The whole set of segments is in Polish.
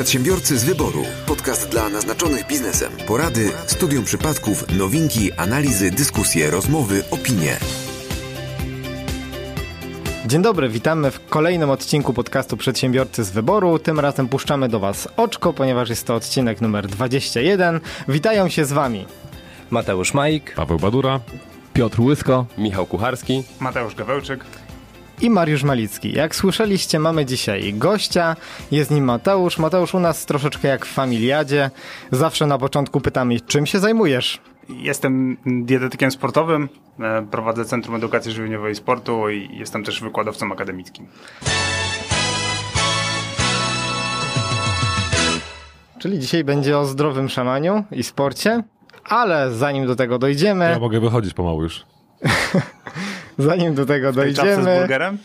Przedsiębiorcy z wyboru. Podcast dla naznaczonych biznesem. Porady, studium przypadków, nowinki, analizy, dyskusje, rozmowy, opinie. Dzień dobry, witamy w kolejnym odcinku podcastu Przedsiębiorcy z Wyboru. Tym razem puszczamy do Was oczko, ponieważ jest to odcinek numer 21. Witają się z Wami Mateusz Majk, Paweł Badura, Piotr Łysko, Michał Kucharski, Mateusz Gawełczyk. I Mariusz Malicki. Jak słyszeliście, mamy dzisiaj gościa. Jest nim Mateusz. Mateusz u nas troszeczkę jak w familiadzie. Zawsze na początku pytamy, czym się zajmujesz? Jestem dietetykiem sportowym, e, prowadzę Centrum Edukacji Żywieniowej i Sportu i jestem też wykładowcą akademickim. Czyli dzisiaj będzie o zdrowym szamaniu i sporcie. Ale zanim do tego dojdziemy, ja mogę wychodzić pomału już. zanim do tego Tej czapce z dojdziemy, burgerem?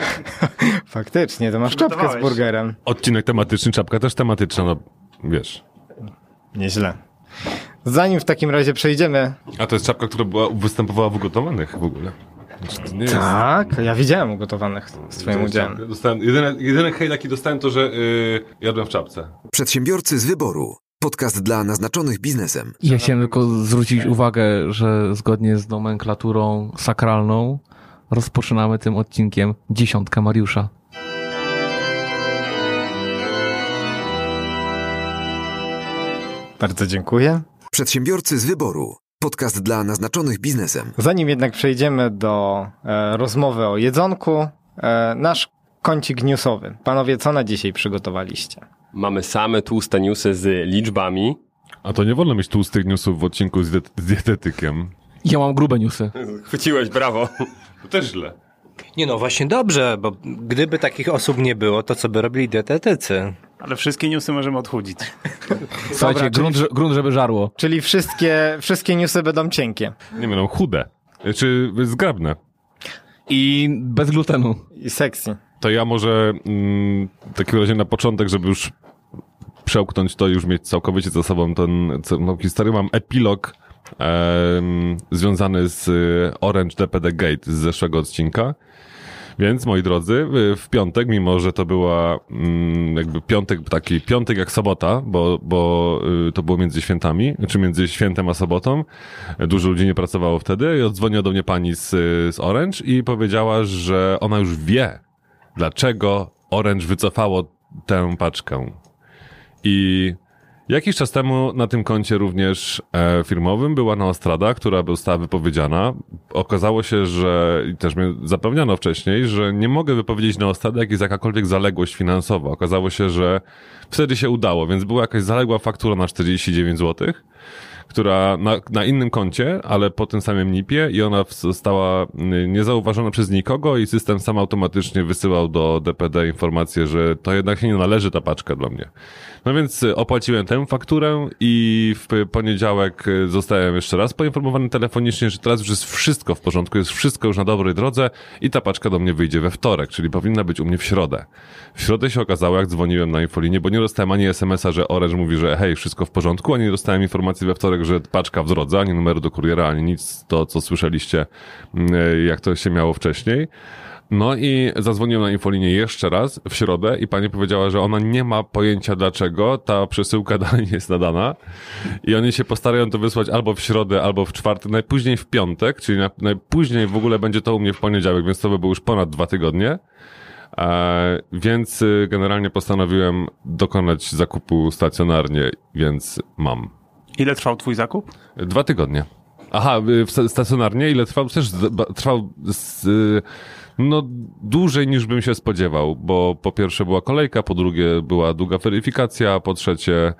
faktycznie, to masz czapkę z burgerem. Odcinek tematyczny, czapka też tematyczna, no wiesz. Nieźle. Zanim w takim razie przejdziemy. A to jest czapka, która była, występowała w ugotowanych w ogóle. Znaczy, nie jest- Tak, ja widziałem ugotowanych z Twoim udziałem. Dostałem, jedyny, jedyny hejt jaki dostałem to, że yy, jadłem w czapce. Przedsiębiorcy z wyboru. Podcast dla naznaczonych biznesem. Ja chciałem tylko zwrócić uwagę, że zgodnie z nomenklaturą sakralną rozpoczynamy tym odcinkiem dziesiątkę Mariusza. Bardzo dziękuję. Przedsiębiorcy z wyboru. Podcast dla naznaczonych biznesem. Zanim jednak przejdziemy do e, rozmowy o jedzonku, e, nasz kącik newsowy. Panowie, co na dzisiaj przygotowaliście? Mamy same tłuste newsy z liczbami. A to nie wolno mieć tłustych newsów w odcinku z, diet- z dietetykiem. Ja mam grube newsy. Chwyciłeś, brawo. To też źle. Nie no, właśnie dobrze, bo gdyby takich osób nie było, to co by robili dietetycy? Ale wszystkie newsy możemy odchudzić. Słuchajcie, czyli- grunt, że- grunt, żeby żarło. Czyli wszystkie, wszystkie newsy będą cienkie Nie będą chude. Czy zgrabne. I bez glutenu. i sexy. To ja może mm, w takim razie na początek, żeby już przełknąć to i już mieć całkowicie za sobą ten, tą historię, mam epilog em, związany z y, Orange DPD Gate z zeszłego odcinka. Więc, moi drodzy, w piątek, mimo że to była mm, jakby piątek, taki piątek jak sobota, bo, bo y, to było między świętami, czy między świętem a sobotą, dużo ludzi nie pracowało wtedy i odzwoniła do mnie pani z, z Orange i powiedziała, że ona już wie, dlaczego Orange wycofało tę paczkę. I jakiś czas temu na tym koncie również e, firmowym była Neostrada, która została wypowiedziana. Okazało się, że też mnie zapewniano wcześniej, że nie mogę wypowiedzieć Neostrady, jak jest jakakolwiek zaległość finansowa. Okazało się, że wtedy się udało, więc była jakaś zaległa faktura na 49 zł która na, na innym koncie, ale po tym samym NIP-ie i ona została y, niezauważona przez nikogo i system sam automatycznie wysyłał do DPD informację, że to jednak nie należy ta paczka dla mnie. No więc y, opłaciłem tę fakturę i w poniedziałek y, zostałem jeszcze raz poinformowany telefonicznie, że teraz już jest wszystko w porządku, jest wszystko już na dobrej drodze i ta paczka do mnie wyjdzie we wtorek, czyli powinna być u mnie w środę. W środę się okazało, jak dzwoniłem na infolinię, bo nie dostałem ani SMS-a, że Orange mówi, że hej, wszystko w porządku, ani nie dostałem informacji we wtorek, że paczka w drodze, ani numeru do kuriera, ani nic, to co słyszeliście, mm, jak to się miało wcześniej. No i zadzwoniłem na infolinię jeszcze raz w środę i pani powiedziała, że ona nie ma pojęcia dlaczego ta przesyłka dalej nie jest nadana i oni się postarają to wysłać albo w środę, albo w czwartek, najpóźniej w piątek, czyli na, najpóźniej w ogóle będzie to u mnie w poniedziałek, więc to by było już ponad dwa tygodnie. E, więc y, generalnie postanowiłem dokonać zakupu stacjonarnie, więc mam. Ile trwał twój zakup? Dwa tygodnie. Aha, y, stacjonarnie ile trwał? Też trwał z, y, no dłużej niż bym się spodziewał, bo po pierwsze była kolejka, po drugie była długa weryfikacja, po trzecie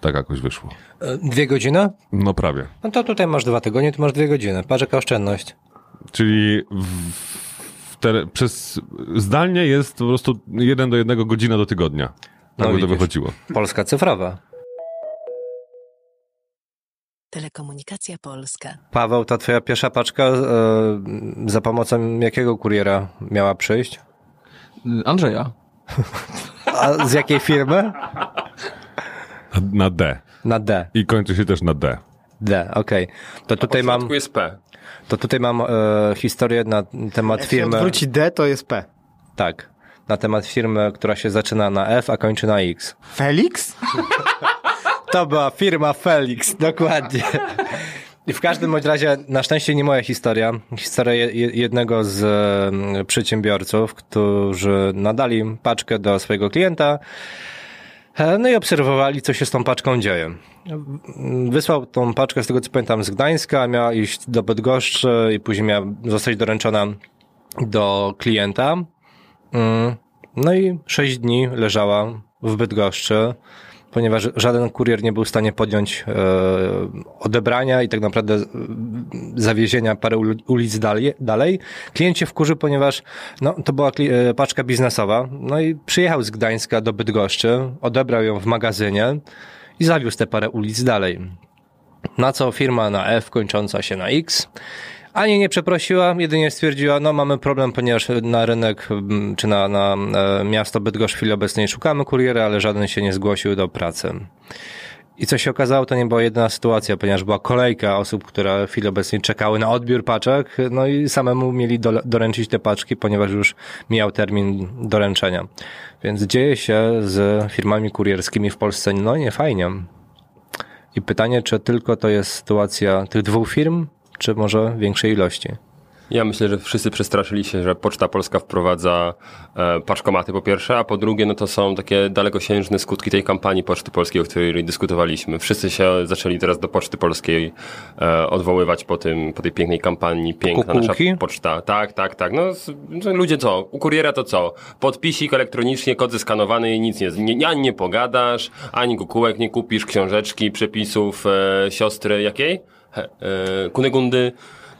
tak jakoś wyszło. E, Dwie godziny? No prawie. No to tutaj masz dwa tygodnie, tu masz dwie godziny. Patrz jaka oszczędność. Czyli w, w te, przez zdalnie jest po prostu jeden do jednego godzina do tygodnia. Tak No by to wychodziło. Polska cyfrowa. Telekomunikacja Polska. Paweł, ta twoja pierwsza paczka e, za pomocą jakiego kuriera miała przyjść? Andrzeja. A z jakiej firmy? Na D. Na D. I kończy się też na D. D, okej. To tutaj mam, jest P. to tutaj mam e, historię na temat Jak firmy. odwróci D, to jest P. Tak. na temat firmy, która się zaczyna na F, a kończy na X. Felix? To była firma Felix, dokładnie. I w każdym bądź razie, na szczęście nie moja historia. Historia je- je- jednego z przedsiębiorców, którzy nadali paczkę do swojego klienta, e, no i obserwowali, co się z tą paczką dzieje. Wysłał tą paczkę, z tego co pamiętam, z Gdańska, miała iść do Bydgoszczy i później miała zostać doręczona do klienta. Mm, No i sześć dni leżała w Bydgoszczy, ponieważ żaden kurier nie był w stanie podjąć e, odebrania i tak naprawdę e, zawiezienia parę ul- ulic dalej. dalej. Klient się wkurzył, ponieważ no, to była e, paczka biznesowa. No i przyjechał z Gdańska do Bydgoszczy, odebrał ją w magazynie i zawiózł te parę ulic dalej. Na co firma na F kończąca się na X ani nie przeprosiła, jedynie stwierdziła, no mamy problem, ponieważ na rynek mm, czy na, na e, miasto Bydgoszcz w chwili obecnej szukamy kuriera, ale żaden się nie zgłosił do pracy. I co się okazało, to nie była jedyna sytuacja, ponieważ była kolejka osób, które w chwili obecnej czekały na odbiór paczek, no i samemu mieli do, doręczyć te paczki, ponieważ już mijał termin doręczenia. Więc dzieje się z firmami kurierskimi w Polsce, no nie fajnie. I pytanie, czy tylko to jest sytuacja tych dwóch firm, czy może większej ilości? Ja myślę, że wszyscy przestraszyli się, że Poczta Polska wprowadza e, paczkomaty po pierwsze, a po drugie, no to są takie dalekosiężne skutki tej kampanii Poczty Polskiej, o której dyskutowaliśmy. Wszyscy się zaczęli teraz do Poczty Polskiej e, odwoływać po tym, po tej pięknej kampanii, piękna Kukułki? nasza poczta. Tak, tak, tak. No, no ludzie co? U kuriera to co? Podpisik elektronicznie, kod zeskanowany i nic nie, nie ani nie pogadasz, ani kukułek nie kupisz, książeczki, przepisów e, siostry jakiej? He, e, Kunegundy.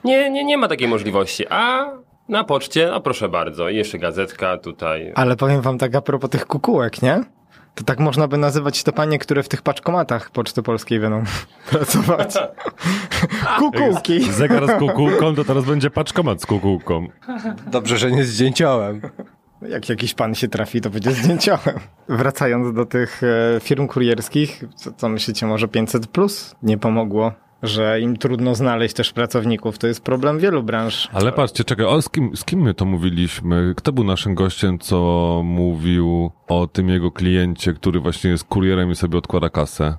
Nie, nie, nie ma takiej możliwości. A na poczcie, no proszę bardzo, i jeszcze gazetka tutaj. Ale powiem wam tak a propos tych kukułek, nie? To tak można by nazywać te panie, które w tych paczkomatach Poczty Polskiej będą pracować. Kukułki. Zegar z kukułką, to teraz będzie paczkomat z kukułką. Dobrze, że nie zdjęciołem. Jak jakiś pan się trafi, to będzie zdjęciołem. Wracając do tych e, firm kurierskich, co, co myślicie, może 500 plus nie pomogło? Że im trudno znaleźć też pracowników, to jest problem wielu branż. Ale patrzcie, czekaj, o, z, kim, z kim my to mówiliśmy? Kto był naszym gościem, co mówił o tym jego kliencie, który właśnie jest kurierem i sobie odkłada kasę?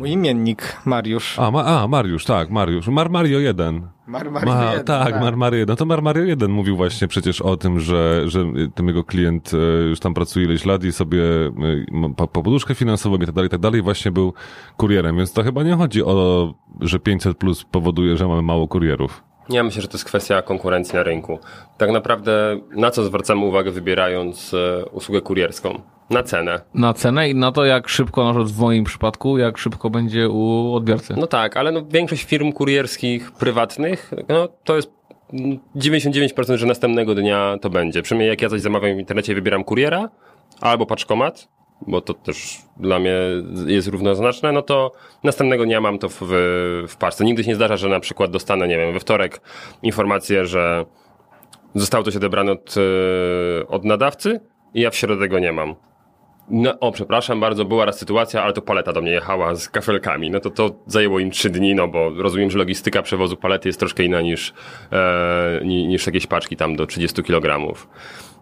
Mój imiennik, Mariusz. A, ma, a Mariusz, tak, Mariusz. Mar Mario 1. Mar Ma, tak, Mar Mario 1. No to Mar Mario 1 mówił właśnie przecież o tym, że, że ten jego klient e, już tam pracuje ileś lat i sobie e, po poduszkę finansową i tak dalej, i tak dalej. Właśnie był kurierem, więc to chyba nie chodzi o, że 500 plus powoduje, że mamy mało kurierów. Ja myślę, że to jest kwestia konkurencji na rynku. Tak naprawdę na co zwracamy uwagę wybierając e, usługę kurierską? Na cenę. Na cenę i na to, jak szybko, na przykład w moim przypadku, jak szybko będzie u odbiorcy. No tak, ale no większość firm kurierskich prywatnych, no to jest mm, 99%, że następnego dnia to będzie. Przynajmniej jak ja coś zamawiam w internecie, wybieram kuriera albo paczkomat, bo to też dla mnie jest równoznaczne, no to następnego dnia mam to w, w paczce. Nigdy się nie zdarza, że na przykład dostanę, nie wiem, we wtorek informację, że zostało coś odebrane od, e, od nadawcy i ja w środę go nie mam. No, o, przepraszam bardzo, była raz sytuacja, ale to paleta do mnie jechała z kafelkami. No to to zajęło im trzy dni, no bo rozumiem, że logistyka przewozu palety jest troszkę inna niż, e, ni- niż jakieś paczki tam do 30 kg.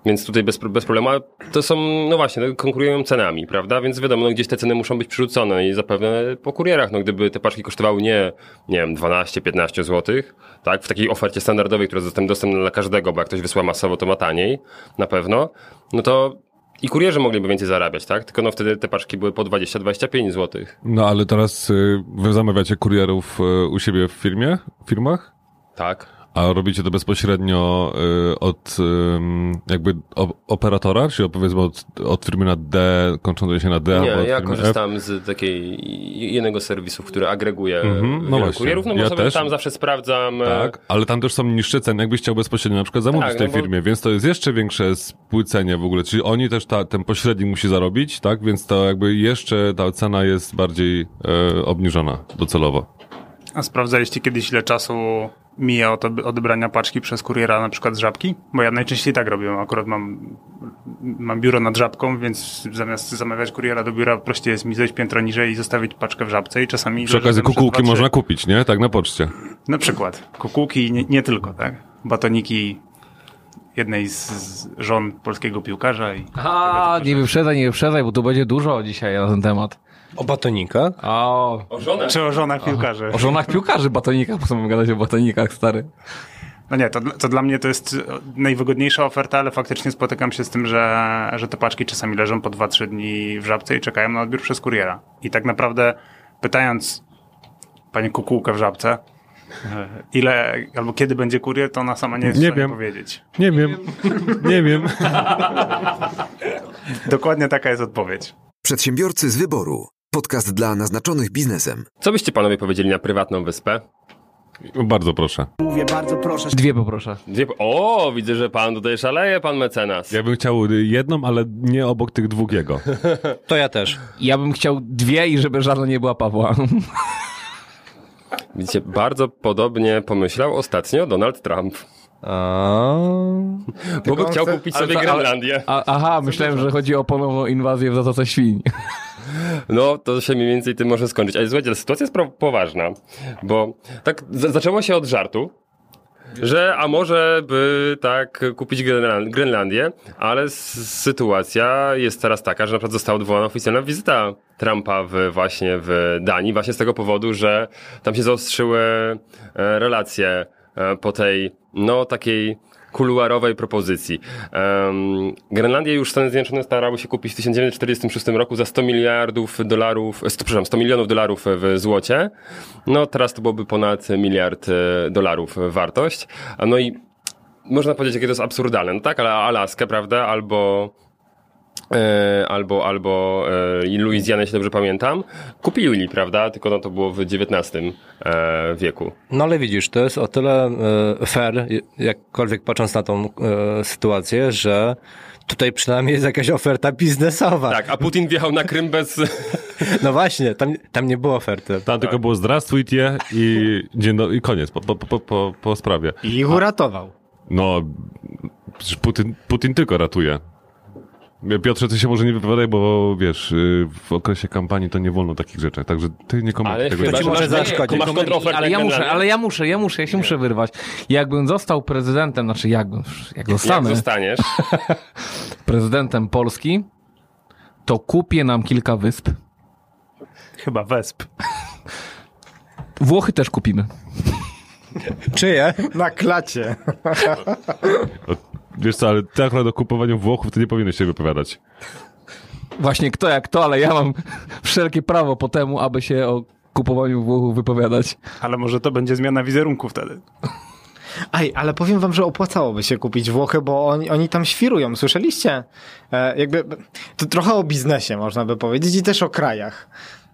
Więc tutaj bez, bez problemu, ale to są, no właśnie, no, konkurują cenami, prawda? Więc wiadomo, no, gdzieś te ceny muszą być przerzucone i zapewne po kurierach, no gdyby te paczki kosztowały nie, nie wiem, 12-15 zł, tak? W takiej ofercie standardowej, która jest dostępna dla każdego, bo jak ktoś wysła masowo, to ma taniej, na pewno, no to i kurierzy mogliby więcej zarabiać, tak? Tylko no wtedy te paczki były po 20-25 zł. No ale teraz y, wy zamawiacie kurierów y, u siebie w firmie, w firmach? Tak. A robicie to bezpośrednio y, od jakby o, operatora, czy powiedzmy od, od firmy na D, kończącej się na D, Nie, ja firmy F? korzystam z takiej jednego serwisu, który agreguje Mhm, no wielu właśnie. kurierów, no bo Ja sobie też. tam zawsze sprawdzam. e, Tak, ale tam też są niższe ceny, jakbyś chciał bezpośrednio na przykład zamówić Tak, w tej no bo- firmie, więc to jest jeszcze większe spłycenie w ogóle, czyli oni też, ta, ten pośrednik musi zarobić, tak, więc to jakby jeszcze ta cena jest bardziej e, obniżona docelowo. A sprawdzaliście kiedyś, ile czasu mija od odebrania paczki przez kuriera na przykład z żabki? Bo ja najczęściej tak robię. Akurat mam, mam biuro nad żabką, więc zamiast zamawiać kuriera do biura, prościej jest mi zejść piętro niżej i zostawić paczkę w żabce i czasami... Przy okazji kukułki można kupić, nie? Tak, na poczcie. Na przykład kukułki i nie, nie tylko, tak? Batoniki jednej z, z żon polskiego piłkarza i A, nie wyprzedzaj, nie wyprzedzaj, bo tu będzie dużo dzisiaj na ten temat. O batonikach? O, O żonę. czy o żonach piłkarzy. o żonach piłkarzy batonikach, po co mamy gadać o batonikach, stary. No nie, to, to dla mnie to jest najwygodniejsza oferta, ale faktycznie spotykam się z tym, że, że te paczki czasami leżą po 2-3 dni w żabce i czekają na odbiór przez kuriera. I tak naprawdę pytając panią kukułkę w żabce, e, ile albo kiedy będzie kurier, to ona sama nie jest Nie w stanie wiem. powiedzieć. Nie wiem, nie wiem. Dokładnie taka jest odpowiedź. Przedsiębiorcy z wyboru. Podcast dla naznaczonych biznesem. Co byście panowie powiedzieli na prywatną wyspę? Bardzo proszę. Dwie poproszę. Dwie... O, widzę, że pan tutaj szaleje, pan mecenas. Ja bym chciał jedną, ale nie obok tych dwóch jego. To ja też. Ja bym chciał dwie i żeby żadna nie była Pawła. Widzicie, bardzo podobnie pomyślał ostatnio Donald Trump. A... Bo by chciał kupić sobie Grenlandię. Aha, myślałem, że chodzi o ponowną inwazję w Zatoce Świń. No, to się mniej więcej tym może skończyć. Ale słuchajcie, sytuacja jest poważna, bo tak zaczęło się od żartu, że a może by tak kupić Grenlan- Grenlandię, ale sytuacja jest teraz taka, że na przykład została odwołana oficjalna wizyta Trumpa w, właśnie w Danii, właśnie z tego powodu, że tam się zaostrzyły e, relacje e, po tej, no takiej kuluarowej propozycji. Um, Grenlandię już Stany Zjednoczone starały się kupić w 1946 roku za 100 miliardów dolarów, e, przepraszam, 100 milionów dolarów w złocie. No teraz to byłoby ponad miliard e, dolarów wartość. No i można powiedzieć, jakie to jest absurdalne. No tak, ale Alaskę, prawda, albo albo, albo e, i Luizjanę, jeśli dobrze pamiętam, kupili, prawda, tylko no to było w XIX e, wieku. No ale widzisz, to jest o tyle e, fair, jakkolwiek patrząc na tą e, sytuację, że tutaj przynajmniej jest jakaś oferta biznesowa. Tak, a Putin wjechał na Krym bez... No właśnie, tam, tam nie było oferty. Tam tylko było zdrastwujcie i, dzień do, i koniec, po, po, po, po, po sprawie. I ich uratował. No, Putin, Putin tylko ratuje. Piotrze, ty się może nie wypowiadaj, bo wiesz, y, w okresie kampanii to nie wolno takich rzeczy, także ty nie komentuj Ale tego. chyba, ci że może masz, zaszkodzić. Ale ja muszę, Grenlandię. ale ja muszę, ja muszę, ja się muszę wyrwać. Jakbym został prezydentem, znaczy jakbym, jak Jak zostanę zostaniesz, prezydentem Polski, to kupię nam kilka wysp. Chyba wesp. Włochy też kupimy. Czyje? Na klacie. Wiesz co, ale ty akurat o kupowaniu Włochów to nie powinieneś się wypowiadać. Właśnie kto jak to, ale ja mam wszelkie prawo po temu, aby się o kupowaniu Włochów wypowiadać. Ale może to będzie zmiana wizerunku wtedy. Aj, ale powiem wam, że opłacałoby się kupić Włochy, bo oni, oni tam świrują, słyszeliście? E, jakby, to trochę o biznesie można by powiedzieć i też o krajach.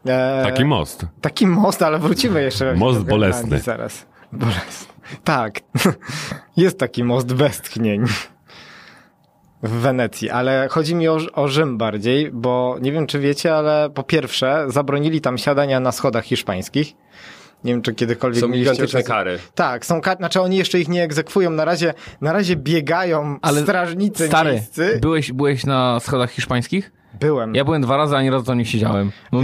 E, Taki most. Taki most, ale wrócimy jeszcze. Most bolesny. Zaraz. Bolesny. Tak. Jest taki most westchnień w Wenecji, ale chodzi mi o, o Rzym bardziej, bo nie wiem, czy wiecie, ale po pierwsze zabronili tam siadania na schodach hiszpańskich. Nie wiem, czy kiedykolwiek są gigantyczne okazję- kary. tak, są kar... znaczy oni jeszcze ich nie egzekwują. Na razie, na razie biegają Ale strażnicy Stary, miejscy. byłeś, byłeś na schodach hiszpańskich? Byłem, Ja byłem dwa razy, ani razu tam nie siedziałem. No,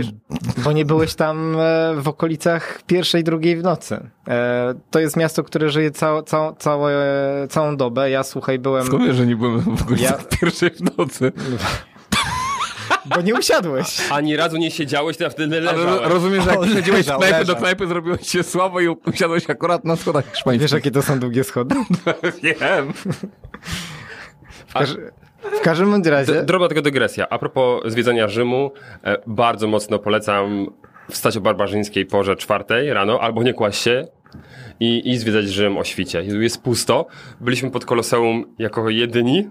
bo nie byłeś tam e, w okolicach pierwszej, drugiej w nocy. E, To jest miasto, które żyje cał, cał, całe, całą dobę. Ja, słuchaj, byłem... skąd wiesz, że nie byłem w ogóle Ja- pierwszej w nocy? Bo nie usiadłeś. Ani razu nie siedziałeś, to ja wtedy leżałem. ro- rozumiesz, że jak O, przychodziłeś z knajpy do knajpy, zrobiłeś się słabo i usiadłeś akurat na schodach hiszpańskich. Wiesz, jakie to są długie schody? Wiem. W, każ... w każdym razie... D- Drobna tylko dygresja. A propos zwiedzania Rzymu, e, bardzo mocno polecam wstać o barbarzyńskiej porze czwartej rano, albo nie kłaść się i, i zwiedzać Rzym o świcie. Jest pusto. Byliśmy pod Koloseum jako jedyni.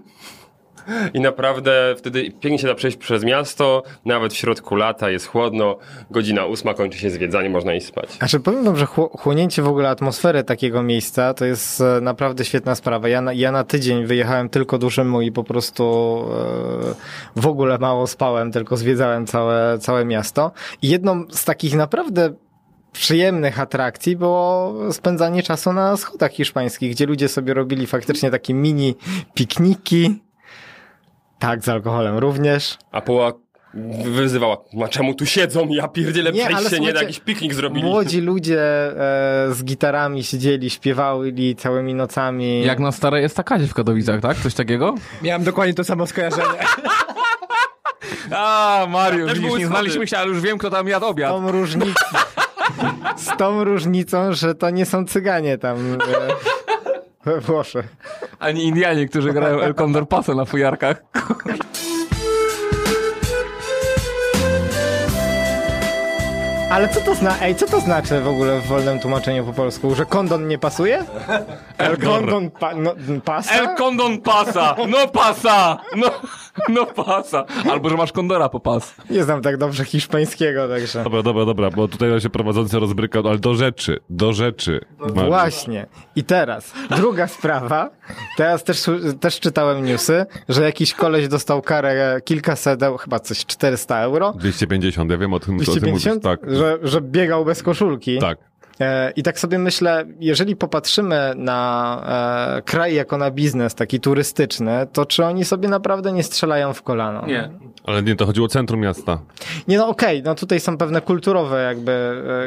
I naprawdę wtedy pięknie się da przejść przez miasto, nawet w środku lata jest chłodno, godzina ósma kończy się zwiedzanie, można iść spać. Znaczy powiem wam, że chło- chłonięcie w ogóle atmosfery takiego miejsca to jest e, naprawdę świetna sprawa. Ja na, ja na tydzień wyjechałem tylko do Rzymu i po prostu e, w ogóle mało spałem, tylko zwiedzałem całe, całe miasto. I jedną z takich naprawdę przyjemnych atrakcji było spędzanie czasu na schodach hiszpańskich, gdzie ludzie sobie robili faktycznie takie mini pikniki. Tak, z alkoholem również. A po, wyzywała, a czemu tu siedzą? Ja pierdzielę, Nie, przejść się nie da, jakiś piknik zrobili. Młodzi ludzie e, z gitarami siedzieli, śpiewali całymi nocami. Jak na starej estakadzie w Katowicach, tak? Coś takiego? Miałem dokładnie to samo skojarzenie. A, Mariusz, widzisz, nie znaliśmy się, ale już wiem, kto tam jadł obiad. tą różnicą, z tą różnicą, że to nie są cyganie tam e, we Włoszech. Ani Indianie, którzy grają El Condor Paso na fujarkach. Ale co to zna? Ej, co to znaczy w ogóle w wolnym tłumaczeniu po polsku? Że kondon nie pasuje? El kondon pa, no, pasa? El Condon Pasa! No pasa! No, no pasa! Albo, że masz kondora po pas. Nie znam tak dobrze hiszpańskiego, także... Dobra, dobra, dobra, bo tutaj się prowadzący rozbrykał, ale do rzeczy, do rzeczy. Mariusz. Właśnie. I teraz, druga sprawa. Teraz też, też czytałem newsy, że jakiś koleś dostał karę kilkaset, chyba coś 400 euro. 250, ja wiem o tym, co ty mówisz. 250? Tak, Że, że biegał bez koszulki. tak. E, I tak sobie myślę, jeżeli popatrzymy na e, kraj jako na biznes taki turystyczny, to czy oni sobie naprawdę nie strzelają w kolano? Nie. Ale nie, to chodziło o centrum miasta. Nie, no okej, no tutaj są pewne kulturowe jakby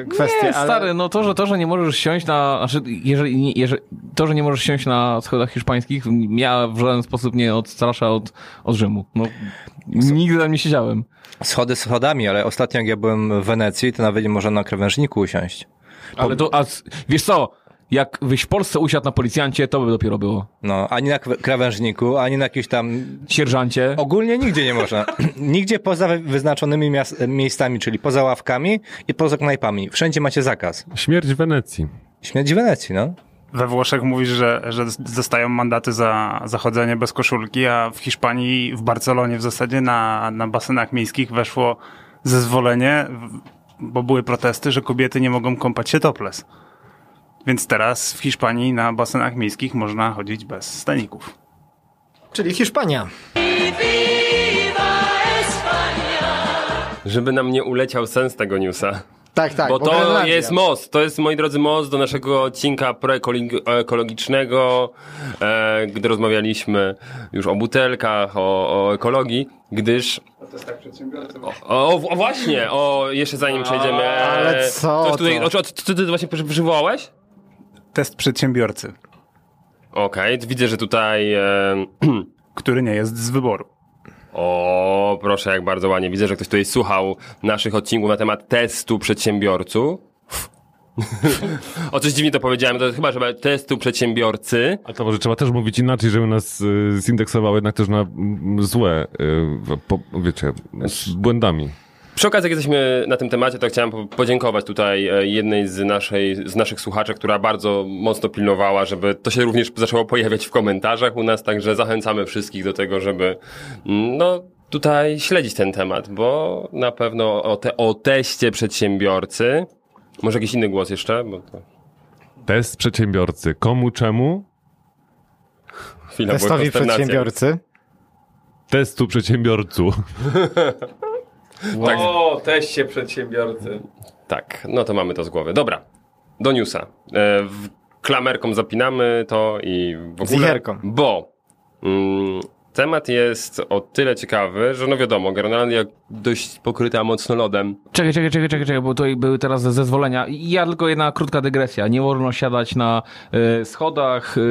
e, kwestie, Nie, ale... stary, no to, że to, że nie możesz siąść na, znaczy, jeżeli, jeżeli, to, że nie możesz siąść na schodach hiszpańskich, ja w żaden sposób nie odstrasza od, od Rzymu. No, nigdy tam nie siedziałem. Schody schodami, ale ostatnio jak ja byłem w Wenecji, to nawet nie można na krawężniku usiąść. Ale to, a, wiesz co, jak byś w Polsce usiadł na policjancie, to by dopiero było. No, ani na kra- krawężniku, ani na jakimś tam... Sierżancie. Ogólnie nigdzie nie można. nigdzie poza wy- wyznaczonymi miejscami, czyli poza ławkami i poza knajpami. Wszędzie macie zakaz. Śmierć w Wenecji. Śmierć w Wenecji, no. We Włoszech mówisz, że, że dostają mandaty za, za chodzenie bez koszulki, a w Hiszpanii, w Barcelonie w zasadzie na, na basenach miejskich weszło zezwolenie, bo były protesty, że kobiety nie mogą kąpać się topless. Więc teraz w Hiszpanii na basenach miejskich można chodzić bez staników. Czyli Hiszpania. Żeby nam nie uleciał sens tego newsa. Tak, tak. Bo to Grenlandia. jest most, to jest, moi drodzy, most do naszego odcinka proekologicznego, e, gdy rozmawialiśmy już o butelkach, o, o ekologii, gdyż... O, o, o właśnie, o, jeszcze zanim przejdziemy... e, Ale co coś tutaj, to? o, co, co ty właśnie przy- przywołałeś? Test przedsiębiorcy, Okej, widzę, że tutaj... E, który nie jest z wyboru. O, proszę, jak bardzo ładnie. Widzę, że ktoś tutaj słuchał naszych odcinków na temat testu przedsiębiorców. o, coś dziwnie to powiedziałem, to chyba, że testu przedsiębiorcy. A to może trzeba też mówić inaczej, żeby nas y, zindeksowało jednak też na mm, złe, y, po, wiecie, z błędami. Przy okazji, jak jesteśmy na tym temacie, to chciałem po- podziękować tutaj e, jednej z, naszej, z naszych słuchaczy, która bardzo mocno pilnowała, żeby to się również zaczęło pojawiać w komentarzach u nas, także zachęcamy wszystkich do tego, żeby mm, no, tutaj śledzić ten temat, bo na pewno o, te, o teście przedsiębiorcy, może jakiś inny głos jeszcze, bo to Test przedsiębiorcy. Komu, czemu? chwila Testowi przedsiębiorcy. Testu przedsiębiorcu. Tak. O, teście przedsiębiorcy. Tak, no to mamy to z głowy. Dobra, do newsa. E, w klamerką zapinamy to i w ogóle... Zicherką. Bo mm, temat jest o tyle ciekawy, że no wiadomo, Grenlandia dość pokryta mocno lodem. Czekaj, czekaj, czekaj, czekaj, czekaj, bo tutaj były teraz zezwolenia. I Ja tylko jedna krótka dygresja. Nie wolno siadać na e, schodach e,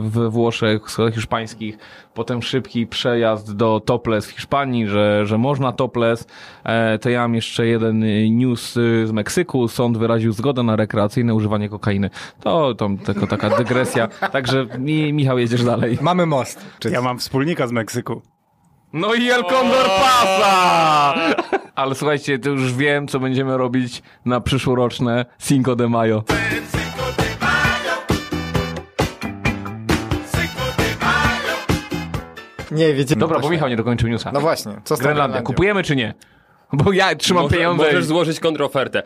we Włoszech, schodach hiszpańskich, potem szybki przejazd do topless w Hiszpanii, że, że można topless. E, to ja mam jeszcze jeden news e, z Meksyku. Sąd wyraził zgodę na rekreacyjne używanie kokainy. To, to tylko taka dygresja. Także mi, Michał, jedziesz dalej. Mamy most. Ja mam wspólnika z Meksyku. No i El Condor Pasa! Ale słuchajcie, to już wiem, co będziemy robić na przyszłoroczne Cinco de Mayo. Nie, wiecie. Dobra, bo Michał nie dokończył newsa. No właśnie, co z Grenlandia, kupujemy czy nie? Bo ja trzymam Może- pieniądze. Możesz złożyć kontrofertę.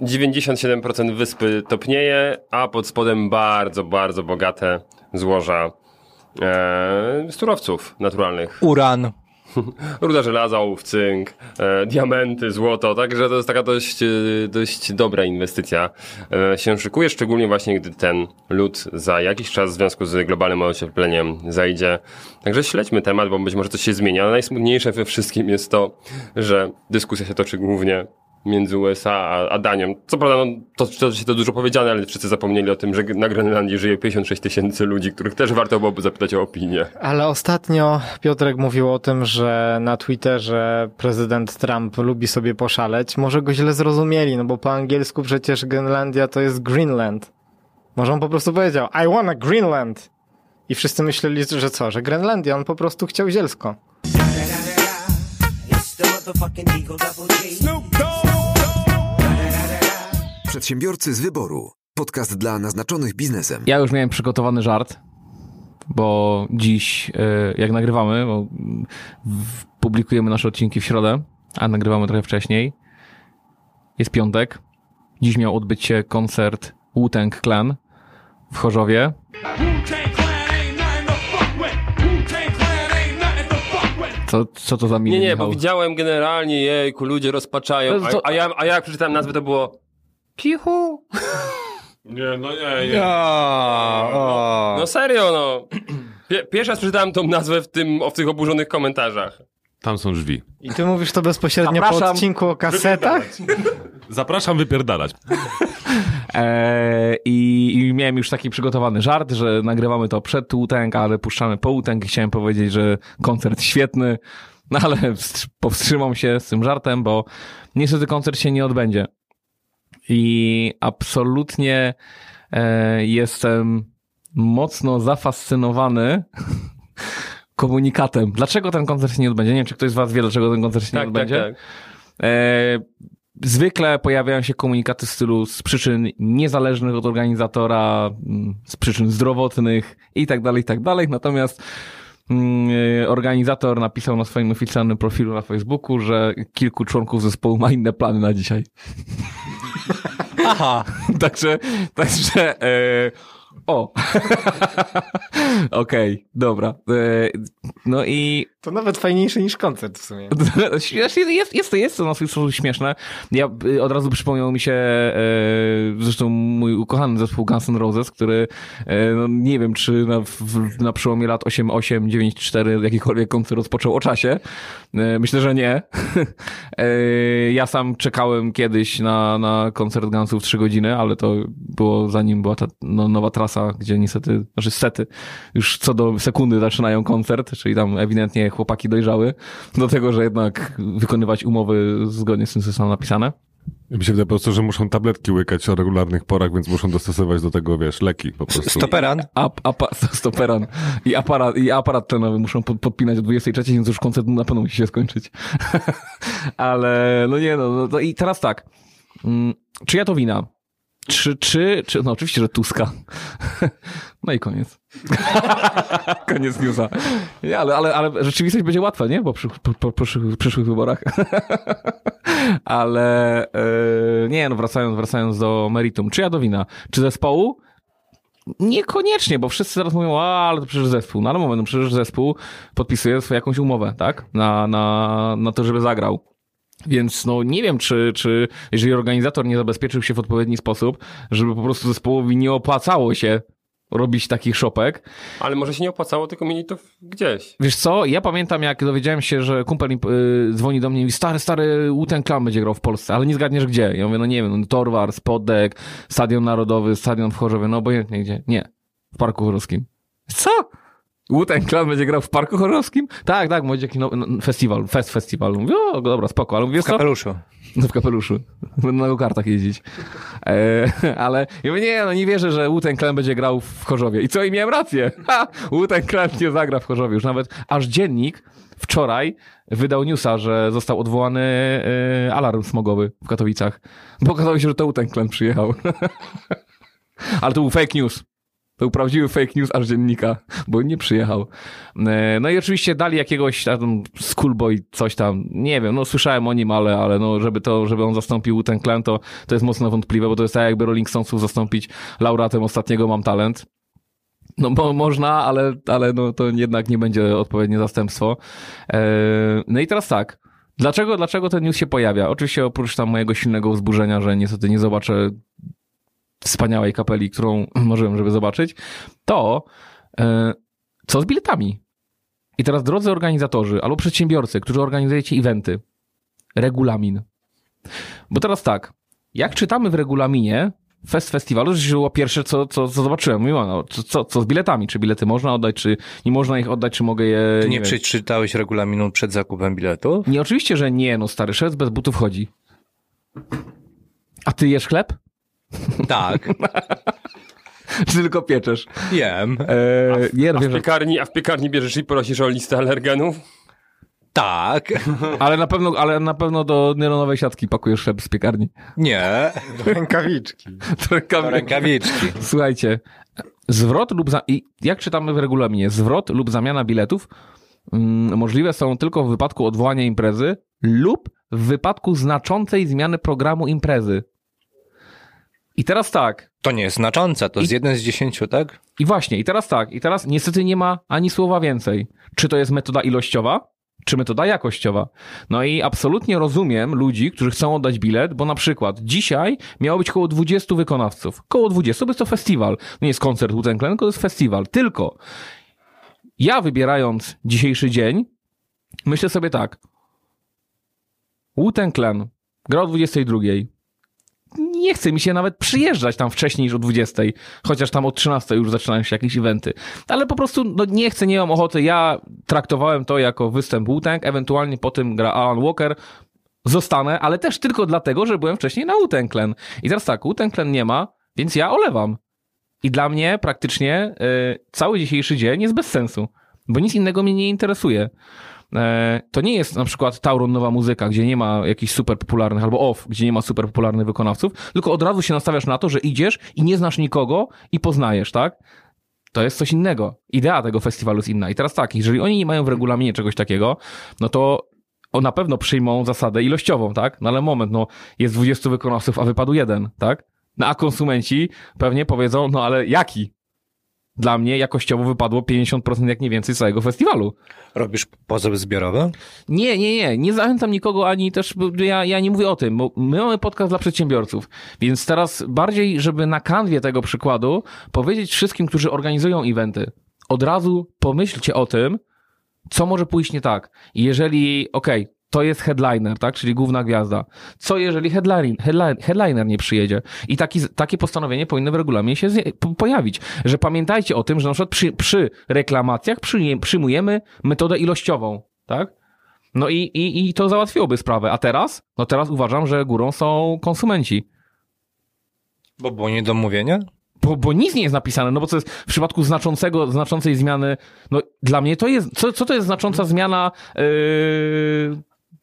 97% wyspy topnieje, a pod spodem bardzo, bardzo bogate złoża e, surowców naturalnych. Uran. ruda żelaza, ołów, cynk, e, diamenty, złoto, także to jest taka dość, e, dość dobra inwestycja. E, się szykuje, szczególnie właśnie gdy ten lód za jakiś czas w związku z globalnym ociepleniem zajdzie. Także śledźmy temat, bo być może coś się zmienia, najsmutniejsze we wszystkim jest to, że dyskusja się toczy głównie między USA a, a Danią. Co prawda, no, to, to się to dużo powiedziane, ale wszyscy zapomnieli o tym, że na Grenlandii żyje 56 tysięcy ludzi, których też warto byłoby zapytać o opinię. Ale ostatnio Piotrek mówił o tym, że na Twitterze prezydent Trump lubi sobie poszaleć. Może go źle zrozumieli, no bo po angielsku przecież Grenlandia to jest Greenland. Może on po prostu powiedział I wanna Greenland. I wszyscy myśleli, że co, że Grenlandia, on po prostu chciał zielsko. Przedsiębiorcy z wyboru. Podcast dla naznaczonych biznesem. Ja już miałem przygotowany żart, bo dziś, e, jak nagrywamy, bo publikujemy nasze odcinki w środę, a nagrywamy trochę wcześniej. Jest piątek. Dziś miał odbyć się koncert Wu-Tang Clan w Chorzowie. Co, co to za minie, Nie, nie, Michał? bo widziałem generalnie, jejku, ludzie rozpaczają, To- to- a, a, ja, a ja jak przeczytałem nazwę, to było Pichu. Nie, no nie, nie. O, No serio, no. Pie, pierwszy raz przeczytałem tą nazwę w, tym, w tych oburzonych komentarzach. Tam są drzwi. I ty mówisz to bezpośrednio po Zapraszam. odcinku o kasetach? Zapraszam wypierdalać. Eee, i, I miałem już taki przygotowany żart, że nagrywamy to przed Wu-Tang, ale puszczamy po Wu-Tang i chciałem powiedzieć, że koncert świetny, no ale wstr- powstrzymam się z tym żartem, bo niestety koncert się nie odbędzie. I absolutnie e, jestem mocno zafascynowany komunikatem. Dlaczego ten koncert się nie odbędzie? Nie wiem, czy ktoś z was wie, dlaczego ten koncert się nie Tak, tak, odbędzie. tak. E, zwykle pojawiają się komunikaty w stylu z przyczyn niezależnych od organizatora, mm, z przyczyn zdrowotnych i tak dalej, i tak dalej. Natomiast mm, e, organizator napisał na swoim oficjalnym profilu na Facebooku, że kilku członków zespołu ma inne plany na dzisiaj. Aha. także, także, e, o. Okej, dobra. E, no i To nawet fajniejsze niż koncert w sumie. jest, jest, jest, to, na swój sposób śmieszne. Ja y, od razu przypomniał mi się e, zresztą mój ukochany zespół Guns N' Roses, który e, no, nie wiem, czy na, w, na przełomie lat 8-8, 9-4 jakikolwiek koncert rozpoczął o czasie. E, myślę, że nie. e, ja sam czekałem kiedyś na, na koncert Gunsów 3 godziny, ale to było zanim była ta no, nowa trasa, gdzie niestety, znaczy sety, już co do sekundy zaczynają koncert, czyli tam ewidentnie chłopaki dojrzały do tego, że jednak wykonywać umowy zgodnie z tym, co są napisane. Mi się wydaje po prostu, że muszą tabletki łykać o regularnych porach, więc muszą dostosować do tego, wiesz, leki po prostu. Stoperan. Apa, stoperan i aparat, i aparat tlenowy muszą pod, podpinać o 23, więc już koncert na pewno musi się skończyć. Ale no nie no, no to i teraz tak. Mm, Czy ja to wina? Czy, czy, czy, no oczywiście, że Tuska. No i koniec. koniec newsa. Nie, ale, ale, ale rzeczywistość będzie łatwa, nie? Po, przy, po, po przyszłych, przyszłych wyborach. ale e, nie, no wracając, wracając do meritum. Czy ja to wina? Czy zespołu? Niekoniecznie, bo wszyscy teraz mówią, a, ale to przecież zespół. No ale moment, no przecież zespół podpisuje jakąś umowę, tak? Na, na, na to, żeby zagrał. Więc no nie wiem, czy, czy jeżeli organizator nie zabezpieczył się w odpowiedni sposób, żeby po prostu zespołowi nie opłacało się robić takich szopek. Ale może się nie opłacało, tylko mieli to gdzieś. Wiesz co, ja pamiętam jak dowiedziałem się, że kumpel mi, y, dzwoni do mnie i mówi, stary, stary, Wu-Tang Clan będzie grał w Polsce, ale nie zgadniesz gdzie. Ja mówię, no nie wiem, no, Torwar, Spodek, Stadion Narodowy, Stadion w Chorzowie, no obojętnie gdzie. Nie, w Parku Chorzowskim. Co? Wu-Tang Clan będzie grał w Parku Chorzowskim? Tak, tak, będzie jakiś no, no, festiwal, fest festiwal. Mówię, o, dobra, spoko, ale mówię, W co? kapeluszu. No w kapeluszu. Będę na kartach jeździć. E, ale ja mówię, nie, no nie wierzę, że Wu-Tang Clan będzie grał w Chorzowie. I co? I miałem rację. Ha! Wu-Tang Clan nie zagra w Chorzowie. Już nawet aż dziennik wczoraj wydał newsa, że został odwołany e, alarm smogowy w Katowicach. Bo okazało się, że to Wu-Tang Clan przyjechał. ale to był fake news. To był prawdziwy fake news aż dziennika, bo nie przyjechał. E, No i oczywiście dali jakiegoś tam schoolboy, coś tam, nie wiem, no słyszałem o nim, ale, ale no, żeby to, żeby on zastąpił ten klan, to, to jest mocno wątpliwe, bo to jest tak jakby Rolling Stonesów zastąpić laureatem ostatniego Mam Talent. No bo można, ale, ale no to jednak nie będzie odpowiednie zastępstwo. E, no i teraz tak. Dlaczego, dlaczego ten news się pojawia? Oczywiście oprócz tam mojego silnego wzburzenia, że niestety nie zobaczę wspaniałej kapeli, którą możemy, żeby zobaczyć, to e, co z biletami? I teraz drodzy organizatorzy albo przedsiębiorcy, którzy organizujecie eventy, regulamin. Bo teraz tak, jak czytamy w regulaminie Fest Festiwalu, że było pierwsze, co, co, co zobaczyłem. Mówię, no, co, co, z biletami? Czy bilety można oddać, czy nie można ich oddać, czy mogę je... Ty nie, wiem. przeczytałeś regulaminu przed zakupem biletów? Nie, oczywiście, że nie, no stary, szef bez butów chodzi. A ty jesz chleb? Tak, Czy tylko pieczesz? jem. Eee, nie, no A w wiem, że, piekarni, a w piekarni bierzesz i prosisz o listę alergenów? Tak, ale na pewno, ale na pewno do nylonowej siatki pakujesz chleb z piekarni. nie. Rękawiczki. To rękawiczki. Słuchajcie, zwrot lub za... i jak czytamy w regulaminie, zwrot lub zamiana biletów mm, możliwe są tylko w wypadku odwołania imprezy lub w wypadku znaczącej zmiany programu imprezy. I teraz tak, To nie jest znaczące, to jest I- jeden z dziesięciu, tak? i właśnie, i teraz tak, i teraz niestety nie ma ani słowa więcej. Czy to jest metoda ilościowa, czy metoda jakościowa? No i absolutnie rozumiem ludzi, którzy chcą oddać bilet, bo na przykład dzisiaj miało być około 20 wykonawców. Koło 20, bo jest to festiwal. Nie jest koncert wu tylko to jest festiwal. Tylko ja wybierając dzisiejszy dzień, myślę sobie tak. Clan gra o 22. Nie chce mi się nawet przyjeżdżać tam wcześniej niż o 20, chociaż tam o 13 już zaczynają się jakieś eventy. Ale po prostu no, nie chcę, nie mam ochoty. Ja traktowałem to jako występ wu ewentualnie po tym gra Alan Walker. Zostanę, ale też tylko dlatego, że byłem wcześniej na Clan. I teraz tak, Clan nie ma, więc ja olewam. I dla mnie praktycznie y, cały dzisiejszy dzień jest bez sensu, bo nic innego mnie nie interesuje. E, to nie jest na przykład Tauron Nowa Muzyka, gdzie nie ma jakichś super popularnych, albo OFF, gdzie nie ma super popularnych wykonawców, tylko od razu się nastawiasz na to, że idziesz i nie znasz nikogo i poznajesz, tak? To jest coś innego. Idea tego festiwalu jest inna. I teraz tak, jeżeli oni nie mają w regulaminie czegoś takiego, no to o, na pewno przyjmą zasadę ilościową, tak? No ale moment, no jest 20 wykonawców, a wypadł jeden, tak? No a konsumenci pewnie powiedzą, no ale jaki? Dla mnie jakościowo wypadło 50% jak nie więcej całego festiwalu. Robisz pozew zbiorowy? Nie, nie, nie. Nie zachęcam nikogo ani też, ja, ja nie mówię o tym, bo my mamy podcast dla przedsiębiorców. Więc teraz bardziej, żeby na kanwie tego przykładu powiedzieć wszystkim, którzy organizują eventy, od razu pomyślcie o tym, co może pójść nie tak. Jeżeli, okej, to jest headliner, tak, czyli główna gwiazda. Co jeżeli headline, headline, headliner nie przyjedzie? I taki, takie postanowienie powinno w regulaminie się pojawić, że pamiętajcie o tym, że na przykład przy, przy reklamacjach przyjmie, przyjmujemy metodę ilościową, tak? No i, i, i to załatwiłoby sprawę. A teraz? No teraz uważam, że górą są konsumenci. Bo było niedomówienie? Bo, bo nic nie jest napisane, no bo co jest w przypadku znaczącego, znaczącej zmiany, no dla mnie to jest, co, co to jest znacząca zmiana yy,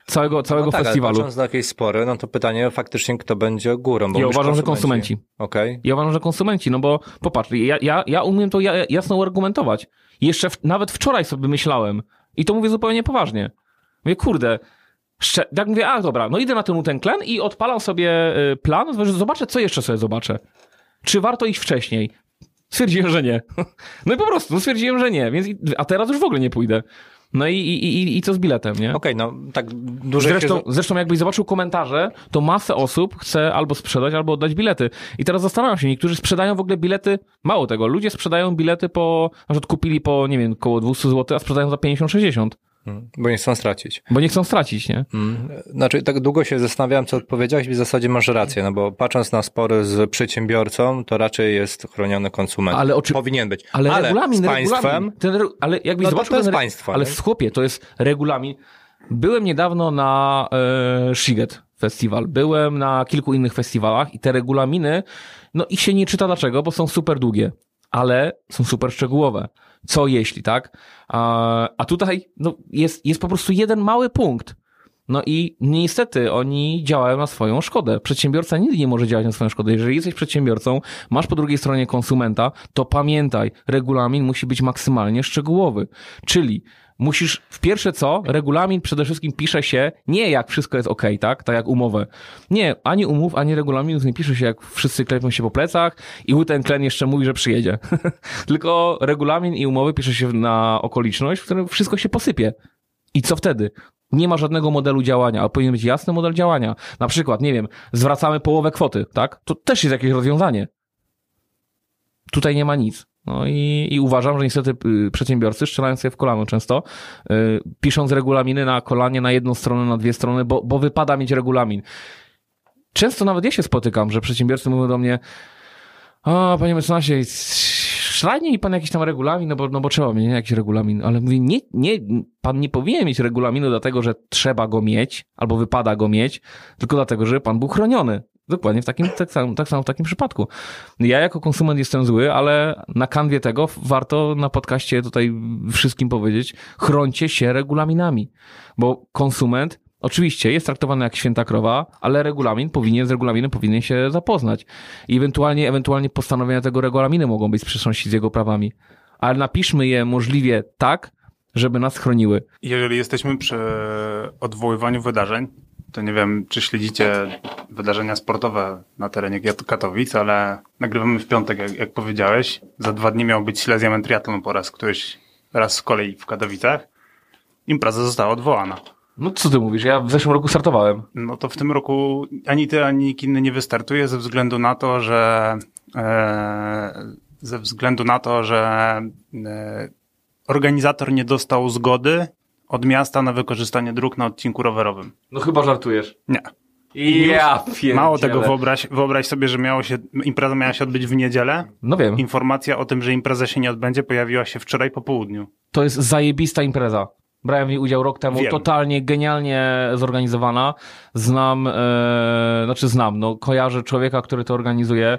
całego, całego no tak, festiwalu? Ale patrząc na jakieś spory, no to pytanie faktycznie, kto będzie górą. Bo Ja uważam, że konsumenci. Okej. Ja uważam, że konsumenci, no bo popatrz, ja, ja, ja umiem to ja, jasno argumentować. Jeszcze w, nawet wczoraj sobie myślałem i to mówię zupełnie poważnie. Mówię, kurde, szcze- tak mówię, a dobra, no idę na ten ten klen i odpalam sobie y, plan, zobaczę, co jeszcze sobie zobaczę. Czy warto iść wcześniej? Stwierdziłem, że nie. No i po prostu, no stwierdziłem, że nie, więc, a teraz już w ogóle nie pójdę. No i, i, i, i co z biletem, nie? Okej, no tak dużo Zresztą, się... zresztą jakbyś zobaczył komentarze, to masę osób chce albo sprzedać, albo oddać bilety. I teraz zastanawiam się, niektórzy sprzedają w ogóle bilety, mało tego, ludzie sprzedają bilety po, na przykład kupili po, nie wiem, około 200 zł, a sprzedają za 50-60, Mm, Bo nie chcą stracić. bo nie chcą stracić, nie? Mm, Znaczy, tak długo się zastanawiałem, co odpowiedziałeś i w zasadzie masz rację, no bo patrząc na spory z przedsiębiorcą, to raczej jest chroniony konsument. Ale oczy- Powinien być. Ale, regulamin, z państwem, regulamin, ten, re- ale jakbyś No zobaczył to jest ten państwo, Ale nie? chłopie, to jest regulamin. Byłem niedawno na e, Shiget Festival, byłem na kilku innych festiwalach i te regulaminy, no ich się nie czyta dlaczego, bo są super długie, ale są super szczegółowe. Co jeśli, tak? A, a tutaj no, jest, jest po prostu jeden mały punkt. No i niestety oni działają na swoją szkodę. Przedsiębiorca nigdy nie może działać na swoją szkodę. Jeżeli jesteś przedsiębiorcą, masz po drugiej stronie konsumenta, to pamiętaj, regulamin musi być maksymalnie szczegółowy. Czyli musisz, w pierwsze co, regulamin przede wszystkim pisze się nie jak wszystko jest ok, tak? Tak jak umowę. Nie, ani umów, ani regulaminów nie pisze się jak wszyscy klepią się po plecach i ten klen jeszcze mówi, że przyjedzie. Tylko regulamin i umowy pisze się na okoliczność, w którym wszystko się posypie. I co wtedy? Nie ma żadnego modelu działania, a powinien być jasny model działania. Na przykład, nie wiem, zwracamy połowę kwoty, tak? To też jest jakieś rozwiązanie. Tutaj nie ma nic. No i, i uważam, że niestety y, przedsiębiorcy strzelają sobie w kolano często, y, pisząc regulaminy na kolanie na jedną stronę, na dwie strony, bo, bo wypada mieć regulamin. Często nawet ja się spotykam, że przedsiębiorcy mówią do mnie, o, panie mecenasie, szlajnie mi pan jakiś tam regulamin, no bo, no bo trzeba mieć jakiś regulamin, ale mówię, nie, nie, pan nie powinien mieć regulaminu dlatego, że trzeba go mieć, albo wypada go mieć, tylko dlatego, że pan był chroniony. Dokładnie w takim, tak, samo, tak samo w takim przypadku. Ja jako konsument jestem zły, ale na kanwie tego warto na podcaście tutaj wszystkim powiedzieć, chroncie się regulaminami, bo konsument Oczywiście jest traktowany jak święta krowa, ale regulamin powinien, z regulaminem powinien się zapoznać. I ewentualnie, ewentualnie postanowienia tego regulaminu mogą być sprzeczności z jego prawami. Ale napiszmy je możliwie tak, żeby nas chroniły. Jeżeli jesteśmy przy odwoływaniu wydarzeń, to nie wiem, czy śledzicie wydarzenia sportowe na terenie Katowic, ale nagrywamy w piątek, jak, jak powiedziałeś. Za dwa dni miał być Silesian Triathlon po raz któryś, raz z kolei w Katowicach. Impreza została odwołana. No co ty mówisz? Ja w zeszłym roku startowałem. No to w tym roku ani ty, ani nikt inny nie wystartuje ze względu na to, że e, ze względu na to, że e, organizator nie dostał zgody od miasta na wykorzystanie dróg na odcinku rowerowym. No chyba żartujesz. Nie. Ja Mało tego, wyobraź, wyobraź sobie, że miało się, impreza miała się odbyć w niedzielę. No wiem. Informacja o tym, że impreza się nie odbędzie, pojawiła się wczoraj po południu. To jest zajebista impreza. Brałem w niej udział rok temu, Wiem. totalnie genialnie zorganizowana. Znam, e, znaczy znam, no kojarzę człowieka, który to organizuje.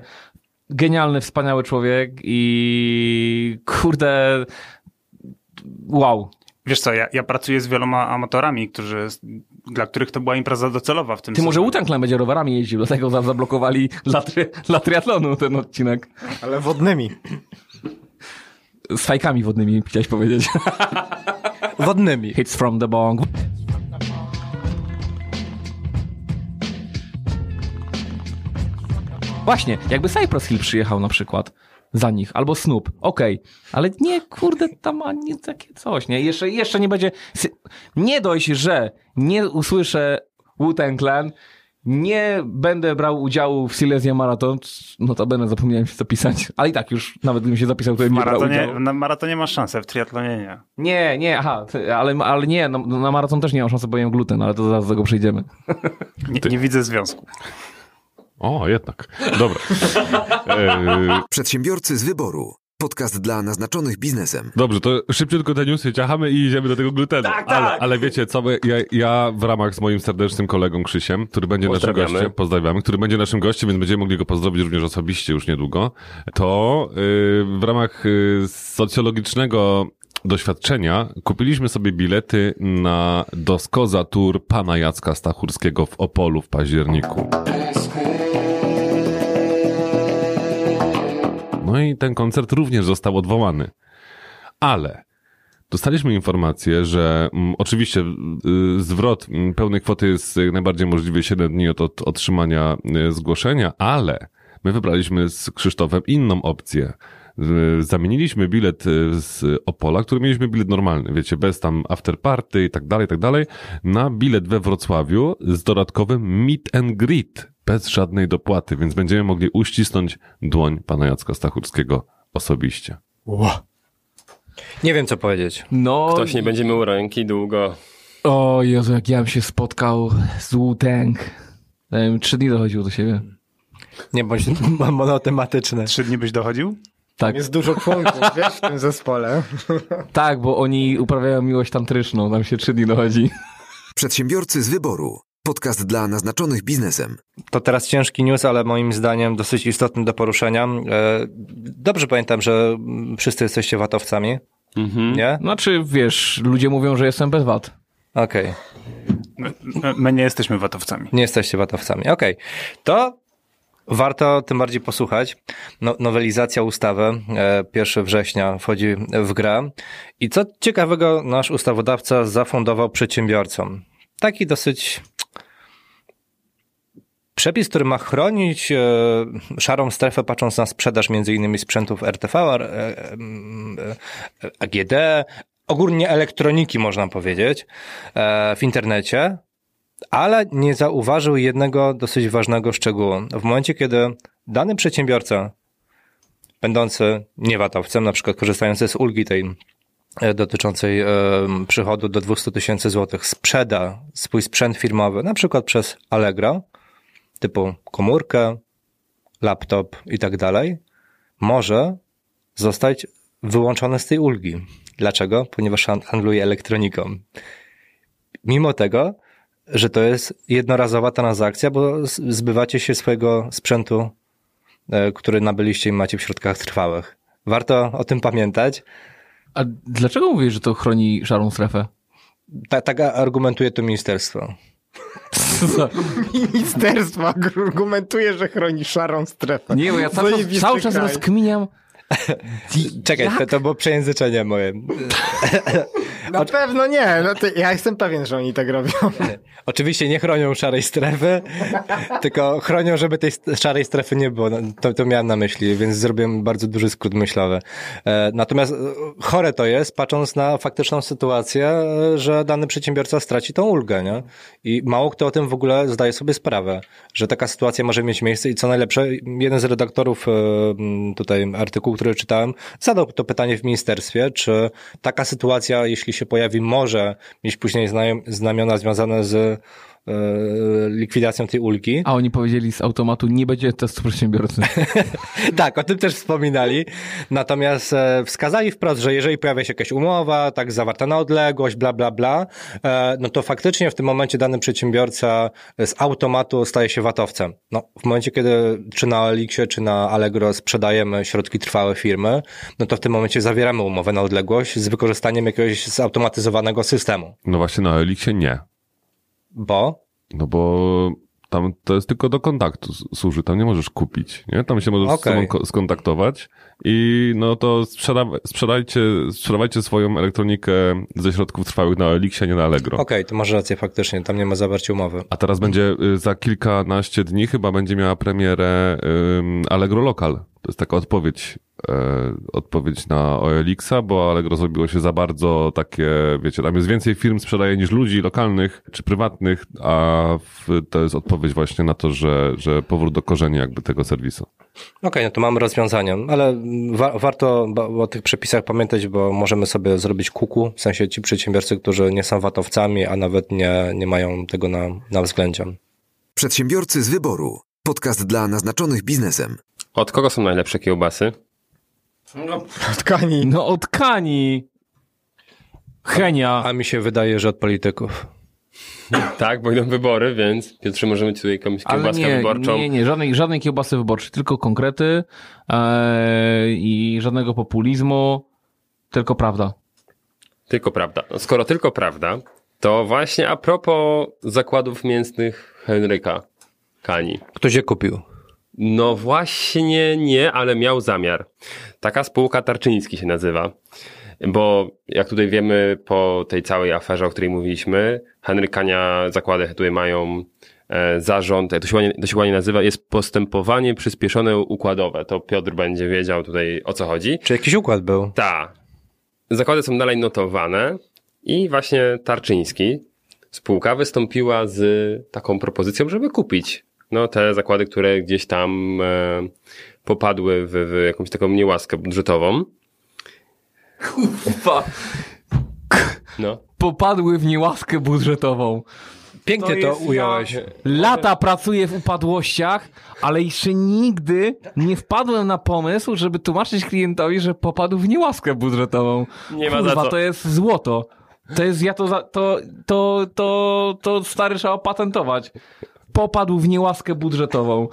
Genialny, wspaniały człowiek i kurde, wow. Wiesz co, ja, ja pracuję z wieloma amatorami, którzy, dla których to była impreza docelowa w tym Ty może. Utanklen będzie rowerami jeździł, dlatego za- zablokowali dla, tri, dla triatlonu ten odcinek. Ale wodnymi. Z fajkami wodnymi, chciałeś powiedzieć. Wodnymi. Hits from the bong. Właśnie, jakby Cypress Hill przyjechał na przykład za nich, albo Snoop, okej, ale nie, kurde, tam ani takie coś, nie? Jeszcze, jeszcze nie będzie, nie dość, że nie usłyszę Wu-Tang Clan, nie będę brał udziału w Silesia Marathon, no to będę zapomniałem się zapisać, ale i tak już, nawet gdybym się zapisał, to bym nie brał udziału. na maratonie masz szansę, w triatlonie nie. Nie, nie, aha, ale, ale nie, no, na maraton też nie mam szansy, bo jem gluten, ale to zaraz do tego przejdziemy. Nie, nie widzę związku. O, jednak. Dobra. E, Przedsiębiorcy z wyboru. Podcast dla naznaczonych biznesem. Dobrze, to szybciutko te newsy ciachamy i idziemy do tego glutenu. Tak, ale, tak. ale wiecie co, ja, ja w ramach z moim serdecznym kolegą Krzysiem, który będzie naszym gościem, pozdrawiamy, który będzie naszym gościem, więc będziemy mogli go pozdrowić również osobiście już niedługo, to yy, w ramach yy, socjologicznego doświadczenia kupiliśmy sobie bilety na Doskoza Tour pana Jacka Stachurskiego w Opolu w październiku. No i ten koncert również został odwołany. Ale dostaliśmy informację, że mm, oczywiście y, zwrot mm, pełnej kwoty jest jak najbardziej możliwy 7 dni od, od otrzymania y, zgłoszenia, ale my wybraliśmy z Krzysztofem inną opcję. Zamieniliśmy bilet y, z Opola, który mieliśmy bilet normalny, wiecie, bez tam afterparty i tak dalej, i tak dalej, na bilet we Wrocławiu z dodatkowym meet and greet, bez żadnej dopłaty, więc będziemy mogli uścisnąć dłoń pana Jacka Stachurskiego osobiście. Nie wiem, co powiedzieć. No, Ktoś nie będzie mył ręki długo. o Jezu, jak ja bym się spotkał z Wu-Tang. Trzy dni dochodził do siebie. Nie bądź monotematyczne. Trzy dni byś dochodził? Tak, Jest dużo członków, wiesz, w tym zespole. tak, bo oni uprawiają miłość tantryczną, tam się trzy dni dochodzi. Przedsiębiorcy z wyboru. Podcast dla naznaczonych biznesem. To teraz ciężki news, ale moim zdaniem dosyć istotny do poruszenia. E, Dobrze pamiętam, że wszyscy jesteście watowcami, Mhm. nie? Znaczy, wiesz, ludzie mówią, że jestem bez wad. Okej. My, my- my nie jesteśmy watowcami. Nie jesteście watowcami. Okej. To warto tym bardziej posłuchać. No, nowelizacja ustawy e, 1 września wchodzi w grę. I co ciekawego nasz ustawodawca zafundował przedsiębiorcom? Taki dosyć przepis, który ma chronić e, szarą strefę, patrząc na sprzedaż innymi sprzętów RTV, e, e, e, AGD, ogólnie elektroniki można powiedzieć, e, w internecie, ale nie zauważył jednego dosyć ważnego szczegółu. W momencie, kiedy dany przedsiębiorca, będący niewatowcem, na przykład korzystający z ulgi tej e, dotyczącej e, przychodu do 200 tysięcy złotych, sprzeda swój sprzęt firmowy, na przykład przez Allegro, typu komórkę, laptop i tak dalej, może zostać wyłączony z tej ulgi. Dlaczego? Ponieważ han- handluje elektroniką. Mimo tego, że to jest jednorazowa transakcja, bo zbywacie się swojego sprzętu, e, który nabyliście i macie w środkach trwałych. Warto o tym pamiętać. A dlaczego mówisz, że to chroni szarą strefę? Ta, tak argumentuje to ministerstwo. Ministerstwo argumentuje, że chroni szarą strefę. Nie, bo ja cały czas, cały czas rozkminiam. Czekaj, to, to było przejęzyczenie moje. Na pewno nie, no to ja jestem pewien, że oni tak robią. Oczywiście nie chronią szarej strefy, tylko chronią, żeby tej szarej strefy nie było. No, To, to miałem na myśli, więc zrobiłem bardzo duży skrót myślowy. E, Natomiast e, chore to jest, patrząc na faktyczną sytuację, e, że dany przedsiębiorca straci tą ulgę, nie? I mało kto o tym w ogóle zdaje sobie sprawę, że taka sytuacja może mieć miejsce i co najlepsze, jeden z redaktorów tutaj artykułu, który czytałem, zadał to pytanie w ministerstwie, czy taka sytuacja, jeśli się pojawi, może mieć później znamiona związane z likwidacją tej ulgi. A oni powiedzieli z automatu, nie będzie testu przedsiębiorcy. Tak, o tym też wspominali. Natomiast e, wskazali wprost, że jeżeli pojawia się jakaś umowa, tak zawarta na odległość, bla, bla, bla, e, no to faktycznie w tym momencie dany przedsiębiorca z automatu staje się watowcem. No, w momencie, kiedy czy na Elixie, czy na Allegro sprzedajemy środki trwałe firmy, no to w tym momencie zawieramy umowę na odległość z wykorzystaniem jakiegoś zautomatyzowanego systemu. No właśnie na Elixie nie. Bo No bo tam to jest tylko do kontaktu służy, tam nie możesz kupić, nie? Tam się możesz Okej. z sobą ko- skontaktować i no to sprzeda sprzedajcie, sprzedawajcie swoją elektronikę ze środków trwałych na Elixie, nie na Allegro. okej, to masz rację faktycznie, tam nie ma zawarcia umowy. A teraz będzie y, za kilkanaście dni chyba będzie miała premierę ym, Allegro Local. To jest taka odpowiedź, odpowiedź na OLX-a, bo Allegro zrobiło się za bardzo takie, wiecie, tam jest więcej firm sprzedaje niż ludzi lokalnych czy prywatnych, a w, to jest odpowiedź właśnie na to, że, że powrót do korzeni jakby tego serwisu. Okej, no to mamy rozwiązanie, ale wa- warto o tych przepisach pamiętać, bo możemy sobie zrobić kuku, w sensie ci przedsiębiorcy, którzy nie są watowcami, a nawet nie, nie mają tego na, na względzie. Przedsiębiorcy z wyboru. Podcast dla naznaczonych biznesem. Od kogo są najlepsze kiełbasy? Tkani. No od Kani. Henia. A mi się wydaje, że od polityków. Tak, bo idą wybory, więc Piotrze, możemy ci tutaj jakąś kiełbaskę nie, wyborczą. nie, nie, żadnej, żadnej kiełbasy wyborczej, tylko konkrety e, i żadnego populizmu, tylko prawda. Tylko prawda. No, skoro tylko prawda, to właśnie a propos zakładów mięsnych Henryka Kani. Ktoś je kupił. No właśnie nie, ale miał zamiar. Taka spółka Tarczyński się nazywa. Bo jak tutaj wiemy po tej całej aferze, o której mówiliśmy, Henryk Kania zakłady tutaj mają e, zarząd, to się, ładnie, to się ładnie nazywa, jest postępowanie przyspieszone układowe. To Piotr będzie wiedział tutaj o co chodzi. Czy jakiś układ był? Ta. Zakłady są dalej notowane i właśnie Tarczyński, spółka wystąpiła z taką propozycją, żeby kupić no, te zakłady, które gdzieś tam e, popadły w, w jakąś taką niełaskę budżetową. Ufa. No. Popadły w niełaskę budżetową. Pięknie to, jest ująłeś. ja- Lata pracuję w upadłościach, ale jeszcze nigdy nie wpadłem na pomysł, żeby tłumaczyć klientowi, że popadł w niełaskę budżetową. Nie ma Kurwa, za co. to jest złoto. To jest, ja to, za, to, to, to, to stary trzeba opatentować. Popadł w niełaskę budżetową.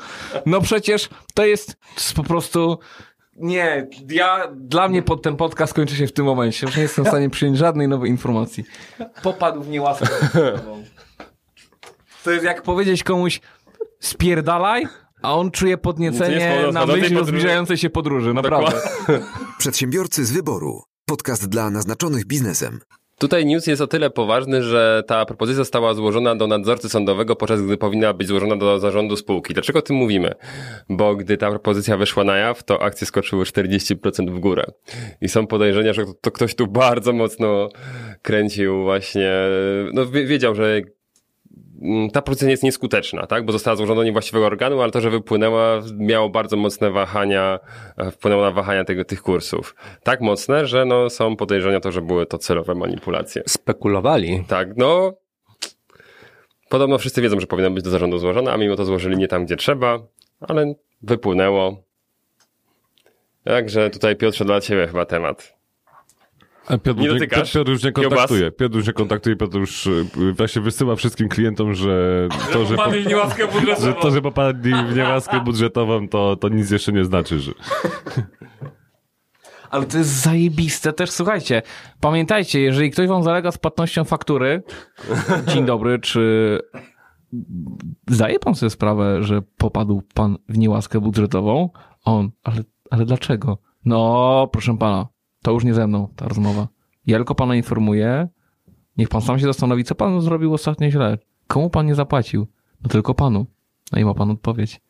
No przecież to jest, to jest po prostu Nie, ja, dla mnie pod ten podcast kończy się w tym momencie. Już nie jestem w stanie przyjąć żadnej nowej informacji. Popadł w niełaskę. To jest jak powiedzieć komuś spierdalaj, a on czuje podniecenie na myśl o zbliżającej się podróży, naprawdę. Przedsiębiorcy z wyboru. Podcast dla naznaczonych biznesem. Tutaj news jest o tyle poważny, że ta propozycja została złożona do nadzorcy sądowego, podczas gdy powinna być złożona do zarządu spółki. Dlaczego o tym mówimy? Bo gdy ta propozycja wyszła na jaw, to akcje skoczyły 40% w górę. I są podejrzenia, że to ktoś tu bardzo mocno kręcił właśnie, no wie- wiedział, że ta propozycja jest nieskuteczna, tak? Bo została złożona do niewłaściwego organu, ale to, że wypłynęła, miało bardzo mocne wahania, e, wpłynęło na wahania tego, tych kursów. Tak mocne, że no, są podejrzenia to, że były to celowe manipulacje. Spekulowali. Tak, no. Podobno wszyscy wiedzą, że powinno być do zarządu złożone, a mimo to złożyli nie tam, gdzie trzeba, ale wypłynęło. Także tutaj Piotrze dla Ciebie chyba temat. A Piotr, Nie już dotykasz? Piotr już nie Kiełbas? kontaktuje. Piotr już nie kontaktuje, Piotr już y, właśnie wysyła wszystkim klientom, że to, że, po, w niełaskę że, to, że popadli w niełaskę budżetową, to, to nic jeszcze nie znaczy, że... Ale to jest zajebiste też, słuchajcie, pamiętajcie, jeżeli ktoś wam zalega z płatnością faktury, dzień dobry, czy zdaje pan sobie sprawę, że popadł pan w niełaskę budżetową? On, ale, ale dlaczego? No, proszę pana, to już nie ze mną ta rozmowa. Ja tylko pana informuję, niech pan sam się zastanowi, co pan zrobił ostatnio źle. Komu pan nie zapłacił? No tylko panu. No i ma pan odpowiedź.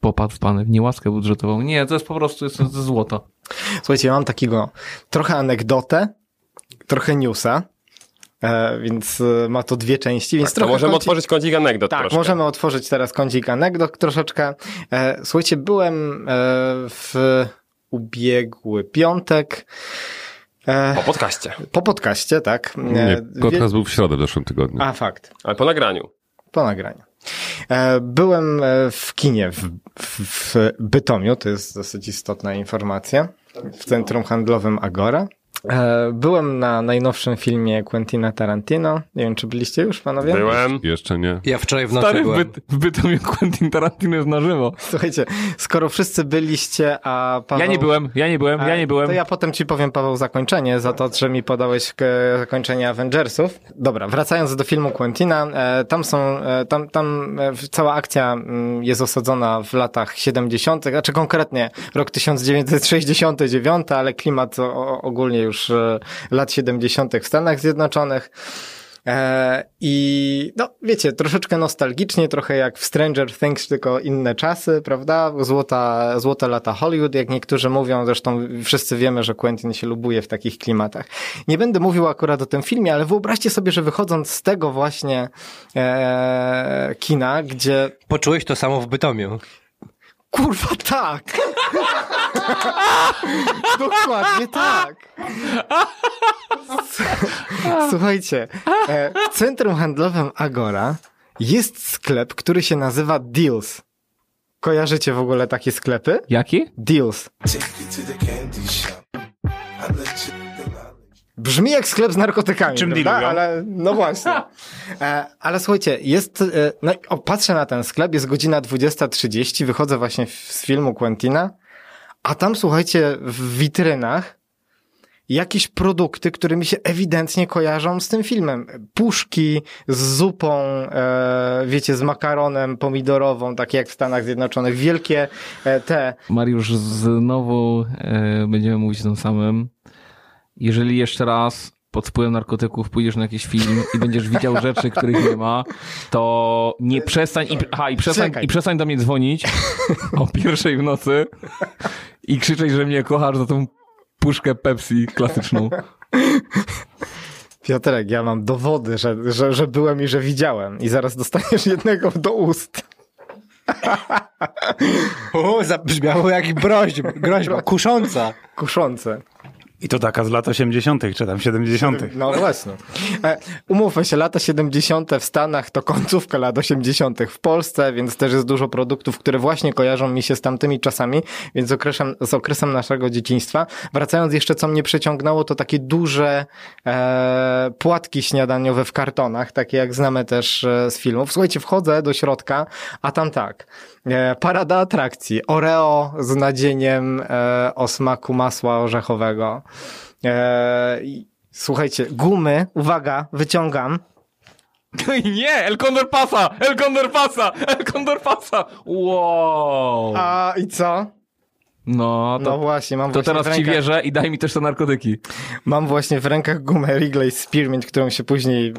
Popadł pan w niełaskę budżetową. Nie, to jest po prostu jest, to jest złoto. Słuchajcie, ja mam takiego trochę anegdotę, trochę newsa, e, więc e, ma to dwie części, więc Tak, to trochę możemy kącik- otworzyć kącik anegdot Tak, troszkę. możemy otworzyć teraz kącik anegdot troszeczkę. E, słuchajcie, byłem e, w ubiegły piątek e, Po podcaście, po podcaście, tak. E, Nie, podcast był w środę w zeszłym tygodniu. A, fakt. ale po nagraniu. Po nagraniu. E, Byłem e, w kinie w, w, w Bytomiu, to jest dosyć istotna informacja, w centrum handlowym Agora. E, Byłem na najnowszym filmie Quentina Tarantino. Nie wiem, czy byliście już, panowie? Byłem. Jeszcze nie. Ja wczoraj w nocy Stary, w, byłem. byt, w Bytomiu Quentin Tarantino jest na żywo. Słuchajcie, skoro wszyscy byliście, a Paweł... Ja nie byłem, ja nie byłem, ja nie byłem. To ja potem ci powiem, Paweł, zakończenie za to, że mi podałeś k- zakończenie Avengersów. Dobra, wracając do filmu Quentina, e, tam są, e, tam, tam e, cała akcja mm, jest osadzona w latach 70., znaczy konkretnie rok 1969, ale klimat ogólnie już e, lat 70. w Stanach Zjednoczonych. E, I no, wiecie, troszeczkę nostalgicznie, trochę jak w Stranger Things, tylko inne czasy, prawda? Złota, złote lata Hollywood, jak niektórzy mówią, zresztą wszyscy wiemy, że Quentin się lubuje w takich klimatach. Nie będę mówił akurat o tym filmie, ale wyobraźcie sobie, że wychodząc z tego właśnie e, kina, gdzie Poczułeś to samo w Bytomiu. Kurwa, tak! Dokładnie tak! Słuchajcie, e, w centrum handlowym Agora jest sklep, który się nazywa Deals. Kojarzycie w ogóle takie sklepy? Jaki? Deals. Brzmi jak sklep z narkotykami, Czym prawda? dealują? Ale no właśnie. E, ale słuchajcie, jest, e, no o, patrzę na ten sklep, jest godzina 20.30, wychodzę właśnie w- z filmu Quentina, a tam słuchajcie, w witrynach jakieś produkty, które mi się ewidentnie kojarzą z tym filmem. Puszki z zupą, e, wiecie, z makaronem pomidorową, takie jak w Stanach Zjednoczonych. Wielkie e, te Mariusz, znowu e, będziemy mówić o tym samym. Jeżeli jeszcze raz pod wpływem narkotyków pójdziesz na jakiś film i będziesz widział rzeczy, których nie ma, to nie przestań i, aha, i, przestań, Czekaj. i przestań do mnie dzwonić o pierwszej w nocy i krzyczeć, że mnie kochasz za tą puszkę Pepsi klasyczną. Piotrek, ja mam dowody, że, że, że byłem i że widziałem. I zaraz dostaniesz jednego do ust. O, zabrzmiało jak groźba, groźba kusząca. Kuszące. I to taka z lat 80., czy tam 70. No właśnie. E, Umówmy się, lata 70. w Stanach to końcówka lat 80. w Polsce, więc też jest dużo produktów, które właśnie kojarzą mi się z tamtymi czasami, więc z okresem, z okresem naszego dzieciństwa. Wracając jeszcze, co mnie przyciągnęło, to takie duże e, płatki śniadaniowe w kartonach, takie jak znamy też e, z filmów. Słuchajcie, wchodzę do środka, a tam tak, parada atrakcji, Oreo z nadzieniem e, o smaku masła orzechowego. E, słuchajcie, gumy, uwaga, wyciągam. Nie, El Condor pasa! El Condor pasa! El Condor pasa! Wow! A i co? No, to, No właśnie, mam to teraz w ci rękach, wierzę i daj mi też te narkotyki. Mam właśnie w rękach gumę Wrigley Spearmint, którą się później e,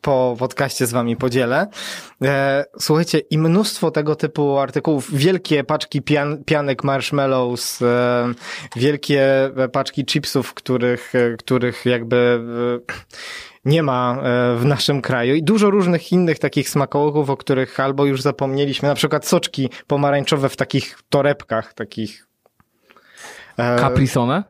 po podcaście z wami podzielę. E, słuchajcie, i mnóstwo tego typu artykułów, wielkie paczki pian, pianek marshmallows, e, wielkie paczki chipsów, których, e, których jakby e, nie ma e, w naszym kraju i dużo różnych innych takich smakołyków, o których albo już zapomnieliśmy, na przykład soczki pomarańczowe w takich torebkach, takich e, Caprisone?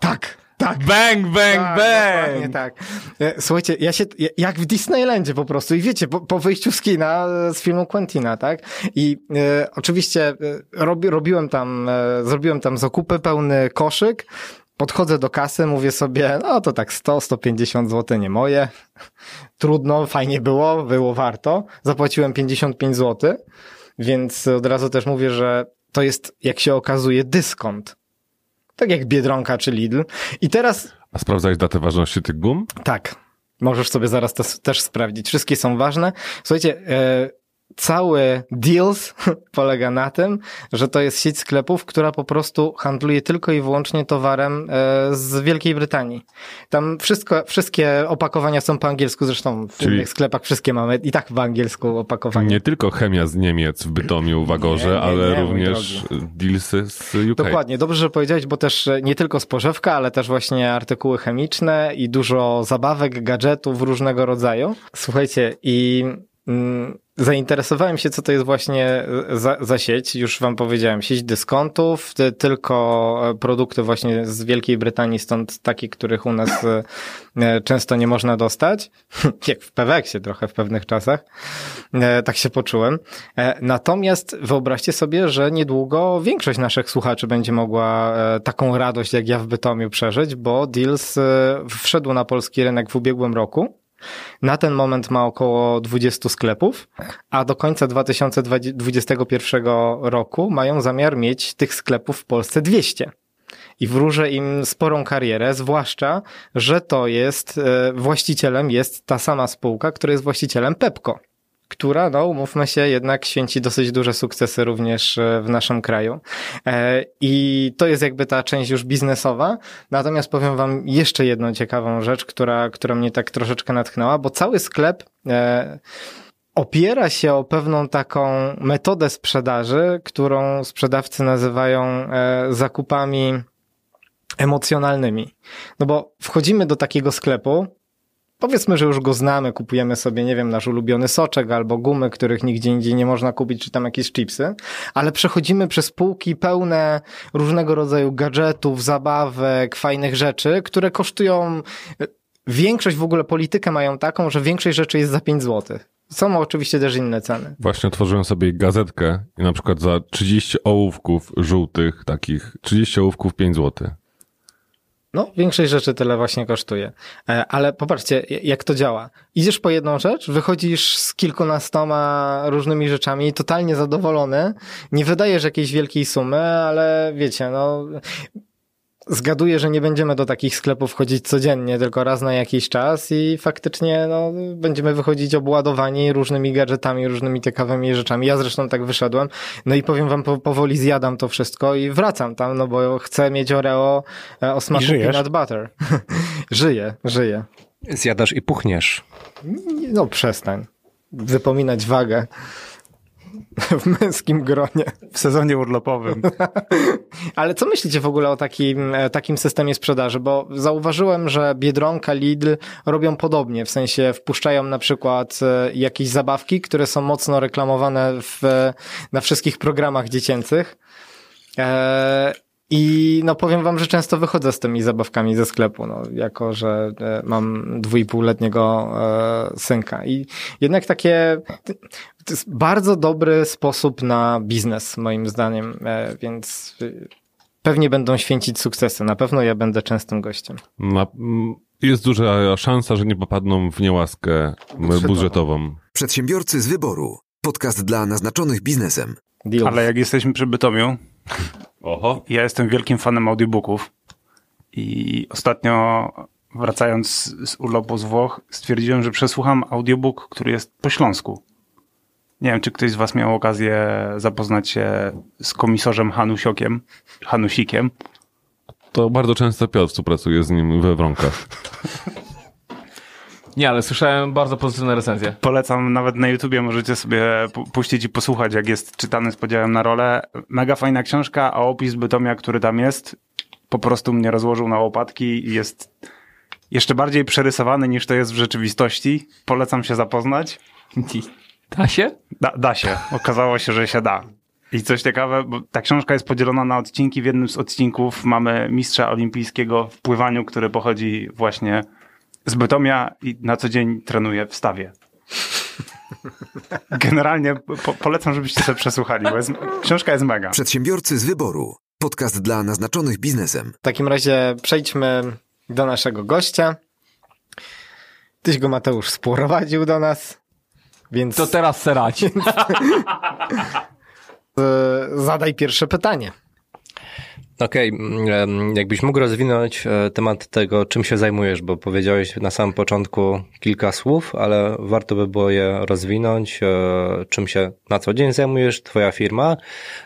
tak, tak. Bang, bang, Tak, dokładnie tak. E, Słuchajcie, ja się, ja- jak w Disneylandzie po prostu i wiecie, po, po wyjściu z kina e, z filmu Quentina, tak? I e, oczywiście e, robi, robiłem tam, e, zrobiłem tam zakupy, pełny koszyk, podchodzę do kasy, mówię sobie, no to tak 100, 150 zł nie moje, trudno, fajnie było, było warto, zapłaciłem 55 zł, więc od razu też mówię, że to jest, jak się okazuje, dyskont. Tak jak Biedronka czy Lidl. I teraz A sprawdzałeś datę ważności tych gum? tak. Możesz sobie zaraz też sprawdzić. Wszystkie są ważne. Słuchajcie, e, cały deals polega na tym, że to jest sieć sklepów, która po prostu handluje tylko i wyłącznie towarem e, z Wielkiej Brytanii. Tam wszystko, wszystkie opakowania są po angielsku, zresztą w Czyli- innych sklepach wszystkie mamy i tak po angielsku opakowania. Nie tylko chemia z Niemiec w Bytomiu, w Agorze, Nie, nie, ale nie, również dealsy z UK. Dokładnie, dobrze, że powiedziałeś, bo też e, nie tylko spożywka, ale też właśnie artykuły chemiczne i dużo zabawek, gadżetów różnego rodzaju. Słuchajcie, i zainteresowałem się, co to jest właśnie e, za, za sieć. Już wam powiedziałem, sieć dyskontów, ty, tylko e, produkty właśnie z Wielkiej Brytanii, stąd takie, których u nas e, często nie można dostać. Jak w Peweksie trochę w pewnych czasach. Tak się poczułem. Natomiast wyobraźcie sobie, że niedługo większość naszych słuchaczy będzie mogła taką radość, jak ja w Bytomiu przeżyć, bo Deals wszedł na polski rynek w ubiegłym roku. Na ten moment ma około 20 sklepów, a do końca 2021 roku mają zamiar mieć tych sklepów w Polsce 200. I wróżę im sporą karierę, zwłaszcza, że to jest, e, właścicielem jest ta sama spółka, która jest właścicielem Pepco która, no umówmy się, jednak święci dosyć duże sukcesy również e, w naszym kraju. E, I to jest jakby ta część już biznesowa. Natomiast powiem wam jeszcze jedną ciekawą rzecz, która, która mnie tak troszeczkę natchnęła, bo cały sklep e, opiera się o pewną taką metodę sprzedaży, którą sprzedawcy nazywają zakupami emocjonalnymi. No bo wchodzimy do takiego sklepu, Powiedzmy, że już go znamy, kupujemy sobie, nie wiem, nasz ulubiony soczek albo gumy, których nigdzie indziej nie można kupić, czy tam jakieś chipsy, ale przechodzimy przez półki pełne różnego rodzaju gadżetów, zabawek, fajnych rzeczy, które kosztują, większość w ogóle politykę mają taką, że większość rzeczy jest za 5 zł. Są oczywiście też inne ceny. Właśnie otworzyłem sobie gazetkę i na przykład za 30 ołówków żółtych, takich 30 ołówków 5 zł. No, większość rzeczy tyle właśnie kosztuje. E, Ale popatrzcie, jak to działa. Idziesz po jedną rzecz, wychodzisz z kilkunastoma różnymi rzeczami, totalnie zadowolony, nie wydajesz jakiejś wielkiej sumy, ale wiecie, no, zgaduję, że nie będziemy do takich sklepów chodzić codziennie, tylko raz na jakiś czas i faktycznie no, będziemy wychodzić obładowani różnymi gadżetami, różnymi ciekawymi rzeczami. Ja zresztą tak wyszedłem. No i powiem wam, po, powoli zjadam to wszystko i wracam tam, no bo chcę mieć Oreo e, o smaku peanut butter. żyję, żyję. Zjadasz i puchniesz. No przestań. Wypominać wagę w męskim gronie. W sezonie urlopowym. Ale co myślicie w ogóle o takim, e, takim systemie sprzedaży? Bo zauważyłem, że Biedronka, Lidl robią podobnie, w sensie wpuszczają na przykład e, jakieś zabawki, które są mocno reklamowane w, na wszystkich programach dziecięcych. I no powiem wam, że często wychodzę z tymi zabawkami ze sklepu, no, jako że e, mam dwójpółletniego e, synka. I jednak takie, to jest bardzo dobry sposób na biznes, moim zdaniem, e, więc e, pewnie będą święcić sukcesy. Na pewno ja będę częstym gościem. Na, jest duża szansa, że nie popadną w niełaskę Budżetową. budżetową. Przedsiębiorcy z wyboru. Podcast dla naznaczonych biznesem. Deal. Ale jak jesteśmy przy Bytomiu, Oho. ja jestem wielkim fanem audiobooków i ostatnio wracając z urlopu z Włoch stwierdziłem, że przesłucham audiobook, który jest po śląsku. Nie wiem, czy ktoś z was miał okazję zapoznać się z komisarzem Hanusiokiem, Hanusikiem. To bardzo często Piotr współpracuje z nim we wronkach. Nie, ale słyszałem bardzo pozytywne recenzje. Polecam nawet na YouTubie, możecie sobie pu- puścić i posłuchać, jak jest czytany z podziałem na rolę. Mega fajna książka, a opis Bytomia, który tam jest, po prostu mnie rozłożył na łopatki i jest jeszcze bardziej przerysowany niż to jest w rzeczywistości. Polecam się zapoznać. Da się? Da, da się. Okazało się, że się da. I coś ciekawe, bo ta książka jest podzielona na odcinki. W jednym z odcinków mamy mistrza olimpijskiego w pływaniu, który pochodzi właśnie z Bytomia i na co dzień trenuje w stawie. Generalnie po, polecam, żebyście sobie przesłuchali, bo jest, książka jest mega. Przedsiębiorcy z wyboru. Podcast dla naznaczonych biznesem. W takim razie przejdźmy do naszego gościa. Tyś go Mateusz sprowadził do nas, więc To teraz serać. e, zadaj pierwsze pytanie. Okej, mm, jakbyś mógł rozwinąć e, temat tego, czym się zajmujesz, bo powiedziałeś na samym początku kilka słów, ale warto by było je rozwinąć, e, czym się na co dzień zajmujesz, twoja firma,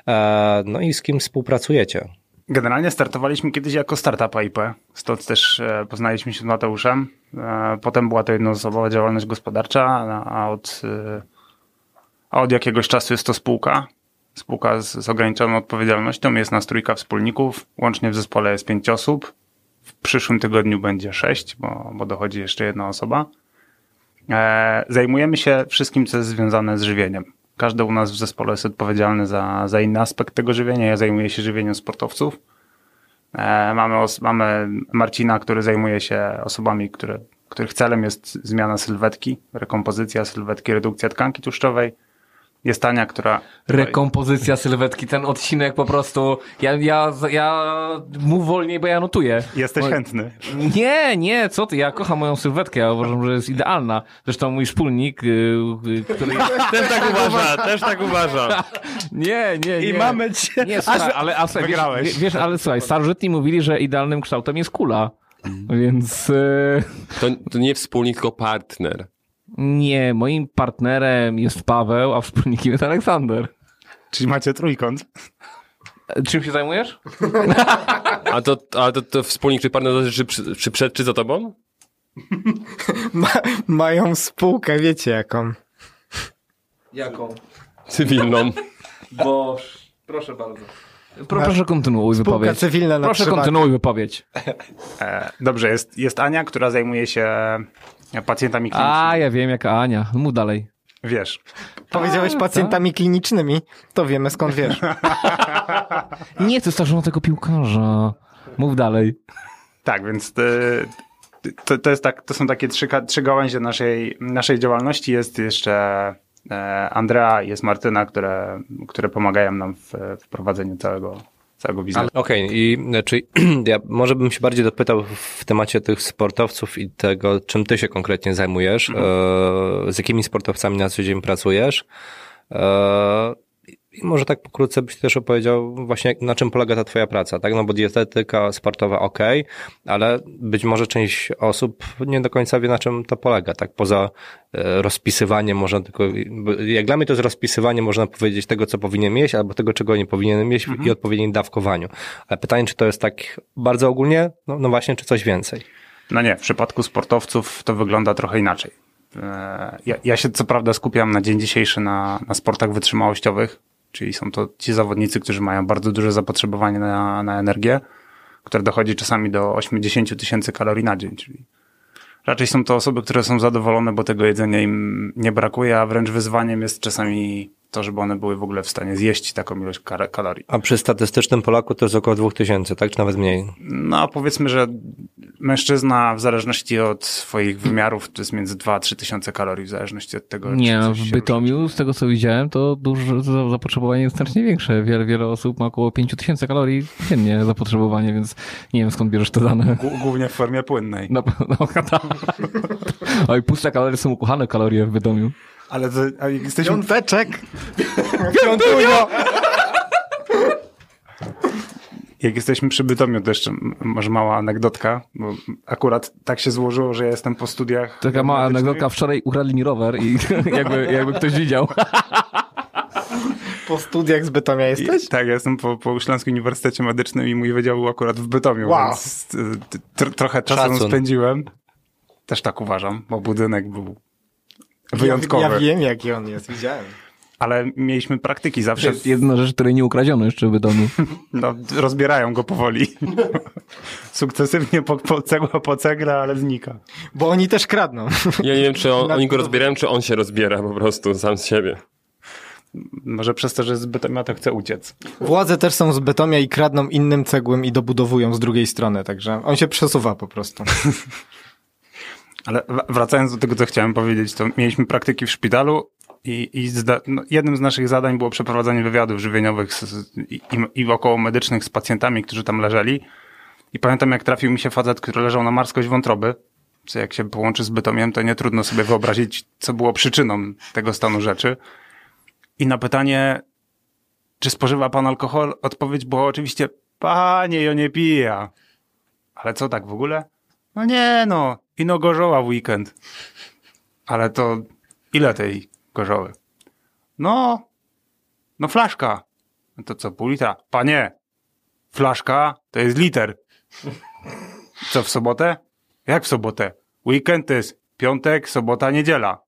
e, no i z kim współpracujecie. Generalnie startowaliśmy kiedyś jako startup IP, stąd też poznaliśmy się z Mateuszem. Potem była to jednoosobowa działalność gospodarcza, a- od, a od jakiegoś czasu jest to spółka. Spółka z, z ograniczoną odpowiedzialnością, jest nas trójka wspólników, łącznie w zespole jest pięć osób. W przyszłym tygodniu będzie sześć, bo, bo dochodzi jeszcze jedna osoba. E, Zajmujemy się wszystkim, co jest związane z żywieniem. Każdy u nas w zespole jest odpowiedzialny za, za inny aspekt tego żywienia. Ja zajmuję się żywieniem sportowców. E, mamy, os- mamy Marcina, który zajmuje się osobami, które, których celem jest zmiana sylwetki, rekompozycja sylwetki, redukcja tkanki tłuszczowej. Jest Ania, która... Rekompozycja sylwetki, ten odcinek po prostu. Ja, ja, ja mów wolniej, bo ja notuję. Jesteś Bo- chętny. Nie, nie, co ty, ja kocham moją sylwetkę, ja uważam, że jest idealna. Zresztą mój wspólnik, y, y, który... Też tak uważa, też tak uważa. Nie, nie, nie. I mamy cię. Nie, słuchaj, ale, a, słuchaj, Wygrałeś. Wiesz, wiesz, ale słuchaj, starożytni mówili, że idealnym kształtem jest kula. Więc y, To, to nie wspólnik, tylko partner. Nie, moim partnerem jest Paweł, a wspólnikiem jest Aleksander. Czyli macie trójkąt. E, Czym się zajmujesz? A to, a to, to wspólnik czy partner zależy, czy, przy- czy przed, czy za tobą? Ma, mają spółkę, wiecie jaką. Jaką? Cywilną. Bo... Proszę bardzo. Pro, proszę kontynuuj Spółka wypowiedź. cywilna na Proszę kontynuuj wypowiedź. E, dobrze, jest, jest Ania, która zajmuje się pacjentami klinicznymi. A, ja wiem, jaka Ania. Mów dalej. Wiesz. Powiedziałeś pacjentami klinicznymi, to wiemy skąd wiesz. Nie, to żona tego piłkarza. Mów dalej. Tak, więc y, to, to, jest tak, to są takie trzy, trzy gałęzie naszej, naszej działalności. Jest jeszcze e, Andrea i jest Martyna, które, które pomagają nam w, w prowadzeniu całego, całego biznesu. Okej, i e, czy ja może bym się bardziej dopytał w temacie tych sportowców i tego, czym ty się konkretnie zajmujesz, e, z jakimi sportowcami na co dzień pracujesz. I może tak pokrótce byś też opowiedział właśnie na czym polega ta twoja praca, tak? No bo dietetyka sportowa ok, ale być może część osób nie do końca wie na czym to polega, tak? Poza e, rozpisywaniem można tylko, jak dla mnie to jest rozpisywanie, można powiedzieć tego, co powinien mieć, albo tego, czego nie powinien mieć i odpowiednim dawkowaniu. Ale pytanie, czy to jest tak bardzo ogólnie? No, no właśnie, czy coś więcej? No nie, w przypadku sportowców to wygląda trochę inaczej. E, Ja, ja się co prawda skupiam na dzień dzisiejszy na, na sportach wytrzymałościowych, czyli są to ci zawodnicy, którzy mają bardzo duże zapotrzebowanie na, na energię, które dochodzi czasami do 80 tysięcy kalorii na dzień, czyli raczej są to osoby, które są zadowolone, bo tego jedzenia im nie brakuje, a wręcz wyzwaniem jest czasami to, żeby one były w ogóle w stanie zjeść taką ilość kalorii. A przy statystycznym Polaku to jest około 2000, tak? Czy nawet mniej? No, powiedzmy, że mężczyzna w zależności od swoich wymiarów to jest między 2 a 3 tysiące kalorii, w zależności od tego, Nie, czy coś w się Bytomiu, z tego co widziałem, to dużo, zapotrzebowanie jest znacznie większe. Wiele, wiele osób ma około 5000 kalorii dziennie zapotrzebowanie, więc nie wiem skąd bierzesz te dane. G- Głównie w formie płynnej. No, no, no, Oj, puste kalorie są ukochane kalorie w Bytomiu. Ale to, a jak jesteśmy... Piąteczek! Jak jesteśmy przy Bytomiu, to jeszcze może mała anegdotka, bo akurat tak się złożyło, że ja jestem po studiach. Taka mała anegdotka, wczoraj ukradli mi rower i jakby, jakby ktoś widział. Po studiach z Bytomia jesteś? I, tak, ja jestem po, po Śląskim Uniwersytecie Medycznym i mój wydział był akurat w Bytomiu, Wow. więc y, tr- trochę czasu Szacun. spędziłem. Też tak uważam, bo budynek był wyjątkowy. Ja, ja wiem, jaki on jest, widziałem. Ale mieliśmy praktyki To zawsze. jest jedna rzecz, której nie ukradziono jeszcze w Bytomiu. No, rozbierają go powoli. Sukcesywnie po, po cegła po cegle, ale znika. Bo oni też kradną. Ja nie wiem, czy on, oni go rozbierają, czy on się rozbiera po prostu sam z siebie. Może przez to, że z Bytomia to chce uciec. Władze też są z Bytomia i kradną innym cegłem i dobudowują z drugiej strony, także on się przesuwa po prostu. Ale wracając do tego, co chciałem powiedzieć, to mieliśmy praktyki w szpitalu i, i zda, no, jednym z naszych zadań było przeprowadzanie wywiadów żywieniowych z, i, i około medycznych z pacjentami, którzy tam leżeli. I pamiętam, jak trafił mi się facet, który leżał na marskość wątroby, co jak się połączy z Bytomiem, to nie trudno sobie wyobrazić, co było przyczyną tego stanu rzeczy. I na pytanie, czy spożywa pan alkohol, odpowiedź była oczywiście, panie, ja nie piję. Ale co tak w ogóle? No nie no, ino gorzoła w weekend. Ale to ile tej gorzoły? No, no flaszka. No to co, pół litra? Panie, flaszka to jest liter. Co w sobotę? Jak w sobotę? Weekend to jest piątek, sobota, niedziela.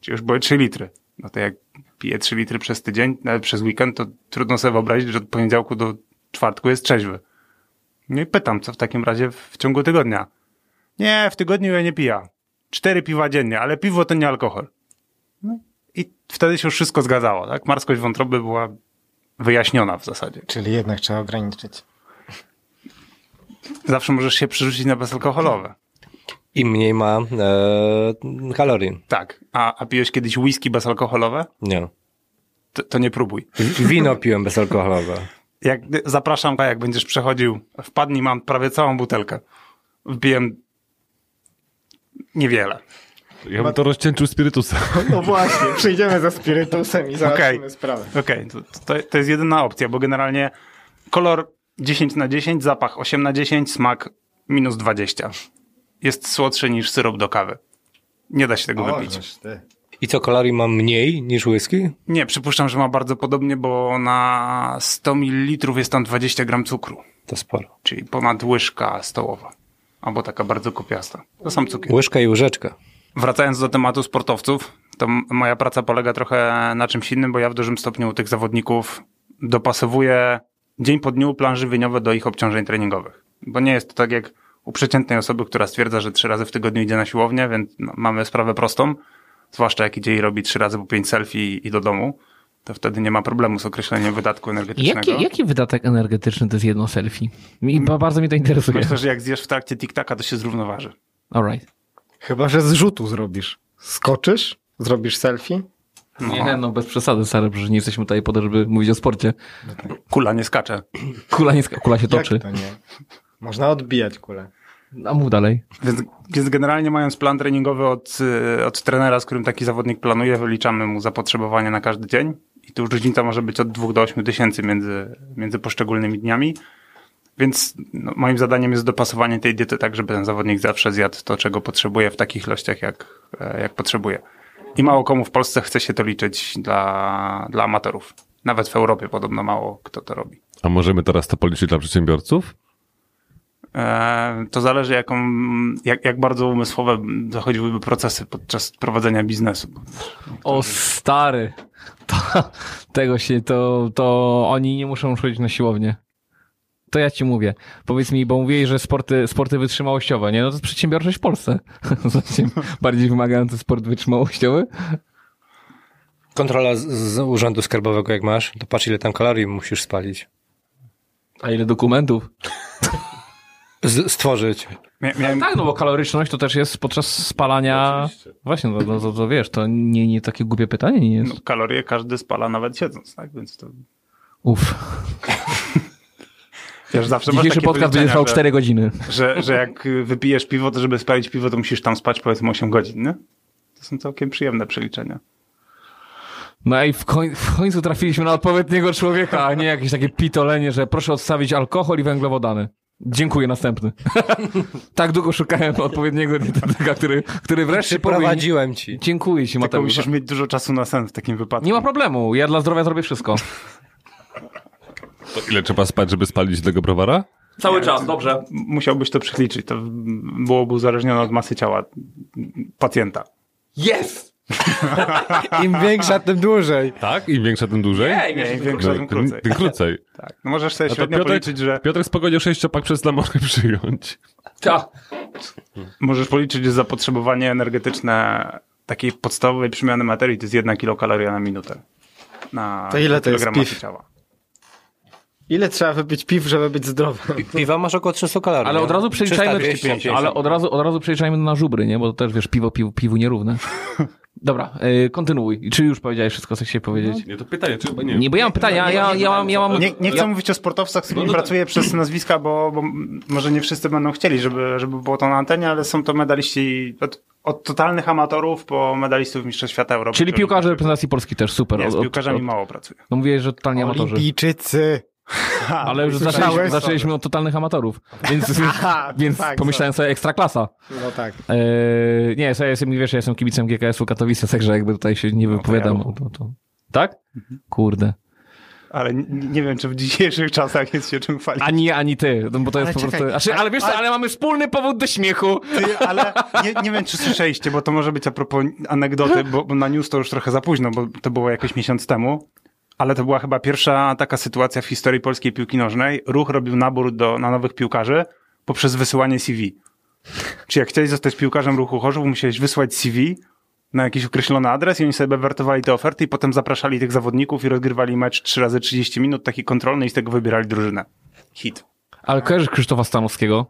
Czy już były 3 litry. No to jak piję 3 litry przez tydzień, nawet przez weekend, to trudno sobie wyobrazić, że od poniedziałku do czwartku jest trzeźwy. No i pytam, co w takim razie w ciągu tygodnia? Nie, w tygodniu ja nie piję. Cztery piwa dziennie, ale piwo to nie alkohol. No i wtedy się już wszystko zgadzało, tak? Marskość wątroby była wyjaśniona w zasadzie. Czyli jednak trzeba ograniczyć. Zawsze możesz się przerzucić na bezalkoholowe. I mniej ma e, kalorii. Tak. A, a piłeś kiedyś whisky bezalkoholowe? Nie. To, to nie próbuj. Wino piłem bezalkoholowe. Jak, zapraszam, jak będziesz przechodził, wpadnij, mam prawie całą butelkę. Wbiłem niewiele. Ja bym to rozcieńczył spirytusem. No właśnie, przyjdziemy za spirytusem i załatwimy Okej. sprawę. Okej, to, to, to jest jedyna opcja, bo generalnie kolor 10 na 10, zapach 8 na 10, smak minus 20. Jest słodszy niż syrop do kawy. Nie da się tego wypić. żeż ty. I co, kalorii ma mniej niż whisky? Nie, przypuszczam, że ma bardzo podobnie, bo na 100 ml jest tam 20 gram cukru, To sporo. czyli ponad łyżka stołowa. Albo taka bardzo kopiasta. To sam cukier. Łyżka i łyżeczka. Wracając do tematu sportowców, to moja praca polega trochę na czymś innym, bo ja w dużym stopniu u tych zawodników dopasowuję dzień po dniu plan żywieniowy do ich obciążeń treningowych. Bo nie jest to tak jak u przeciętnej osoby, która stwierdza, że trzy razy w tygodniu idzie na siłownię, więc mamy sprawę prostą. Zwłaszcza jak idzie i robi trzy razy po pięć selfie i do domu, to wtedy nie ma problemu z określeniem wydatku energetycznego. Jaki, jaki wydatek energetyczny to jest jedno selfie? I ba- bardzo mnie to interesuje. Myślę, że jak zjesz w trakcie TikTaka, to się zrównoważy. Alright. Chyba, że z rzutu zrobisz. Skoczysz, zrobisz selfie. Nie, no bez przesady, stary, przecież nie jesteśmy tutaj po to, żeby mówić o sporcie. Kula nie skacze. Kula, nie, ska- kula się toczy. Jak to nie? Można odbijać kulę. A mów dalej. Więc, więc generalnie mając plan treningowy od, y, od trenera, z którym taki zawodnik planuje, wyliczamy mu zapotrzebowanie na każdy dzień i tu różnica może być od 2 do 8 tysięcy między, między poszczególnymi dniami. Więc no, moim zadaniem jest dopasowanie tej diety tak, żeby ten zawodnik zawsze zjadł to, czego potrzebuje w takich ilościach, jak, e, jak potrzebuje. I mało komu w Polsce chce się to liczyć dla, dla amatorów. Nawet w Europie podobno mało kto to robi. A możemy teraz to policzyć dla przedsiębiorców? E, To zależy, jaką, jak, jak bardzo umysłowe zachodziłyby procesy podczas prowadzenia biznesu. O stary. To, tego się, to, to oni nie muszą chodzić na siłownię. To ja ci mówię. Powiedz mi, bo mówiłeś, że sporty, sporty wytrzymałościowe, nie? No to jest przedsiębiorczość w Polsce. Bardziej wymagający sport wytrzymałościowy. Kontrola z, z urzędu skarbowego jak masz, to patrz ile tam kalorii musisz spalić. A ile dokumentów? Z, stworzyć. Mia, miałem, Tak, no bo kaloryczność to też jest podczas spalania... Właśnie, no, no to, to wiesz, to nie, nie takie głupie pytanie nie jest. no, kalorie każdy spala nawet siedząc, tak? Więc to Uff. wiesz, zawsze Dzisiejszy podcast będzie trwał że- 4 godziny. że, że jak wypijesz piwo, to żeby spalić piwo, to musisz tam spać powiedzmy 8 godzin, nie? To są całkiem przyjemne przeliczenia. No i w, koń, w końcu trafiliśmy na odpowiedniego człowieka, a nie jakieś takie pitolenie, że proszę odstawić alkohol i węglowodany. Dziękuję, następny. tak długo szukałem odpowiedniego dietetyka, który, który wreszcie powie... Przyprowadziłem ci. Dziękuję ci, Tylko Mateusz. musisz mieć dużo czasu na sen w takim wypadku. Nie ma problemu, ja dla zdrowia zrobię wszystko. To ile trzeba spać, żeby spalić tego browara? Cały czas, dobrze. Musiałbyś to przeliczyć. To byłoby uzależnione od masy ciała pacjenta. Jest! Im większa, tym dłużej. Tak? Im większa, tym dłużej? Ej, Nie, wiesz, im większa, tym krócej. Tym krócej. Tak. No możesz sobie średnio Piotrek, policzyć, że Piotrek spokojnie sześciopak przez dla może przyjąć. Ta. możesz policzyć, że zapotrzebowanie energetyczne takiej podstawowej przemiany materii to jest jedna kilokaloria na minutę. Na To ile to jest piw? ciała. Ile trzeba wypić piw, żeby być zdrowym? Piwa masz około 300 kalorii. Ale od razu przeliczajmy, 300, 250. ale od razu, od razu przeliczajmy na żubry, nie? Bo to też, wiesz, piwo, piwo, piwu nierówne. Dobra, y, kontynuuj. Czy już powiedziałeś wszystko, co chciałeś powiedzieć? Nie, to pytanie, czy chyba nie? Nie, bo ja mam pytania, ja, ja, mam, ja mam... Nie, nie chcę ja, mówić o sportowcach, z którymi No to pracuję przez nazwiska, bo, bo może nie wszyscy będą chcieli, żeby, żeby było to na antenie, ale są to medaliści od, od totalnych amatorów po medalistów Mistrzostw Świata Europy. Czyli piłkarze reprezentacji Polski też, super. Nie, Od- z od- piłkarzami od- mało pracuję. No mówię, że totalnie amatorzy. Olimpijczycy. Ale już zaczęliśmy, zaczęliśmy od totalnych amatorów. Więc, Aha, więc tak, pomyślałem sobie ekstra klasa. No tak. Eee, nie, ja jestem, wiesz, ja jestem kibicem GKS-u Katowice, także jakby tutaj się nie wypowiadam. ruchu. To, to... Tak? Kurde. Ale nie, wiem, czy w dzisiejszych czasach jest się czym chwalić. Ani ani ty, no bo to jest Ale po czekaj, prostu... Znaczy, ale wiesz co, ale mamy wspólny powód do śmiechu. Ty, ale nie, nie wiem, czy słyszeliście, bo to może być a propos anegdoty, bo, bo na news to już trochę za późno, bo to było jakiś miesiąc temu. Ale to była chyba pierwsza taka sytuacja w historii polskiej piłki nożnej. Ruch robił nabór do, na nowych piłkarzy poprzez wysyłanie CV. Czy jak chciałeś zostać piłkarzem ruchu Chorzów, musiałeś wysłać CV na jakiś określony adres i oni sobie wertowali te oferty i potem zapraszali tych zawodników i rozgrywali mecz 3 razy 30 minut, taki kontrolny i z tego wybierali drużynę. Hit. Ale kojarzysz Krzysztofa Stanowskiego?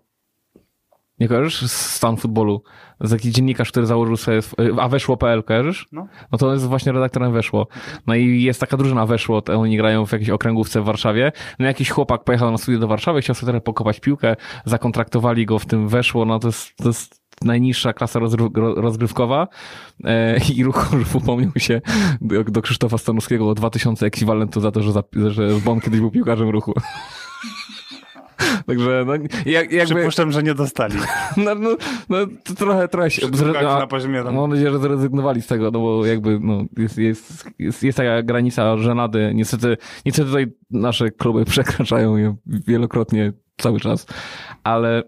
Nie kojarzysz? Stan futbolu. Z taki dziennikarz, który założył sobie, sw- a weszło.pl, kojarzysz? No. No to jest właśnie redaktorem Weszło. No i jest taka drużyna Weszło, to oni grają w jakiejś okręgówce w Warszawie. No jakiś chłopak pojechał na studia do Warszawy, chciał sobie trochę pokopać piłkę, zakontraktowali go w tym Weszło, no to jest, to jest najniższa klasa rozgrywkowa e, i ruch Chorzów upomniał się do, do Krzysztofa Stanowskiego o 2000 ekwiwalentu za to, że, zap- że on kiedyś był piłkarzem ruchu. Także no, jak, jakby... Przypuszczam, że nie dostali. No, no, no to trochę, trochę się... A- na poziomie tam. Mam nadzieję, że zrezygnowali z tego, no bo jakby no, jest, jest, jest, jest taka granica żenady. Niestety, niestety tutaj nasze kluby przekraczają je wielokrotnie cały czas, ale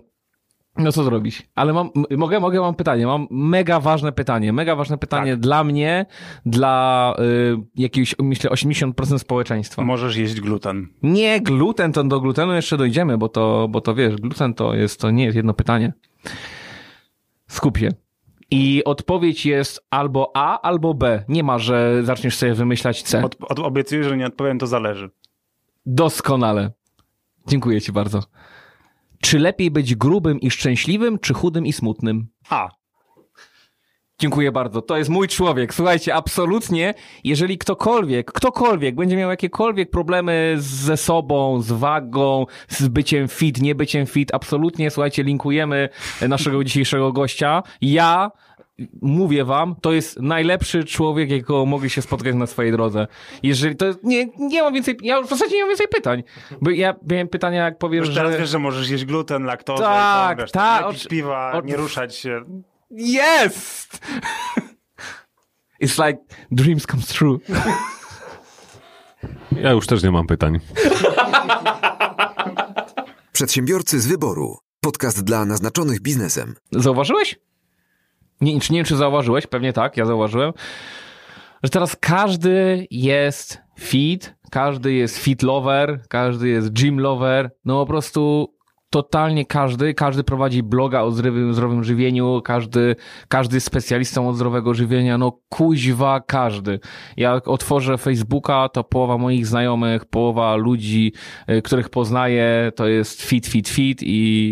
no co zrobić? Ale mam, mogę, mogę, mam pytanie, mam mega ważne pytanie, mega ważne pytanie Tak. dla mnie, dla y, jakiegoś, myślę, 80% społeczeństwa. Możesz jeść gluten. Nie, gluten, to do glutenu jeszcze dojdziemy, bo to, bo to wiesz, gluten to jest, to nie jest jedno pytanie. Skup się. I odpowiedź jest albo A, albo B. Nie ma, że zaczniesz sobie wymyślać C. Od, od, obiecuję, że nie odpowiem, to zależy. Doskonale. Dziękuję ci bardzo. Czy lepiej być grubym i szczęśliwym, czy chudym i smutnym? A. Dziękuję bardzo. To jest mój człowiek. Słuchajcie, absolutnie, jeżeli ktokolwiek, ktokolwiek będzie miał jakiekolwiek problemy ze sobą, z wagą, z byciem fit, nie byciem fit, absolutnie, słuchajcie, linkujemy naszego dzisiejszego gościa. Ja mówię wam, to jest najlepszy człowiek, jakiego mogę się spotkać na swojej drodze. Jeżeli to jest, nie, nie mam więcej, ja w zasadzie nie mam więcej pytań. Bo ja miałem pytania, jak powiesz, Już teraz że... wiesz, że możesz jeść gluten, laktozę, Tak, tą resztę. tak, Nie pić piwa, o- nie ruszać się. Jest! It's like dreams come true. Ja już też nie mam pytań. Przedsiębiorcy z wyboru. Podcast dla naznaczonych biznesem. Zauważyłeś? Nie, czy nie wiem, czy zauważyłeś, pewnie tak, ja zauważyłem, że teraz każdy jest fit, każdy jest fit lover, każdy jest gym lover, no po prostu totalnie każdy, każdy prowadzi bloga o zdrowym, zdrowym żywieniu, każdy, każdy jest specjalistą od zdrowego żywienia, no kuźwa każdy. Jak otworzę Facebooka, to połowa moich znajomych, połowa ludzi, y, których poznaję, to jest fit, fit, fit i,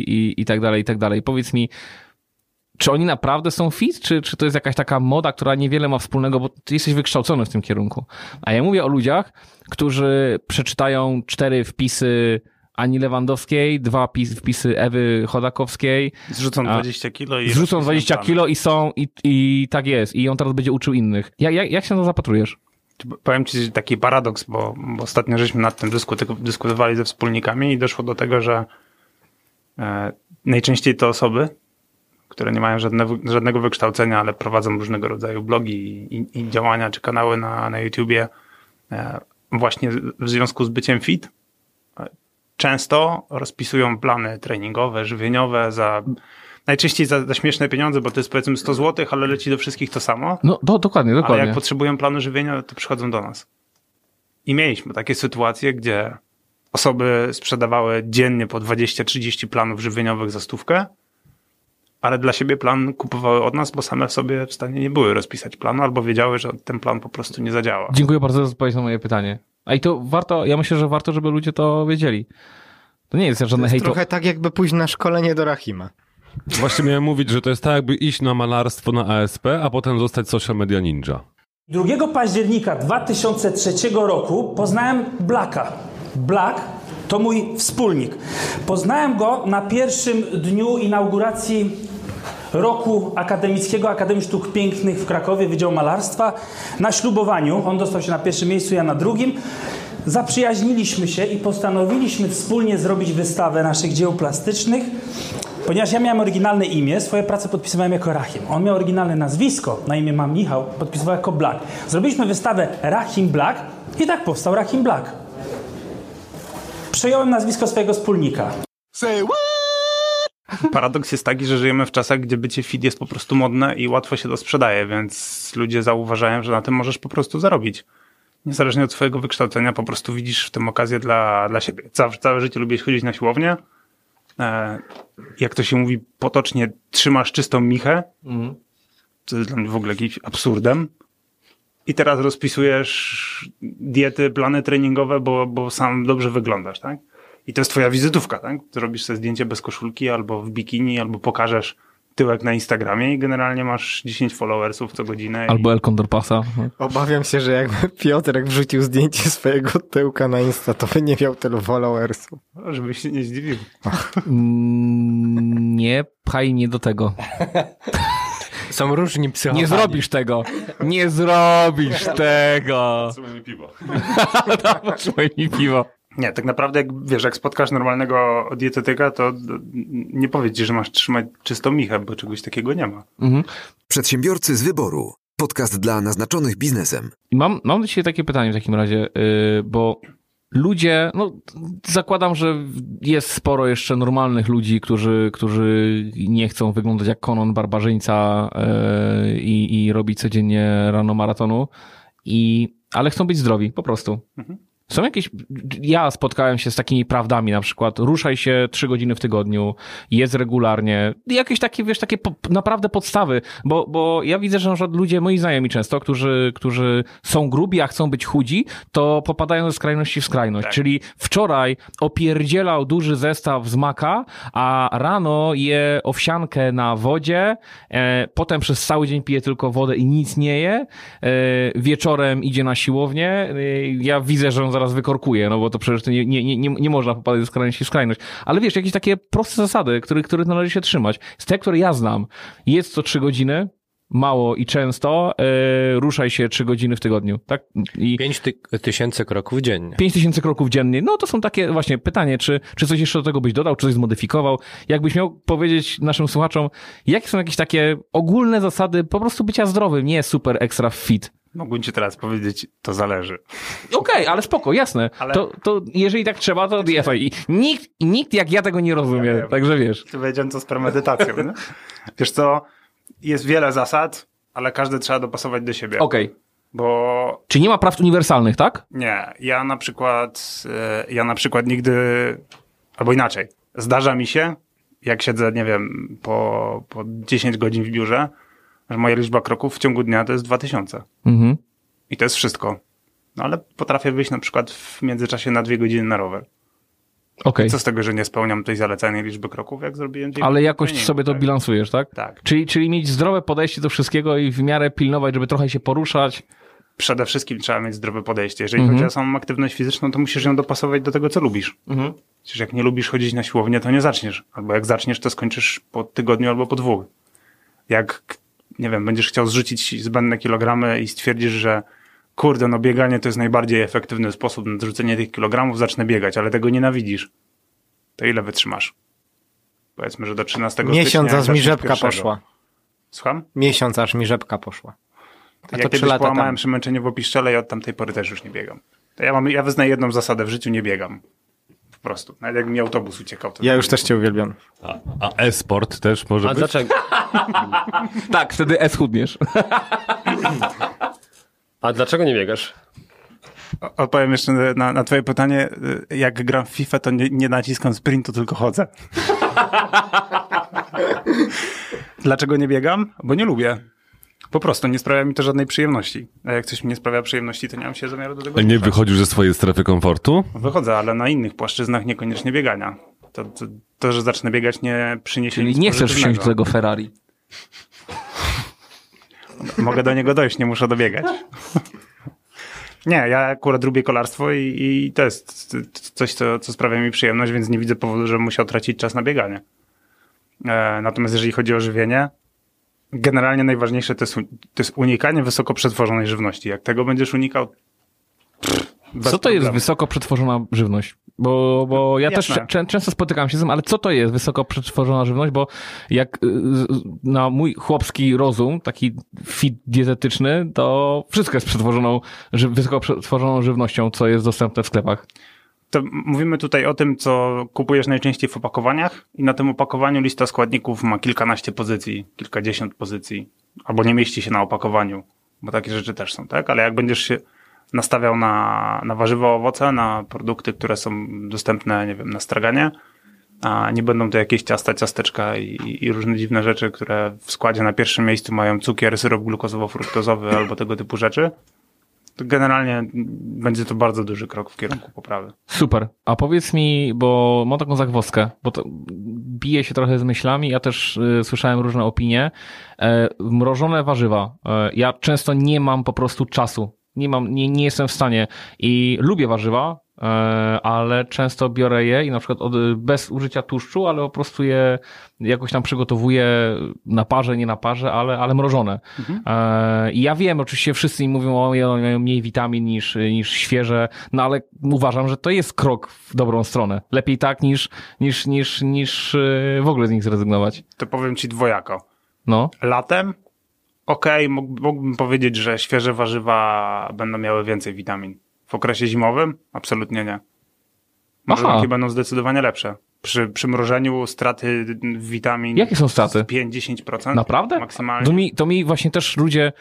i, i tak dalej, i tak dalej. Powiedz mi, czy oni naprawdę są fit, czy, czy to jest jakaś taka moda, która niewiele ma wspólnego, bo ty jesteś wykształcony w tym kierunku. A ja mówię o ludziach, którzy przeczytają cztery wpisy Ani Lewandowskiej, dwa pis- wpisy Ewy Chodakowskiej, Zrzucą A, 20 kilo i... zrzucą 20 rozpisują kilo i są, i, i tak jest. I on teraz będzie uczył innych. Jak, jak, jak się na to zapatrujesz? Powiem ci taki paradoks, bo, bo ostatnio żeśmy nad tym dyskutowali ze wspólnikami i doszło do tego, że e, najczęściej to osoby, które nie mają żadne, żadnego wykształcenia, ale prowadzą różnego rodzaju blogi i, i, działania czy kanały na, na YouTubie, e, właśnie w związku z byciem fit, e, często rozpisują plany treningowe, żywieniowe za najczęściej za, za śmieszne pieniądze, bo to jest powiedzmy 100 zł, ale leci do wszystkich to samo. No, do, dokładnie, Ale dokładnie. jak potrzebują planu żywienia, to przychodzą do nas. I mieliśmy takie sytuacje, gdzie osoby sprzedawały dziennie po 20-30 planów żywieniowych za stówkę, ale dla siebie plan kupowały od nas, bo same w sobie w stanie nie były rozpisać planu, albo wiedziały, że ten plan po prostu nie zadziała. Dziękuję bardzo za odpowiedź na moje pytanie. A i to warto, ja myślę, że warto, żeby ludzie to wiedzieli. To nie jest żadne hejto. trochę tak, jakby pójść na szkolenie do Rahima. Właśnie miałem mówić, że to jest tak jakby iść na malarstwo na ASP, a potem zostać social media ninja. 2 października 2003 roku poznałem Blacka. Black to mój wspólnik. Poznałem go na pierwszym dniu inauguracji roku akademickiego Akademii Sztuk Pięknych w Krakowie, Wydział Malarstwa. Na ślubowaniu, on dostał się na pierwszym miejscu, ja na drugim. Zaprzyjaźniliśmy się i postanowiliśmy wspólnie zrobić wystawę naszych dzieł plastycznych. Ponieważ ja miałem oryginalne imię, swoje prace podpisywałem jako Rahim. On miał oryginalne nazwisko, na imię mam Michał, podpisywał jako Black. Zrobiliśmy wystawę Rahim Black i tak powstał Rahim Black. Przejąłem nazwisko swojego wspólnika. Paradoks jest taki, że żyjemy w czasach, gdzie bycie fit jest po prostu modne i łatwo się to sprzedaje, więc ludzie zauważają, że na tym możesz po prostu zarobić. Niezależnie od swojego wykształcenia, po prostu widzisz w tym okazję dla, dla siebie. Całe, całe życie lubię chodzić na siłownię. E, jak to się mówi potocznie, trzymasz czystą michę, co jest dla mnie w ogóle jakimś absurdem. I teraz rozpisujesz diety, plany treningowe, bo, bo sam dobrze wyglądasz, tak? I to jest twoja wizytówka, tak? Zrobisz sobie zdjęcie bez koszulki, albo w bikini, albo pokażesz tyłek na Instagramie i generalnie masz 10 followersów co godzinę. Albo El Condor Pasa. Obawiam się, że jakby Piotrek wrzucił zdjęcie swojego tyłka na Insta, to by nie miał tylu followersów. I... Żebyś się nie zdziwił. Mm, Nie pchaj mnie do tego. Są różni psychopani. Nie zrobisz tego. Nie zrobisz tego. Trzymaj mi piwo. Trzymaj mi piwo. Nie, tak naprawdę jak, wiesz, jak spotkasz normalnego dietetyka, to nie powiedz ci, że masz trzymać czystą michę, bo czegoś takiego nie ma. Mhm. Przedsiębiorcy z wyboru. Podcast dla naznaczonych biznesem. Mam, mam do Ciebie takie pytanie w takim razie, yy, bo ludzie, no zakładam, że jest sporo jeszcze normalnych ludzi, którzy, którzy nie chcą wyglądać jak Konon Barbarzyńca yy, i, i robić codziennie rano maratonu, i, ale chcą być zdrowi, po prostu. Są jakieś. Ja spotkałem się z takimi prawdami, na przykład ruszaj się trzy godziny w tygodniu, jedz regularnie. Jakieś takie, wiesz, takie po, naprawdę podstawy, bo, bo ja widzę, że na ludzie, moi znajomi często, którzy, którzy są grubi, a chcą być chudzi, to popadają ze skrajności w skrajność. Czyli wczoraj opierdzielał duży zestaw z maka, a rano je owsiankę na wodzie, e, potem przez cały dzień pije tylko wodę i nic nie je, e, wieczorem idzie na siłownię. E, ja widzę, że on zaraz wykorkuje, no bo to przecież nie, nie, nie, nie- można popadać ze skrajności w skrajność. Ale wiesz, jakieś takie proste zasady, których, których należy się trzymać. Z te, które ja znam. Jedz co trzy godziny, mało i często, e, ruszaj się trzy godziny w tygodniu, tak? I 5 ty tysięcy kroków dziennie. 5 tysięcy kroków dziennie. No to są takie właśnie pytanie, czy, czy coś jeszcze do tego byś dodał, czy coś zmodyfikował? Jakbyś miał powiedzieć naszym słuchaczom, jakie są jakieś takie ogólne zasady po prostu bycia zdrowym, nie super extra fit? Mógłbym ci teraz powiedzieć, to zależy. Okej, ale spoko, jasne. Ale- To, to jeżeli tak trzeba, to ja, i nikt, nikt jak ja tego nie rozumie, Ja także wiesz. Ty wiedziałem to z premedytacją, nie? Wiesz co, jest wiele zasad, ale każde trzeba dopasować do siebie. Okej. Bo Czy nie ma praw uniwersalnych, tak? nie, ja na przykład, e, ja na przykład nigdy, albo inaczej, Zdarza mi się, jak siedzę, nie wiem, po, po 10 godzin w biurze, że moja liczba kroków w ciągu dnia to jest 2000. Mhm. I to jest wszystko. No ale potrafię wyjść na przykład w międzyczasie na dwie godziny na rower. Okej. Co z tego, że nie spełniam tej zalecanej liczby kroków, jak zrobiłem dwie Ale jakoś treningu, sobie to tak? bilansujesz, tak? Tak. Czyli, czyli mieć zdrowe podejście do wszystkiego i w miarę pilnować, żeby trochę się poruszać. Przede wszystkim trzeba mieć zdrowe podejście. Jeżeli Mhm. chodzi o samą aktywność fizyczną, to musisz ją dopasować do tego, co lubisz. Przecież jak nie lubisz chodzić na siłownię, to nie zaczniesz. Albo jak zaczniesz, to skończysz po tygodniu albo po dwóch. Jak, nie wiem, będziesz chciał zrzucić zbędne kilogramy i stwierdzisz, że kurde, no bieganie to jest najbardziej efektywny sposób na zrzucenie tych kilogramów, zacznę biegać, ale tego nienawidzisz. To ile wytrzymasz? Powiedzmy, że do 13 Miesiąc aż mi rzepka poszła. Słucham? Miesiąc aż mi rzepka poszła. A ja to kiedyś lata połamałem temu. przemęczenie w opiszczele i od tamtej pory też już nie biegam. To ja, mam, ja wyznaję jedną zasadę, w życiu nie biegam. Po prostu. Nawet jak mi autobus uciekał. To Ja już też cię uwielbiam. A, a e-sport też może A być? dlaczego, Tak, wtedy S chudniesz. a dlaczego nie biegasz? Odpowiem jeszcze na, na twoje pytanie. Jak gram w FIFA, to nie, nie naciskam sprintu, tylko chodzę. Dlaczego nie biegam? Bo nie lubię. Po prostu nie sprawia mi to żadnej przyjemności. A jak coś mi nie sprawia przyjemności, to nie mam się zamiaru do tego A nie wychodzisz ze swojej strefy komfortu? Wychodzę, ale na innych płaszczyznach niekoniecznie biegania. To, to, to że zacznę biegać nie przyniesie Czyli nic nie chcesz wsiąść do tego Ferrari. Mogę do niego dojść, nie muszę dobiegać. Nie, ja akurat lubię kolarstwo i, i to jest coś, co, co sprawia mi przyjemność, więc nie widzę powodu, żebym musiał tracić czas na bieganie. E, natomiast jeżeli chodzi o żywienie, generalnie najważniejsze to jest, to jest unikanie wysoko przetworzonej żywności. Jak tego będziesz unikał, pff, Co to jest problemu. wysoko przetworzona żywność? Bo, bo ja Jasne. też czę- często spotykam się z tym, ale co to jest wysoko przetworzona żywność? Bo jak y, na mój chłopski rozum, taki fit dietetyczny, to wszystko jest przetworzoną, wysoko przetworzoną żywnością, co jest dostępne w sklepach. To mówimy tutaj o tym, co kupujesz najczęściej w opakowaniach i na tym opakowaniu lista składników ma kilkanaście pozycji, kilkadziesiąt pozycji, albo nie mieści się na opakowaniu, bo takie rzeczy też są, tak? Ale jak będziesz się nastawiał na, na warzywa, owoce, na produkty, które są dostępne, nie wiem, na straganie, a nie będą to jakieś ciasta, ciasteczka i, i różne dziwne rzeczy, które w składzie na pierwszym miejscu mają cukier, syrop glukozowo-fruktozowy albo tego typu rzeczy, generalnie będzie to bardzo duży krok w kierunku poprawy. Super. A powiedz mi, bo mam taką zagwozdkę, bo to bije się trochę z myślami, ja też y, słyszałem różne opinie. E, mrożone warzywa. E, ja często nie mam po prostu czasu. Nie mam, nie, nie jestem w stanie i lubię warzywa, ale często biorę je i na przykład od, bez użycia tłuszczu, ale po prostu je jakoś tam przygotowuję na parze, nie na parze, ale, ale mrożone. E, I ja wiem, oczywiście wszyscy mi mówią, o, mają mniej witamin niż, niż świeże, no ale uważam, że to jest krok w dobrą stronę. Lepiej tak niż, niż, niż, niż e, w ogóle z nich zrezygnować. To powiem ci dwojako. No, Latem, okej, mógł- mógłbym powiedzieć, że świeże warzywa będą miały więcej witamin. W okresie zimowym? Absolutnie nie. Mrożonki będą zdecydowanie lepsze. Przy, przy mrożeniu straty witamin Jakie są straty? 5-10%. naprawdę? Maksymalnie. To mi, to mi właśnie też ludzie,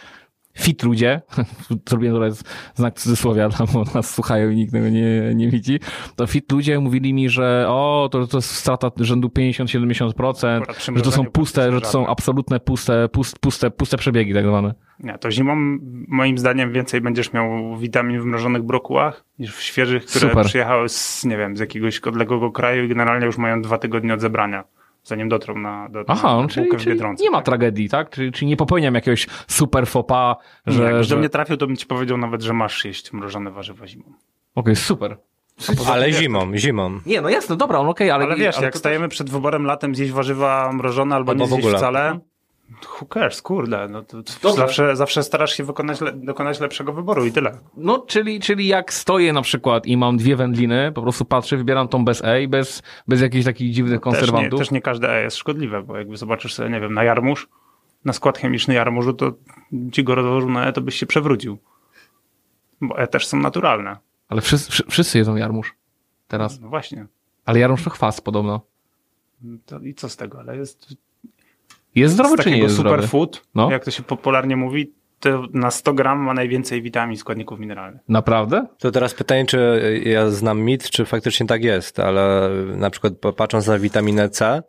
fit ludzie, zrobiłem tutaj znak cudzysłowia, bo nas słuchają i nikt tego nie, nie widzi, to fit ludzie mówili mi, że o, to, to jest strata rzędu 50-70%, Akurat przy że to są puste, że to są absolutne puste, puste, puste, puste przebiegi tak zwane. Nie, to zimą moim zdaniem więcej będziesz miał witamin w mrożonych brokułach niż w świeżych, które Super. przyjechały z, nie wiem, z jakiegoś odległego kraju i generalnie już mają dwa tygodnie od zebrania, zanim dotrą na, do, Aha, na no, czyli, czyli Biedronce. nie ma tragedii, tak? Czyli, czyli nie popełniam jakiegoś super fopa, Że, że... Jakbyś że... do mnie trafił, to bym ci powiedział nawet, że masz jeść mrożone warzywa zimą. Okej, super. Ale zimą, zimą. Nie, no jasne, dobra, no okej, ale... Ale, wiesz, jak to- stajemy przed wyborem latem zjeść warzywa mrożone albo, Albo nie w zjeść ogóle. wcale, who cares, kurde. No to, to Dobra. zawsze, zawsze starasz się wykonać le, dokonać lepszego wyboru i tyle. No, czyli, czyli jak stoję na przykład i mam dwie wędliny, po prostu patrzę, wybieram tą bez E, bez, bez jakichś takich dziwnych Też nie, konserwantów. też nie każde E jest szkodliwe, bo jakby zobaczysz sobie, nie wiem, na jarmuż, na skład chemiczny jarmużu, to ci go rozłożył na E, to byś się przewrócił. Bo E też są naturalne. Ale wszyscy, wszy- wszyscy jedzą jarmuż teraz. No właśnie. Ale jarmuż to chwas podobno. To I co z tego? Ale jest Jest z zdrowy czy nie jest zdrowy? superfood, No. jak to się popularnie mówi, to na 100 gram ma najwięcej witamin składników mineralnych. Naprawdę? To teraz pytanie, czy ja znam mit, czy faktycznie tak jest, ale na przykład patrząc na witaminę C,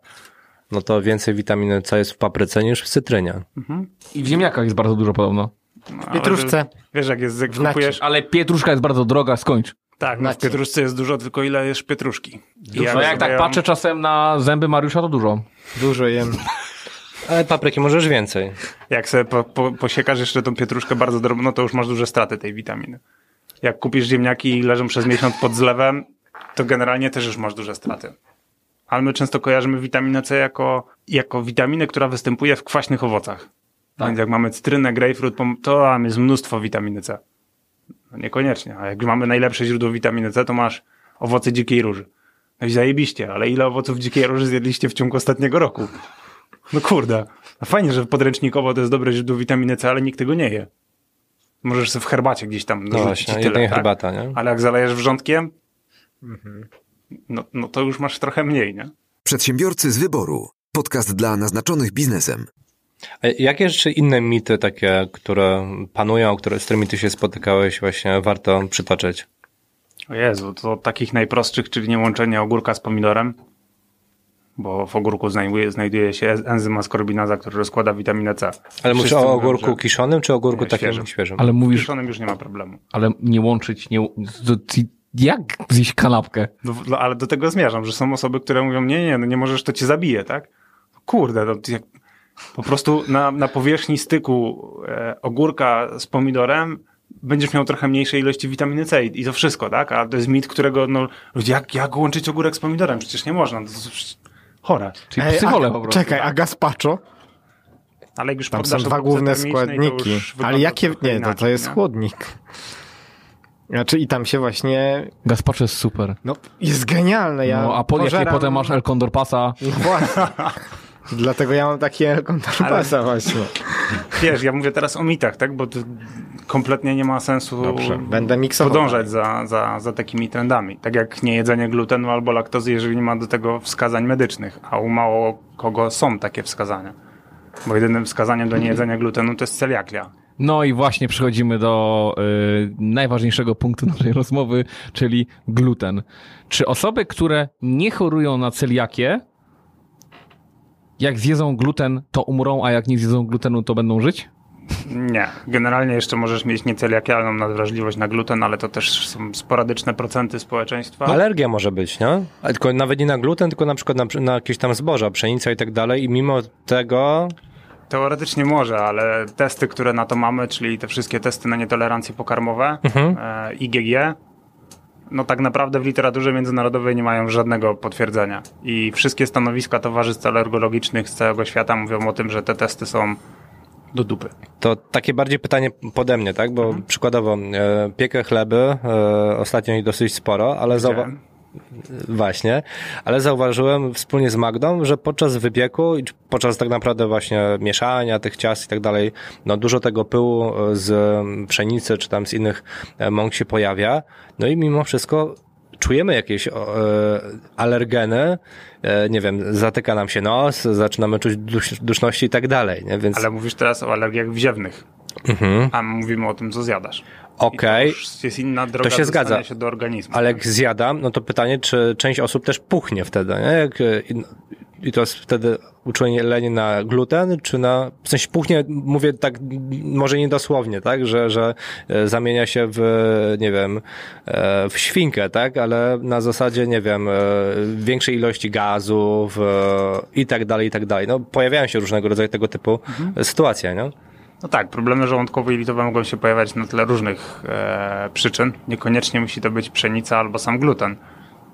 no to więcej witaminy C jest w papryce niż w cytrynie. I w ziemniakach jest bardzo dużo podobno. No, ale Pietruszce. Wiesz, jak jest, jak kupujesz... Ale pietruszka jest bardzo droga, skończ. Tak, no w pietruszce jest dużo, tylko ile jest pietruszki. I No jak tak patrzę czasem na zęby Mariusza, to dużo. Dużo jem. Ale papryki możesz więcej. Jak sobie po, po, posiekasz jeszcze tą pietruszkę bardzo drobno, to już masz duże straty tej witaminy. Jak kupisz ziemniaki i leżą przez miesiąc pod zlewem, to generalnie też już masz duże straty. Ale my często kojarzymy witaminę C jako, jako witaminę, która występuje w kwaśnych owocach. Więc jak mamy cytrynę, grapefruit, to tam jest mnóstwo witaminy C. No niekoniecznie. A jak mamy najlepsze źródło witaminy C, to masz owoce dzikiej róży. No i zajebiście, ale ile owoców dzikiej róży zjedliście w ciągu ostatniego roku? No kurde. No fajnie, że podręcznikowo to jest dobre źródło witaminy C, ale nikt tego nie je. Możesz sobie w herbacie gdzieś tam No właśnie, i tyle, tak? herbata, nie? Ale jak zalejesz wrzątkiem, no, no to już masz trochę mniej, nie? Przedsiębiorcy z wyboru. Podcast dla naznaczonych biznesem. A jakie jeszcze inne mity takie, które panują, które, z którymi ty się spotykałeś, właśnie warto przytoczyć? O Jezu, to takich najprostszych, czyli nie łączenie ogórka z pomidorem, bo w ogórku znajduje, znajduje się enzym askorbinaza, który rozkłada witaminę C. Ale mówisz o mówią, ogórku że kiszonym, czy ogórku Nie, takim świeżym. świeżym? Ale mówisz, kiszonym już nie ma problemu. ale nie łączyć, nie... to- Jak zjeść kanapkę? No, no, ale do tego zmierzam, że są osoby, które mówią, nie, nie, no nie możesz, to cię zabije, tak? Kurde, no, jak, po prostu na, na powierzchni styku e, ogórka z pomidorem będziesz miał trochę mniejsze ilości witaminy C i, i to wszystko, tak? A to jest mit, którego, no, ludzie, jak, jak łączyć ogórek z pomidorem? Przecież nie można, to jest chore. Czyli Ej, psychole a, po prostu. Czekaj, a gazpacho? Ale jak już Tam są dwa główne to składniki. Ale jakie... Nie, to, to inaczej, jest nie? chłodnik. Znaczy i tam się właśnie... Gazpacho jest super. No, jest genialne. Ja No, a po, pożeram- potem masz El Condor Pasa, No właśnie. Dlatego ja mam takie kontrapasa właśnie. Wiesz, ja mówię teraz o mitach, tak? Bo to kompletnie nie ma sensu Dobrze, będę miksował. podążać za, za, za takimi trendami. Tak jak niejedzenie glutenu albo laktozy, jeżeli nie ma do tego wskazań medycznych, a u mało kogo są takie wskazania. Bo jedynym wskazaniem do niejedzenia glutenu to jest celiaklia. No i właśnie przechodzimy do y, najważniejszego punktu naszej rozmowy, czyli gluten. Czy osoby, które nie chorują na celiakię, jak zjedzą gluten, to umrą, a jak nie zjedzą glutenu, to będą żyć? Nie. Generalnie jeszcze możesz mieć nieceliakialną nadwrażliwość na gluten, ale to też są sporadyczne procenty społeczeństwa. Alergia może być, nie? A tylko nawet nie na gluten, tylko na przykład na, na jakieś tam zboża, pszenica i tak dalej i mimo tego Teoretycznie może, ale testy, które na to mamy, czyli te wszystkie testy na nietolerancje pokarmowe, e, IgG, no tak naprawdę w literaturze międzynarodowej nie mają żadnego potwierdzenia. I wszystkie stanowiska towarzystw alergologicznych z całego świata mówią o tym, że te testy są do dupy. To takie bardziej pytanie pode mnie, tak? Bo przykładowo e, piekę chleby, e, ostatnio ich dosyć sporo, ale zauwa- Widziałem. Właśnie, ale zauważyłem wspólnie z Magdą, że podczas wypieku i podczas tak naprawdę właśnie mieszania tych ciast i tak dalej, no dużo tego pyłu e, z pszenicy czy tam z innych e, mąk się pojawia. No i mimo wszystko czujemy jakieś e, alergeny, e, nie wiem, zatyka nam się nos, zaczynamy czuć dusz, duszności i tak dalej, nie? Więc Ale mówisz teraz o alergiach wziewnych, mhm. a my mówimy o tym, co zjadasz. Okej. I to jest inna droga się dostania zgadza. się do organizmu. Ale jak zjadam, no to pytanie, czy część osób też puchnie wtedy, nie? Jak, e, i- to jest wtedy uczulenie na gluten, czy na, w sensie puchnie, mówię tak, może niedosłownie, tak? Że, że e, zamienia się w, nie wiem, e, w świnkę, tak? Ale na zasadzie, nie wiem, większej ilości gazów i tak dalej, i tak dalej. No, pojawiają się różnego rodzaju tego typu sytuacje, nie? No tak, problemy żołądkowe i litowe mogą się pojawiać na tle różnych e, przyczyn. Niekoniecznie musi to być pszenica albo sam gluten.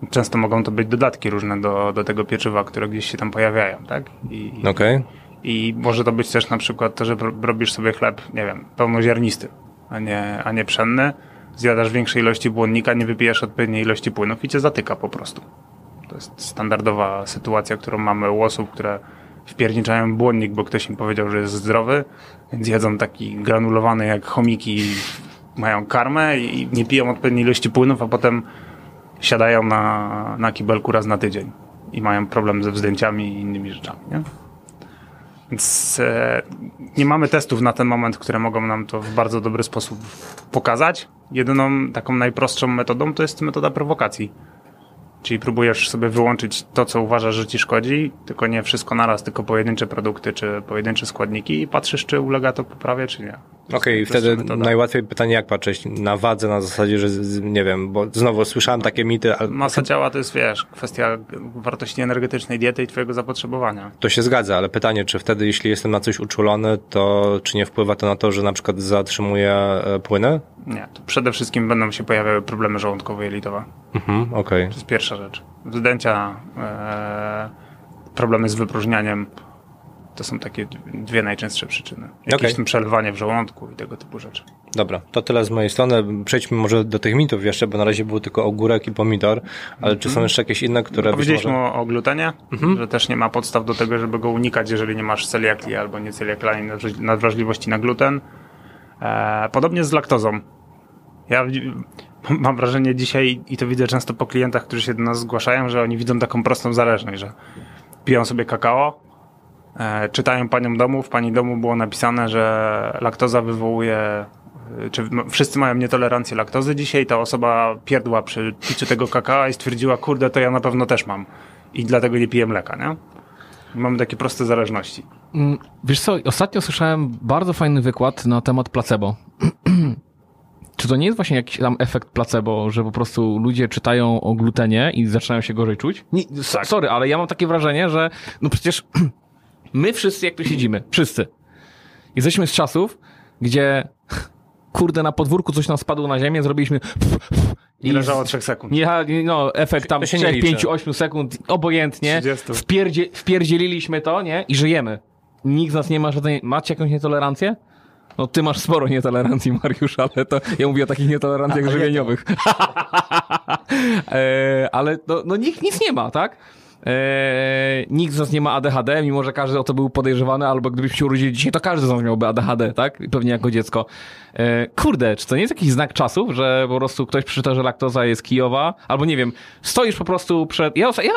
Często mogą to być dodatki różne do, do tego pieczywa, które gdzieś się tam pojawiają, tak? I, Okej. I może to być też na przykład to, że ro- robisz sobie chleb, nie wiem, pełnoziarnisty, a nie, a nie pszenny. Zjadasz większej ilości błonnika, nie wypijesz odpowiedniej ilości płynów i cię zatyka po prostu. To jest standardowa sytuacja, którą mamy u osób, które wpierniczają błonnik, bo ktoś im powiedział, że jest zdrowy, więc jedzą taki granulowany jak chomiki, mają karmę i nie piją odpowiedniej ilości płynów, a potem siadają na, na kibelku raz na tydzień i mają problem ze wzdęciami i innymi rzeczami, nie? Więc e, nie mamy testów na ten moment, które mogą nam to w bardzo dobry sposób pokazać. Jedyną taką najprostszą metodą to jest metoda prowokacji. Czyli próbujesz sobie wyłączyć to, co uważasz, że ci szkodzi, tylko nie wszystko naraz, tylko pojedyncze produkty czy pojedyncze składniki i patrzysz, czy ulega to poprawie, czy nie. Okej, jest wtedy metoda. najłatwiej pytanie, jak patrzeć na wadze na zasadzie, że nie wiem, bo znowu słyszałem takie mity, ale Masa ciała to jest, wiesz, kwestia wartości energetycznej diety i twojego zapotrzebowania. to się zgadza, ale pytanie, czy wtedy, jeśli jestem na coś uczulony, to czy nie wpływa to na to, że na przykład zatrzymuję e, płyny? Nie, to przede wszystkim będą się pojawiały problemy żołądkowe i jelitowe. Mhm, okej. To jest pierwsza rzecz. Wzdęcia, e, problemy z wypróżnianiem. To są takie dwie najczęstsze przyczyny. Jakieś tam przelewanie w żołądku i tego typu rzeczy. Dobra, to tyle z mojej strony. Przejdźmy może do tych mitów jeszcze, bo na razie był tylko ogórek i pomidor, ale czy są jeszcze jakieś inne, które być Powiedzieliśmy może... o, glutenie, że też nie ma podstaw do tego, żeby go unikać, jeżeli nie masz celiakii albo nie celiakalnej nadwraż- nadwrażliwości na gluten. E, podobnie z laktozą. Ja mam wrażenie dzisiaj, i to widzę często po klientach, którzy się do nas zgłaszają, że oni widzą taką prostą zależność, że piją sobie kakao, czytają panią domu, w pani domu było napisane, że laktoza wywołuje, e, czy wszyscy mają nietolerancję laktozy dzisiaj, ta osoba pierdła przy piciu tego kakao i stwierdziła, kurde, to ja na pewno też mam i dlatego nie piję mleka, nie? Mamy takie proste zależności. Mm, Wiesz co, ostatnio słyszałem bardzo fajny wykład na temat placebo. Czy to nie jest właśnie jakiś tam efekt placebo, że po prostu ludzie czytają o glutenie i zaczynają się gorzej czuć? Nie, Tak. Sorry, ale ja mam takie wrażenie, że no przecież my wszyscy jak tu siedzimy, wszyscy, jesteśmy z czasów, gdzie kurde na podwórku coś nam spadło na ziemię, zrobiliśmy I leżało trzech sekund. nie, no, efekt tam To się nie 3, liczy. 5, 8 sekund, obojętnie. 30. Wpierdzie, wpierdzieliliśmy to, nie? I żyjemy. Nikt z nas nie ma żadnej... Macie jakąś nietolerancję? No ty masz sporo nietolerancji, Mariusz, ale to ja mówię o takich nietolerancjach żywieniowych. e, ale no, no nikt nic nie ma, tak? E, nikt z nas nie ma ADHD, mimo że każdy o to był podejrzewany, albo gdybyśmy się urodzili dzisiaj, to każdy z nas miałby ADHD, tak? Pewnie jako dziecko. E, kurde, czy to nie jest jakiś znak czasów, że po prostu ktoś przeczyta, że laktoza jest kijowa, albo nie wiem, stoisz po prostu przed... Ja, ja,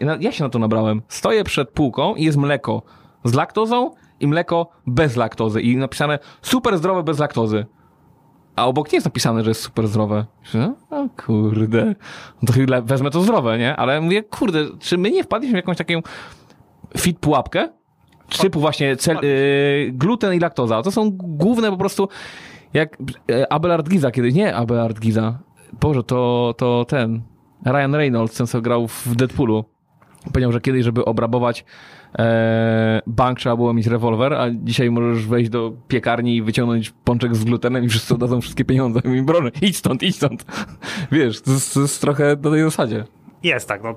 ja, ja się na to nabrałem. Stoję przed półką i jest mleko z laktozą i mleko bez laktozy i napisane super zdrowe bez laktozy. A obok nie jest napisane, że jest super zdrowe. Myślę, O kurde, no to chyba wezmę to zdrowe, nie? Ale mówię, kurde, czy my nie wpadliśmy w jakąś taką fit pułapkę? Typu właśnie cel, y, gluten i laktoza. To są główne po prostu, jak e, Abelard Giza kiedyś, nie Abelard Giza, Boże, to, to ten, Ryan Reynolds, ten co grał w Deadpoolu. Powiedział, że kiedyś, żeby obrabować e, bank, trzeba było mieć rewolwer, a dzisiaj możesz wejść do piekarni i wyciągnąć pączek z glutenem i wszyscy oddadzą wszystkie pieniądze. I broń, idź stąd, idź stąd. Wiesz, to jest, to jest trochę na tej zasadzie. Jest tak, no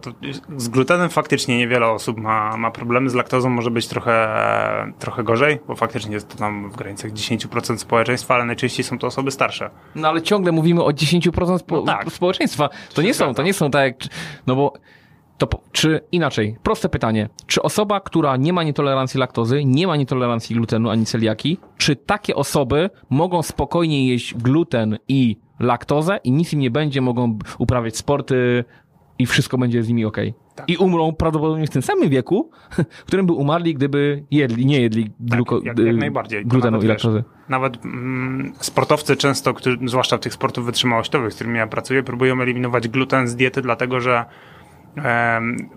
z glutenem faktycznie niewiele osób ma, ma problemy, z laktozą może być trochę, trochę gorzej, bo faktycznie jest to tam w granicach 10% społeczeństwa, ale najczęściej są to osoby starsze. No ale ciągle mówimy o 10% spo- No tak. społeczeństwa. To nie są, to nie są tak jak, no bo to czy inaczej, proste pytanie. Czy osoba, która nie ma nietolerancji laktozy, nie ma nietolerancji glutenu ani celiaki, czy takie osoby mogą spokojnie jeść gluten i laktozę i nic im nie będzie, mogą uprawiać sporty i wszystko będzie z nimi ok. I umrą prawdopodobnie w tym samym wieku, w którym by umarli, gdyby jedli, nie jedli gluko, jak- jak y, najbardziej. Glutenu i laktozy. Nawet mm, sportowcy często, którzy, zwłaszcza tych sportów wytrzymałościowych, z którymi ja pracuję, próbują eliminować gluten z diety, dlatego że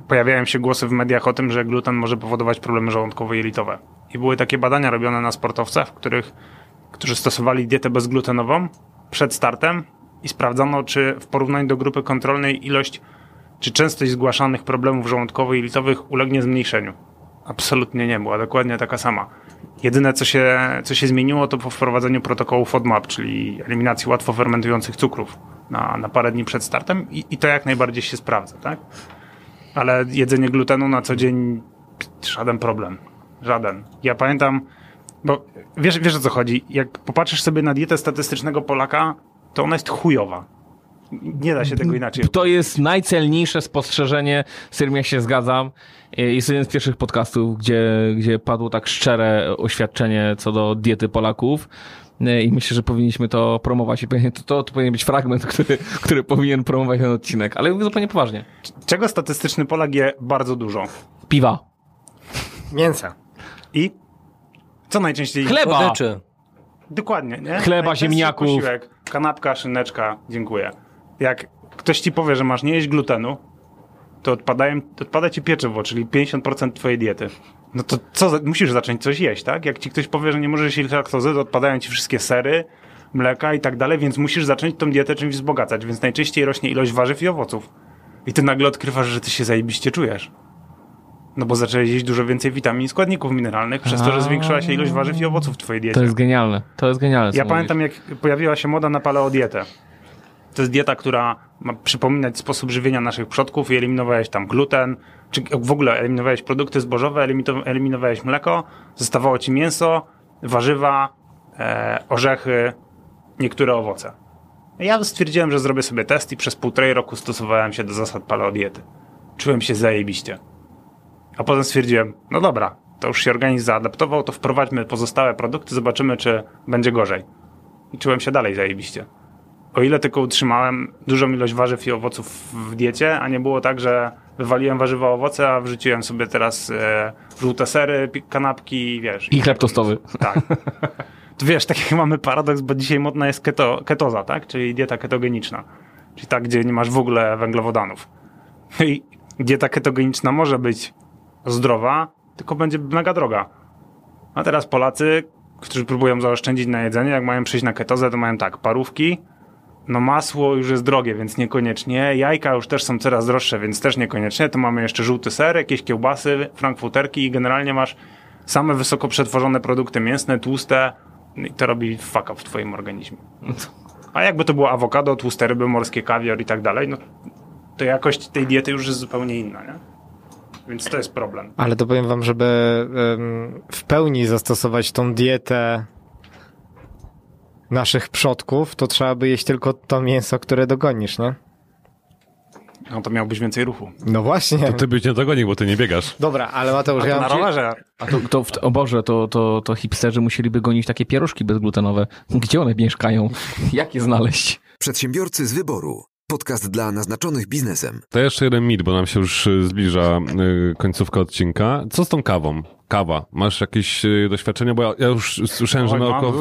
pojawiają się głosy w mediach o tym, że gluten może powodować problemy żołądkowo-jelitowe. I były takie badania robione na sportowcach, w których, którzy stosowali dietę bezglutenową przed startem i sprawdzano, czy w porównaniu do grupy kontrolnej ilość, czy częstość zgłaszanych problemów żołądkowo-jelitowych ulegnie zmniejszeniu. Absolutnie nie, była dokładnie taka sama. Jedyne, co się, co się zmieniło, to po wprowadzeniu protokołu FODMAP, czyli eliminacji łatwo fermentujących cukrów na, na parę dni przed startem i, i to jak najbardziej się sprawdza, tak? Ale jedzenie glutenu na co dzień żaden problem. Żaden. Ja pamiętam, bo wiesz, wiesz o co chodzi. Jak popatrzysz sobie na dietę statystycznego Polaka, to ona jest chujowa. Nie da się tego inaczej. To jest najcelniejsze spostrzeżenie, którym ja się zgadzam. Jest jeden z pierwszych podcastów, gdzie, gdzie padło tak szczere oświadczenie co do diety Polaków. I myślę, że powinniśmy to promować. I to, to, to powinien być fragment, który, który powinien promować ten odcinek. Ale mówię zupełnie poważnie. Czego statystyczny Polak je bardzo dużo? Piwa. Mięsa. I? Co najczęściej? Chleba! Słodyczy. Dokładnie, nie? Chleba, ziemniaków. Posiłek, kanapka, szyneczka, dziękuję. Jak ktoś ci powie, że masz nie jeść glutenu, to odpadają, odpada ci pieczywo, czyli 50% twojej diety. No to co, musisz zacząć coś jeść, tak? Jak ci ktoś powie, że nie możesz jeść laktozy, to odpadają ci wszystkie sery, mleka i tak dalej, więc musisz zacząć tą dietę czymś wzbogacać, więc najczęściej rośnie ilość warzyw i owoców. I ty nagle odkrywasz, że ty się zajebiście czujesz. No bo zacząłeś jeść dużo więcej witamin i składników mineralnych, przez to, że zwiększyła się ilość warzyw i owoców w twojej diecie. To jest genialne. To jest genialne. Ja mówisz. pamiętam, jak pojawiła się moda na paleodietę. To jest dieta, która ma przypominać sposób żywienia naszych przodków i eliminowałeś tam gluten, czy w ogóle eliminowałeś produkty zbożowe, eliminowałeś mleko, zostawało ci mięso, warzywa, e, orzechy, niektóre owoce. Ja stwierdziłem, że zrobię sobie test i przez półtorej roku stosowałem się do zasad paleodiety. Czułem się zajebiście. A potem stwierdziłem, no dobra, to już się organizm zaadaptował, to wprowadźmy pozostałe produkty, zobaczymy, czy będzie gorzej. I czułem się dalej zajebiście. O ile tylko utrzymałem dużą ilość warzyw i owoców w diecie, a nie było tak, że wywaliłem warzywa, owoce, a wrzuciłem sobie teraz e, żółte sery, kanapki, wiesz. I chleb tostowy. Tak. To wiesz, tak jak mamy paradoks, bo dzisiaj modna jest keto, ketoza, tak? Czyli dieta ketogeniczna. Czyli tak, gdzie nie masz w ogóle węglowodanów. I dieta ketogeniczna może być zdrowa, tylko będzie mega droga. A teraz Polacy, którzy próbują zaoszczędzić na jedzenie, jak mają przejść na ketozę, to mają tak, parówki, no masło już jest drogie, więc niekoniecznie. Jajka już też są coraz droższe, więc też niekoniecznie. To mamy jeszcze żółty ser, jakieś kiełbasy, frankfurterki i generalnie masz same wysoko przetworzone produkty mięsne, tłuste i to robi up w twoim organizmie. A jakby to było awokado, tłuste ryby, morskie kawior i tak dalej, no to jakość tej diety już jest zupełnie inna, nie? Więc to jest problem. Ale to powiem wam, żeby w pełni zastosować tą dietę naszych przodków, to trzeba by jeść tylko to mięso, które dogonisz, nie? No to miałbyś więcej ruchu. No właśnie. To ty byś nie dogonił, bo ty nie biegasz. Dobra, ale Mateusz, A ja na mam rowerze. A to, to, w- o Boże, to, to, to hipsterzy musieliby gonić takie pierożki bezglutenowe. Gdzie one mieszkają? Jak je znaleźć? Przedsiębiorcy z wyboru. Podcast dla naznaczonych biznesem. To jeszcze jeden mit, bo nam się już zbliża y, końcówka odcinka. Co z tą kawą? Kawa. Masz jakieś y, doświadczenia? Bo ja, ja już słyszałem, że Oj, mam naukow...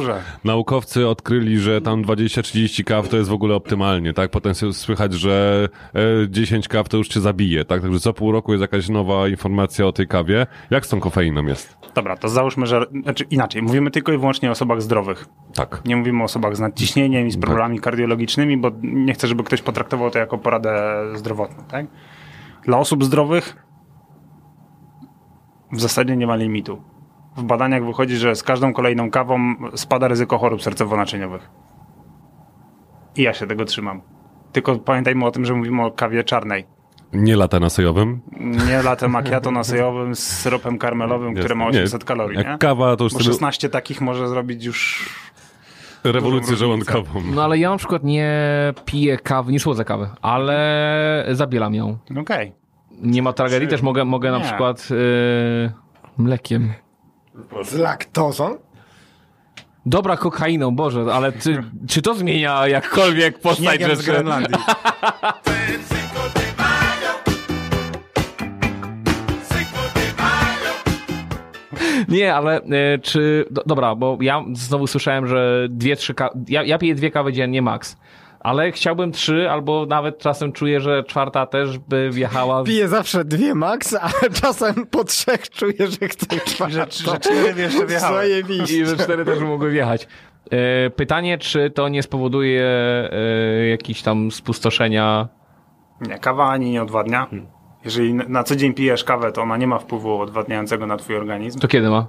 naukowcy odkryli, że tam 20-30 kaw to jest w ogóle optymalnie, tak? Potem słychać, że e, 10 kaw to już cię zabije, tak? Także co pół roku jest jakaś nowa informacja o tej kawie. Jak z tą kofeiną jest? Dobra, to załóżmy, że. Znaczy inaczej, mówimy tylko i wyłącznie o osobach zdrowych. Tak. Nie mówimy o osobach z nadciśnieniem i z problemami kardiologicznymi, bo nie chcę, żeby ktoś potraktował to jako poradę zdrowotną, tak? Dla osób zdrowych w zasadzie nie ma limitu. W badaniach wychodzi, że z każdą kolejną kawą spada ryzyko chorób sercowo-naczyniowych. I ja się tego trzymam. Tylko pamiętajmy o tym, że mówimy o kawie czarnej. Nie lata na sojowym. Nie latte macchiato nasojowym z syropem karmelowym, które ma Jasne. Nie, 800 kalorii, Jak nie? kawa to już Bo sobie 16 takich może zrobić już rewolucję żołądkową. No ale ja na przykład nie piję kawy, nie słodzę kawy, ale zabielam ją. Okej. Nie ma tragedii, Czy- też mogę, mogę na Nie. przykład yy, mlekiem. Z laktozą? Dobra, kokainą, Boże, ale czy, czy to zmienia jakkolwiek postać Śniegiem z rzeczy? Grenlandii. Nie, ale e, czy... Do, dobra, bo ja znowu słyszałem, że dwie, trzy kawy... Ja, ja piję dwie kawy dziennie max. Ale chciałbym trzy, albo nawet czasem czuję, że czwarta też by wjechała. w- Piję zawsze dwie max, ale czasem po trzech czuję, że chcę czwartą. Że, że cztery jeszcze wjechały. I że cztery też mogły wjechać. E, Pytanie, czy to nie spowoduje e, jakichś tam spustoszenia? Nie, kawa ani nie odwadnia. Jeżeli na- na co dzień pijesz kawę, to ona nie ma wpływu odwadniającego na twój organizm. To kiedy ma?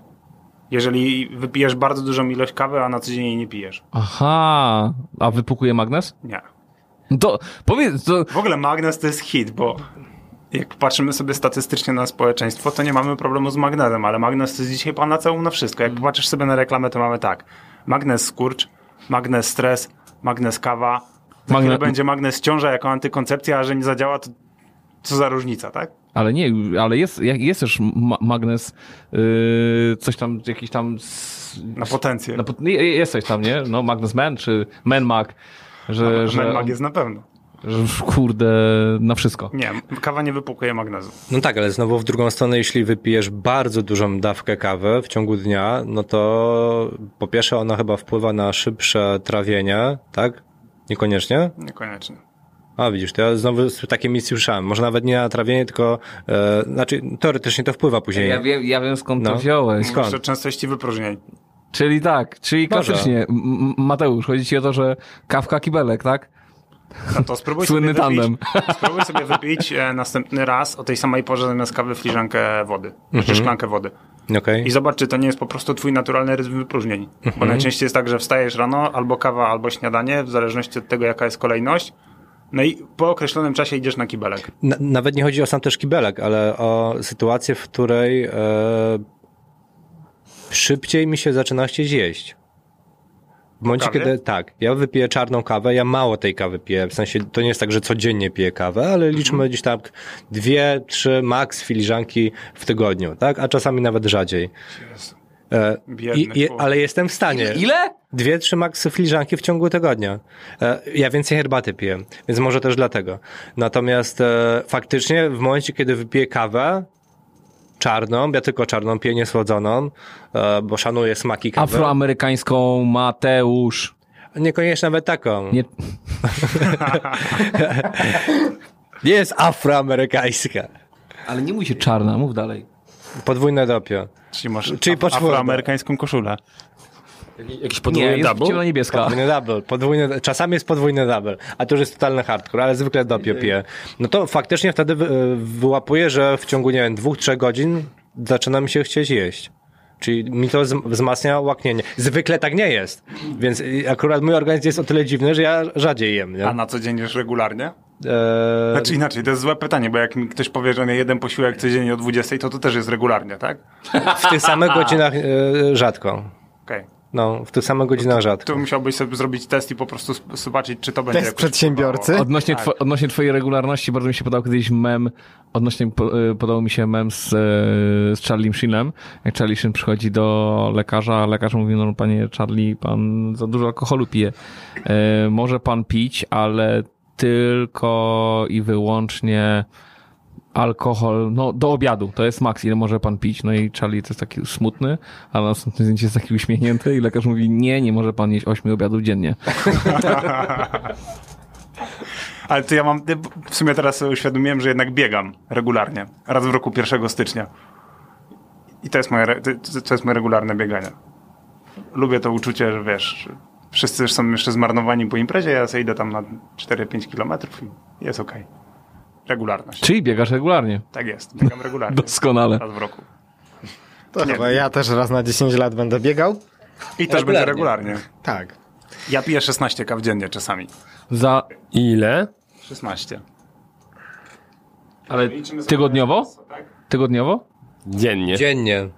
Jeżeli wypijesz bardzo dużą ilość kawy, a na co dzień jej nie pijesz. Aha, a wypukuje magnes? Nie. To powiedz, to, W ogóle magnes to jest hit, bo jak patrzymy sobie statystycznie na społeczeństwo, to nie mamy problemu z magnesem, ale magnes to jest dzisiaj panaceum na wszystko. Jak popatrzysz sobie na reklamę, to mamy tak. Magnes skurcz, magnes stres, magnes kawa. Magne- będzie magnes ciąża jako antykoncepcja, a że nie zadziała, to co za różnica, tak? ale nie, ale jest, jest też ma magnes, yy, coś tam, jakiś tam... Na potencję. Na, jest coś tam, nie? No, Magnes Man, czy Man Mag, że... że Menmag jest na pewno. Że kurde, na wszystko. Nie, kawa nie wypłukuje magnezu. No tak, ale znowu w drugą stronę, jeśli wypijesz bardzo dużą dawkę kawy w ciągu dnia, no to po pierwsze ona chyba wpływa na szybsze trawienie, tak? Niekoniecznie? Niekoniecznie. A widzisz, to ja znowu takie misje słyszałem. Może nawet nie na trawienie, tylko, e, znaczy teoretycznie to wpływa później. Ja wiem, ja wiem skąd No. to wziąłeś. Skąd? Częstości wypróżnień. Czyli tak, czyli Może. klasycznie. M- Mateusz, chodzi ci o to, że kawka kibelek, tak? No to spróbuj Słynny sobie wypić, tandem. Spróbuj sobie wypić e, następny raz o tej samej porze zamiast kawy filiżankę wody. Czy szklankę wody. Okej. I zobacz, czy to nie jest po prostu twój naturalny rytm wypróżnień. Bo najczęściej jest tak, że wstajesz rano, albo kawa, albo śniadanie, w zależności od tego, jaka jest kolejność. No i po określonym czasie idziesz na kibelek. Na, nawet nie chodzi o sam też kibelek, ale o sytuację, w której e, szybciej mi się zaczyna chcieć jeść. W momencie, kiedy tak, ja wypiję czarną kawę, ja mało tej kawy piję, w sensie to nie jest tak, że codziennie piję kawę, ale liczmy gdzieś tak dwie, trzy max filiżanki w tygodniu, tak? A czasami nawet rzadziej. E, i, i, ale jestem w stanie. Ile? Dwie, trzy max filiżanki w ciągu tygodnia. E, Ja więcej herbaty piję, więc może też dlatego. Natomiast e, faktycznie w momencie, kiedy wypiję kawę czarną, ja tylko czarną piję, niesłodzoną, bo szanuję smaki kawy. Afroamerykańską Mateusz. Niekoniecznie nawet taką. Nie, Nie jest afroamerykańska. ale nie mój się czarna, mów dalej. Podwójne dopio. Czyli masz Czyli af- afroamerykańską koszulę. Jakiś Nie, podwójny jest double? ciemno-niebieska. Podwójny double, podwójny, czasami jest podwójny double, a to już jest totalny hardcore, ale zwykle dopio piję. No to faktycznie wtedy wy, wyłapuję, że w ciągu, nie wiem, dwóch, trzech godzin zaczyna mi się chcieć jeść. Czyli mi to wzm- wzmacnia łaknienie. Zwykle tak nie jest. Więc akurat mój organizm jest o tyle dziwny, że ja rzadziej jem. Nie? A na co dzień jesz regularnie? Eee, Znaczy inaczej, to jest złe pytanie, bo jak mi ktoś powie, że nie jeden posiłek codziennie o 20, to to też jest regularnie, tak? w tych samych godzinach e, rzadko. Okej. No, w tych samych godzinach rzadko. Tu musiałbyś sobie zrobić test i po prostu zobaczyć, czy to będzie Test przedsiębiorcy? Odnośnie, Tak. two, odnośnie twojej regularności, bardzo mi się podał kiedyś mem, odnośnie y, podał mi się mem z, e, z Charlie Sheenem. Jak Charlie Sheen przychodzi do lekarza, a lekarz mówi, no panie Charlie, pan za dużo alkoholu pije. E, może pan pić, ale tylko i wyłącznie alkohol, no do obiadu, to jest maks, ile może pan pić, no i Charlie to jest taki smutny, a na następnym zdjęciu jest taki uśmiechnięty i lekarz mówi, nie, nie może pan jeść ośmiu obiadów dziennie. Ale to ja mam, w sumie teraz uświadomiłem, że jednak biegam regularnie. Raz w roku 1 stycznia. I to jest moje, to jest moje regularne bieganie. Lubię to uczucie, że wiesz, wszyscy już są jeszcze zmarnowani po imprezie, ja sobie idę tam na 4-5 kilometrów i jest okej. Regularność. Czyli biegasz regularnie. Tak jest, biegam regularnie. Doskonale. Raz w roku. To Nie. chyba ja też raz na 10 lat będę biegał. I też będzie regularnie. Tak. Ja piję 16 kaw dziennie czasami. Za, Ile? 16. ale tygodniowo? Tygodniowo? Dziennie. Dziennie.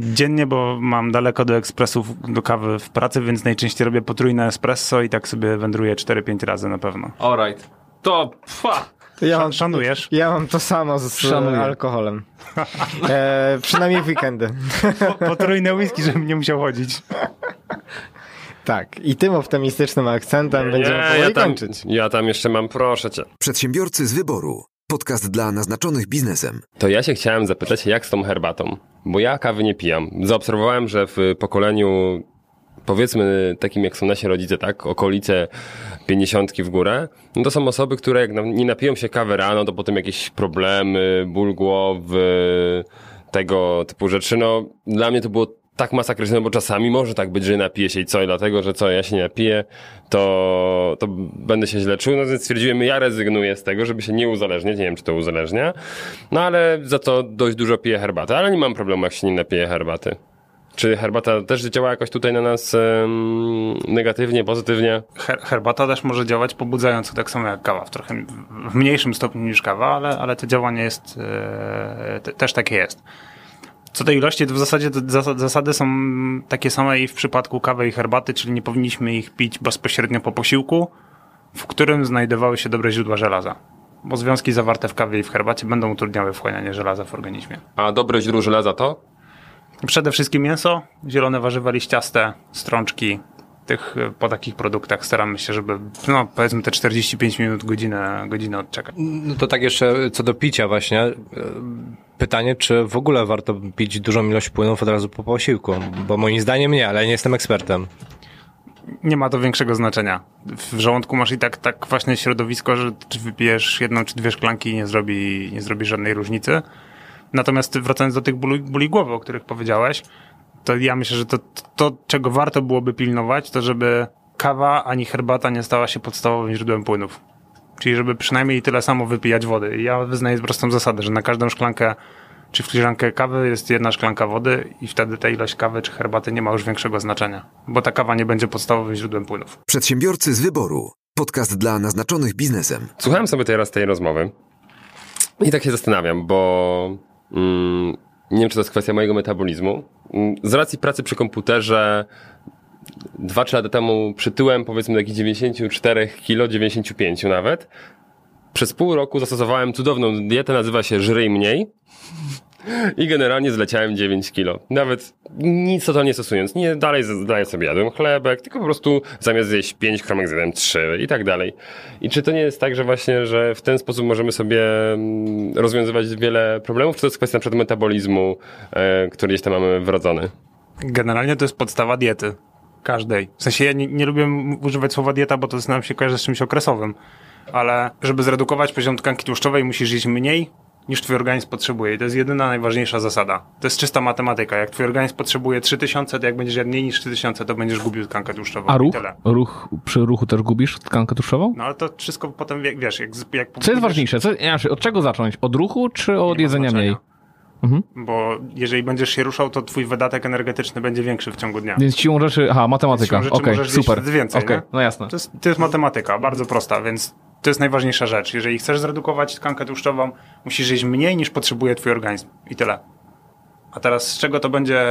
Dziennie, bo mam daleko do ekspresów, do kawy w pracy, więc najczęściej robię potrójne espresso i tak sobie wędruję 4-5 razy na pewno. Alright. To, pfa. Ja mam, Szanujesz? ja mam to samo z Szanuję. alkoholem. E, przynajmniej w weekendy. Potrójne whisky, żebym nie musiał chodzić. Tak. I tym optymistycznym akcentem będziemy powoli ja tam, kończyć. ja tam jeszcze mam, proszę cię. Przedsiębiorcy z wyboru. Podcast dla naznaczonych biznesem. To ja się chciałem zapytać, jak z tą herbatą? Bo ja kawy nie pijam. Zaobserwowałem, że w pokoleniu, powiedzmy takim jak są nasi rodzice, tak, okolice pięćdziesiątki w górę, no to są osoby, które jak nie napiją się kawy rano, to potem jakieś problemy, ból głowy, tego typu rzeczy. No, dla mnie to było tak masakryczne, bo czasami może tak być, że napiję się i co, i dlatego, że co, ja się nie napiję, to, to będę się źle czuł, no więc stwierdziłem, ja rezygnuję z tego, żeby się nie uzależniać, nie wiem, czy to uzależnia, no ale za to dość dużo piję herbaty, ale nie mam problemu, jak się nie napiję herbaty. Czy herbata też działa jakoś tutaj na nas em, negatywnie, pozytywnie? Her herbata też może działać pobudzająco, tak samo jak kawa, w trochę w mniejszym stopniu niż kawa, ale, ale to działanie jest, te, też takie jest. Co do ilości, to w zasadzie to zas- zasady są takie same i w przypadku kawy i herbaty, czyli nie powinniśmy ich pić bezpośrednio po posiłku, w którym znajdowały się dobre źródła żelaza. Bo związki zawarte w kawie i w herbacie będą utrudniały wchłanianie żelaza w organizmie. A dobre źródło żelaza to? Przede wszystkim mięso, zielone warzywa liściaste, strączki, tych, e, po takich produktach staramy się, żeby, no powiedzmy te 45 minut, godzinę, godzinę odczekać. No to tak jeszcze co do picia właśnie. Pytanie, czy w ogóle warto pić dużą ilość płynów od razu po posiłku? Bo moim zdaniem nie, ale nie jestem ekspertem. Nie ma to większego znaczenia. W żołądku masz i tak, tak kwaśne środowisko, że czy wypijesz jedną czy dwie szklanki nie zrobi, nie zrobi żadnej różnicy. Natomiast wracając do tych bóli, bóli głowy, o których powiedziałeś, to ja myślę, że to, to, czego warto byłoby pilnować, to żeby kawa ani herbata nie stała się podstawowym źródłem płynów. Czyli żeby przynajmniej tyle samo wypijać wody. Ja wyznaję prostą zasadę, że na każdą szklankę czy w filiżankę kawy jest jedna szklanka wody i wtedy ta ilość kawy czy herbaty nie ma już większego znaczenia, bo ta kawa nie będzie podstawowym źródłem płynów. Przedsiębiorcy z wyboru. Podcast dla naznaczonych biznesem. Słuchałem sobie teraz tej rozmowy i tak się zastanawiam, bo mm, nie wiem, czy to jest kwestia mojego metabolizmu. Mm, Z racji pracy przy komputerze dwa, trzy lata temu przytyłem powiedzmy do jakichś 94 kg, 95 nawet. Przez pół roku zastosowałem cudowną dietę, nazywa się Żryj Mniej. I generalnie zleciałem 9 kilo. Nawet nic totalnie stosując. Nie dalej, dalej sobie jadłem chlebek, tylko po prostu zamiast zjeść 5 kromek zjadłem 3 i tak dalej. I czy to nie jest tak, że właśnie, że w ten sposób możemy sobie mm, rozwiązywać wiele problemów, czy to jest kwestia na przykład metabolizmu, e, który gdzieś tam mamy wrodzony? Generalnie to jest podstawa diety. Każdej. W sensie ja nie, nie lubię używać słowa dieta, bo to nam się kojarzy z czymś okresowym. Ale żeby zredukować poziom tkanki tłuszczowej, musisz jeść mniej niż twój organizm potrzebuje. I to jest jedyna najważniejsza zasada. To jest czysta matematyka. Jak twój organizm potrzebuje 3000, to jak będziesz jadł mniej niż 3000, to będziesz gubił tkankę tłuszczową. A ruch? ruch? Przy ruchu też gubisz tkankę tłuszczową? No ale to wszystko potem, wie- wiesz, jak, jak Co jest ważniejsze? Co, znaczy, od czego zacząć? Od ruchu czy od jedzenia mniej? Mhm. Bo jeżeli będziesz się ruszał, to twój wydatek energetyczny będzie większy w ciągu dnia. Więc siłą rzeczy, aha, matematyka. Okej, możesz zjeść super. więcej, nie? no jasne. To jest, to jest matematyka, bardzo prosta, więc to jest najważniejsza rzecz. Jeżeli chcesz zredukować tkankę tłuszczową, musisz jeść mniej niż potrzebuje twój organizm. I tyle. A teraz z czego to będzie,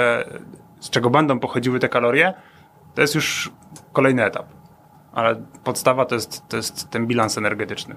z czego będą pochodziły te kalorie, to jest już kolejny etap. Ale podstawa to jest, to jest ten bilans energetyczny.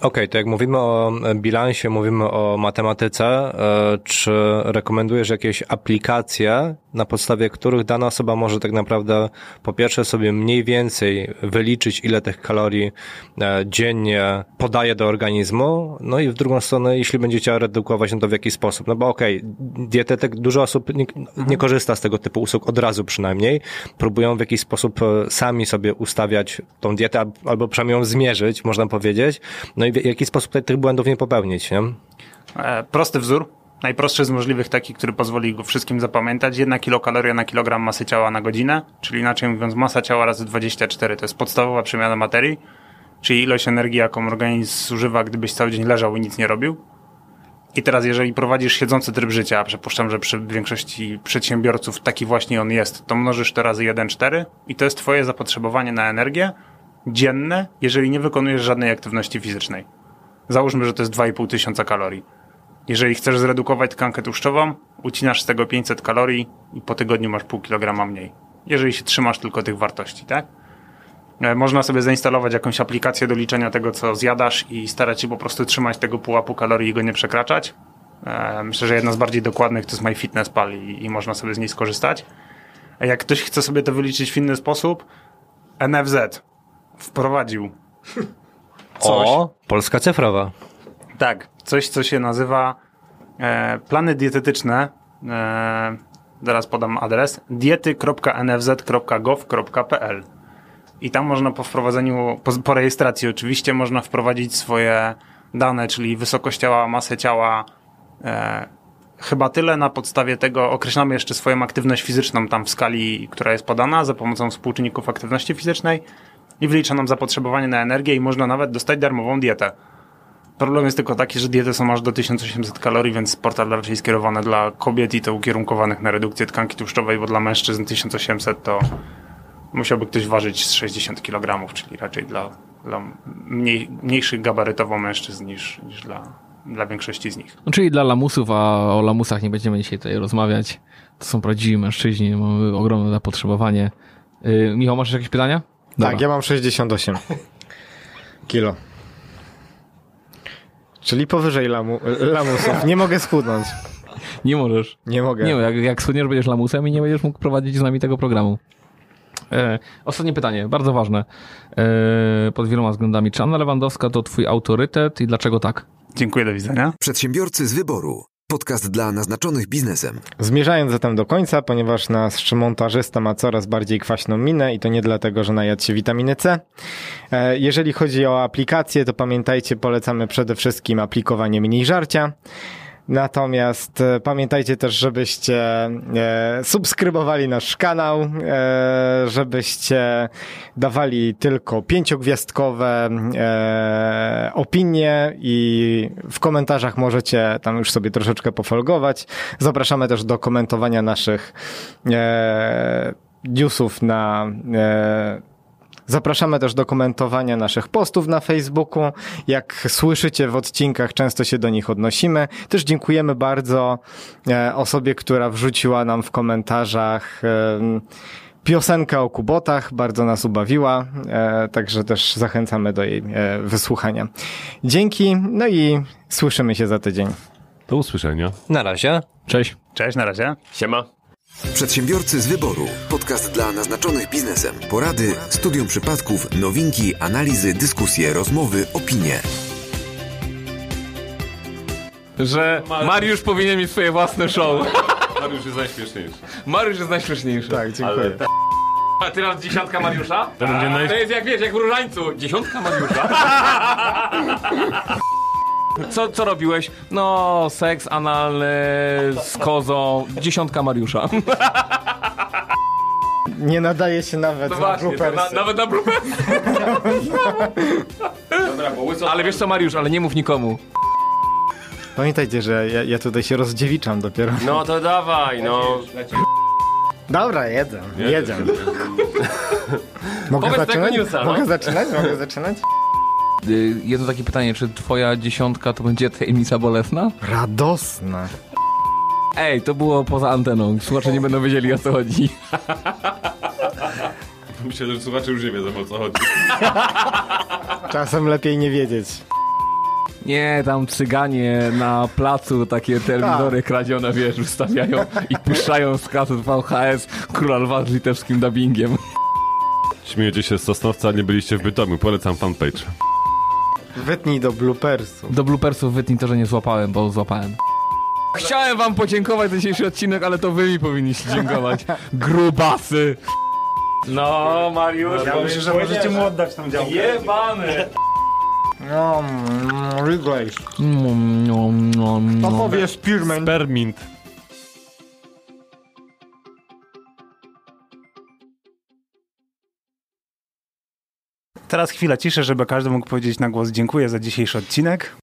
Okej, to jak mówimy o e, bilansie, mówimy o matematyce, e, czy rekomendujesz jakieś aplikacje, na podstawie których dana osoba może tak naprawdę po pierwsze sobie mniej więcej wyliczyć, ile tych kalorii e, dziennie podaje do organizmu, no i w drugą stronę, jeśli będzie chciała redukować, no to w jaki sposób? No bo okej, dietetyk, dużo osób nie, nie korzysta z tego typu usług od razu przynajmniej, próbują w jakiś sposób sami sobie ustawiać tą dietę, al- albo przynajmniej ją zmierzyć, można powiedzieć, no i w jaki sposób tych błędów nie popełnić, nie? E, prosty wzór, najprostszy z możliwych, taki, który pozwoli go wszystkim zapamiętać. Jedna kilokaloria na kilogram masy ciała na godzinę, czyli inaczej mówiąc masa ciała razy 24. To jest podstawowa przemiana materii, czyli ilość energii, jaką organizm zużywa, gdybyś cały dzień leżał i nic nie robił. I teraz, jeżeli prowadzisz siedzący tryb życia, a przypuszczam, że przy większości przedsiębiorców taki właśnie on jest, to mnożysz to razy 1,4 i to jest twoje zapotrzebowanie na energię dzienne, jeżeli nie wykonujesz żadnej aktywności fizycznej. Załóżmy, że to jest 2,5 tysiąca kalorii. Jeżeli chcesz zredukować tkankę tłuszczową, ucinasz z tego 500 kalorii i po tygodniu masz pół kilograma mniej. Jeżeli się trzymasz tylko tych wartości, tak? E, Można sobie zainstalować jakąś aplikację do liczenia tego, co zjadasz i starać się po prostu trzymać tego pułapu kalorii i go nie przekraczać. E, Myślę, że jedna z bardziej dokładnych to jest MyFitnessPal i, i można sobie z niej skorzystać. A jak ktoś chce sobie to wyliczyć w inny sposób, NFZ wprowadził coś. O, Polska cyfrowa. Tak, coś, co się nazywa e, plany dietetyczne. E, zaraz podam adres. diety.nfz.gov.pl I tam można po wprowadzeniu, po, po rejestracji oczywiście, można wprowadzić swoje dane, czyli wysokość ciała, masę ciała. E, chyba tyle. Na podstawie tego określamy jeszcze swoją aktywność fizyczną tam w skali, która jest podana za pomocą współczynników aktywności fizycznej i wlicza nam zapotrzebowanie na energię i można nawet dostać darmową dietę. Problem jest tylko taki, że diety są aż do 1800 kalorii, więc portal raczej skierowany dla kobiet i to ukierunkowanych na redukcję tkanki tłuszczowej, bo dla mężczyzn 1800 to musiałby ktoś ważyć z 60 kg, czyli raczej dla, dla mniej, mniejszych gabarytowo mężczyzn niż, niż dla, dla większości z nich. No, czyli dla lamusów, a o lamusach nie będziemy dzisiaj tutaj rozmawiać. To są prawdziwi mężczyźni, mamy ogromne zapotrzebowanie. Yy, Michał, masz jakieś pytania? Tak, ja mam 68 kilo. Czyli powyżej lamu, lamusów. Nie mogę schudnąć. Nie możesz. Nie mogę. Nie, jak, jak schudniesz, będziesz lamusem i nie będziesz mógł prowadzić z nami tego programu. E, ostatnie pytanie, bardzo ważne. E, pod wieloma względami. Czy Anna Lewandowska to twój autorytet i dlaczego tak? Dziękuję, do widzenia. Przedsiębiorcy z wyboru. Podcast dla naznaczonych biznesem. Zmierzając zatem do końca, ponieważ nasz montażysta ma coraz bardziej kwaśną minę i to nie dlatego, że najadł się witaminy C. E, Jeżeli chodzi o aplikacje, to pamiętajcie, polecamy przede wszystkim aplikowanie mniej żarcia. Natomiast e, pamiętajcie też, żebyście e, subskrybowali nasz kanał, e, żebyście dawali tylko pięciogwiazdkowe opinie i w komentarzach możecie tam już sobie troszeczkę pofolgować. Zapraszamy też do komentowania naszych newsów na Zapraszamy też do komentowania naszych postów na Facebooku. Jak słyszycie w odcinkach, często się do nich odnosimy. Też dziękujemy bardzo e, osobie, która wrzuciła nam w komentarzach e, piosenkę o Kubotach. Bardzo nas ubawiła, e, także też zachęcamy do jej wysłuchania. Dzięki, no i słyszymy się za tydzień. Do usłyszenia. Na razie. Cześć. Cześć, na razie. Siema. Przedsiębiorcy z wyboru. Podcast dla naznaczonych biznesem. Porady, studium przypadków, nowinki, analizy, dyskusje, rozmowy, opinie. Że Mariusz powinien mieć swoje własne show. Mariusz jest najśmieszniejszy. Mariusz jest najśmieszniejszy. Tak, dziękuję. A teraz dziesiątka Mariusza? To będzie naj... To jest jak wiesz, jak w różańcu. Dziesiątka Mariusza. Co, co robiłeś? No, seks analny z kozą. Dziesiątka Mariusza. Nie nadaje się nawet No na właśnie, to bloopersy. na, nawet na blooper. Ale wiesz co, Mariusz, ale nie mów nikomu. Pamiętajcie, że ja, ja tutaj się rozdziewiczam dopiero. No to dawaj, no. Dobra, jedzę, jedzę. Mogę Wobec tego zaczynać? newsa, no. Mogę zaczynać? Mogę zaczynać? Y, Jedno takie pytanie, czy twoja dziesiątka to będzie tajemnica bolesna? Radosna. Ej, to było poza anteną. Słuchacze nie będą wiedzieli o co chodzi. Myślę, że słuchacze już nie wiedzą o co chodzi. Czasem lepiej nie wiedzieć. Nie, tam cyganie na placu takie telewizory kradzione, wiesz, wystawiają i puszczają z kaset VHS Króla Lwa z litewskim dubbingiem. Śmiejecie się z Sosnowca, a nie byliście w Bytomiu. Polecam fanpage. Wytnij do bloopersu. Do bloopersów wytnij to, że nie złapałem, bo złapałem. Chciałem wam podziękować za dzisiejszy odcinek, ale to wy mi powinniście dziękować. Grubasy! No, Mariusz, Ja myślę, że możecie mu oddać tą działkę. jebany! No, mm, Wrigley. Mm, no, no, To no. powie Spearman. Teraz chwila ciszy, żeby każdy mógł powiedzieć na głos dziękuję za dzisiejszy odcinek.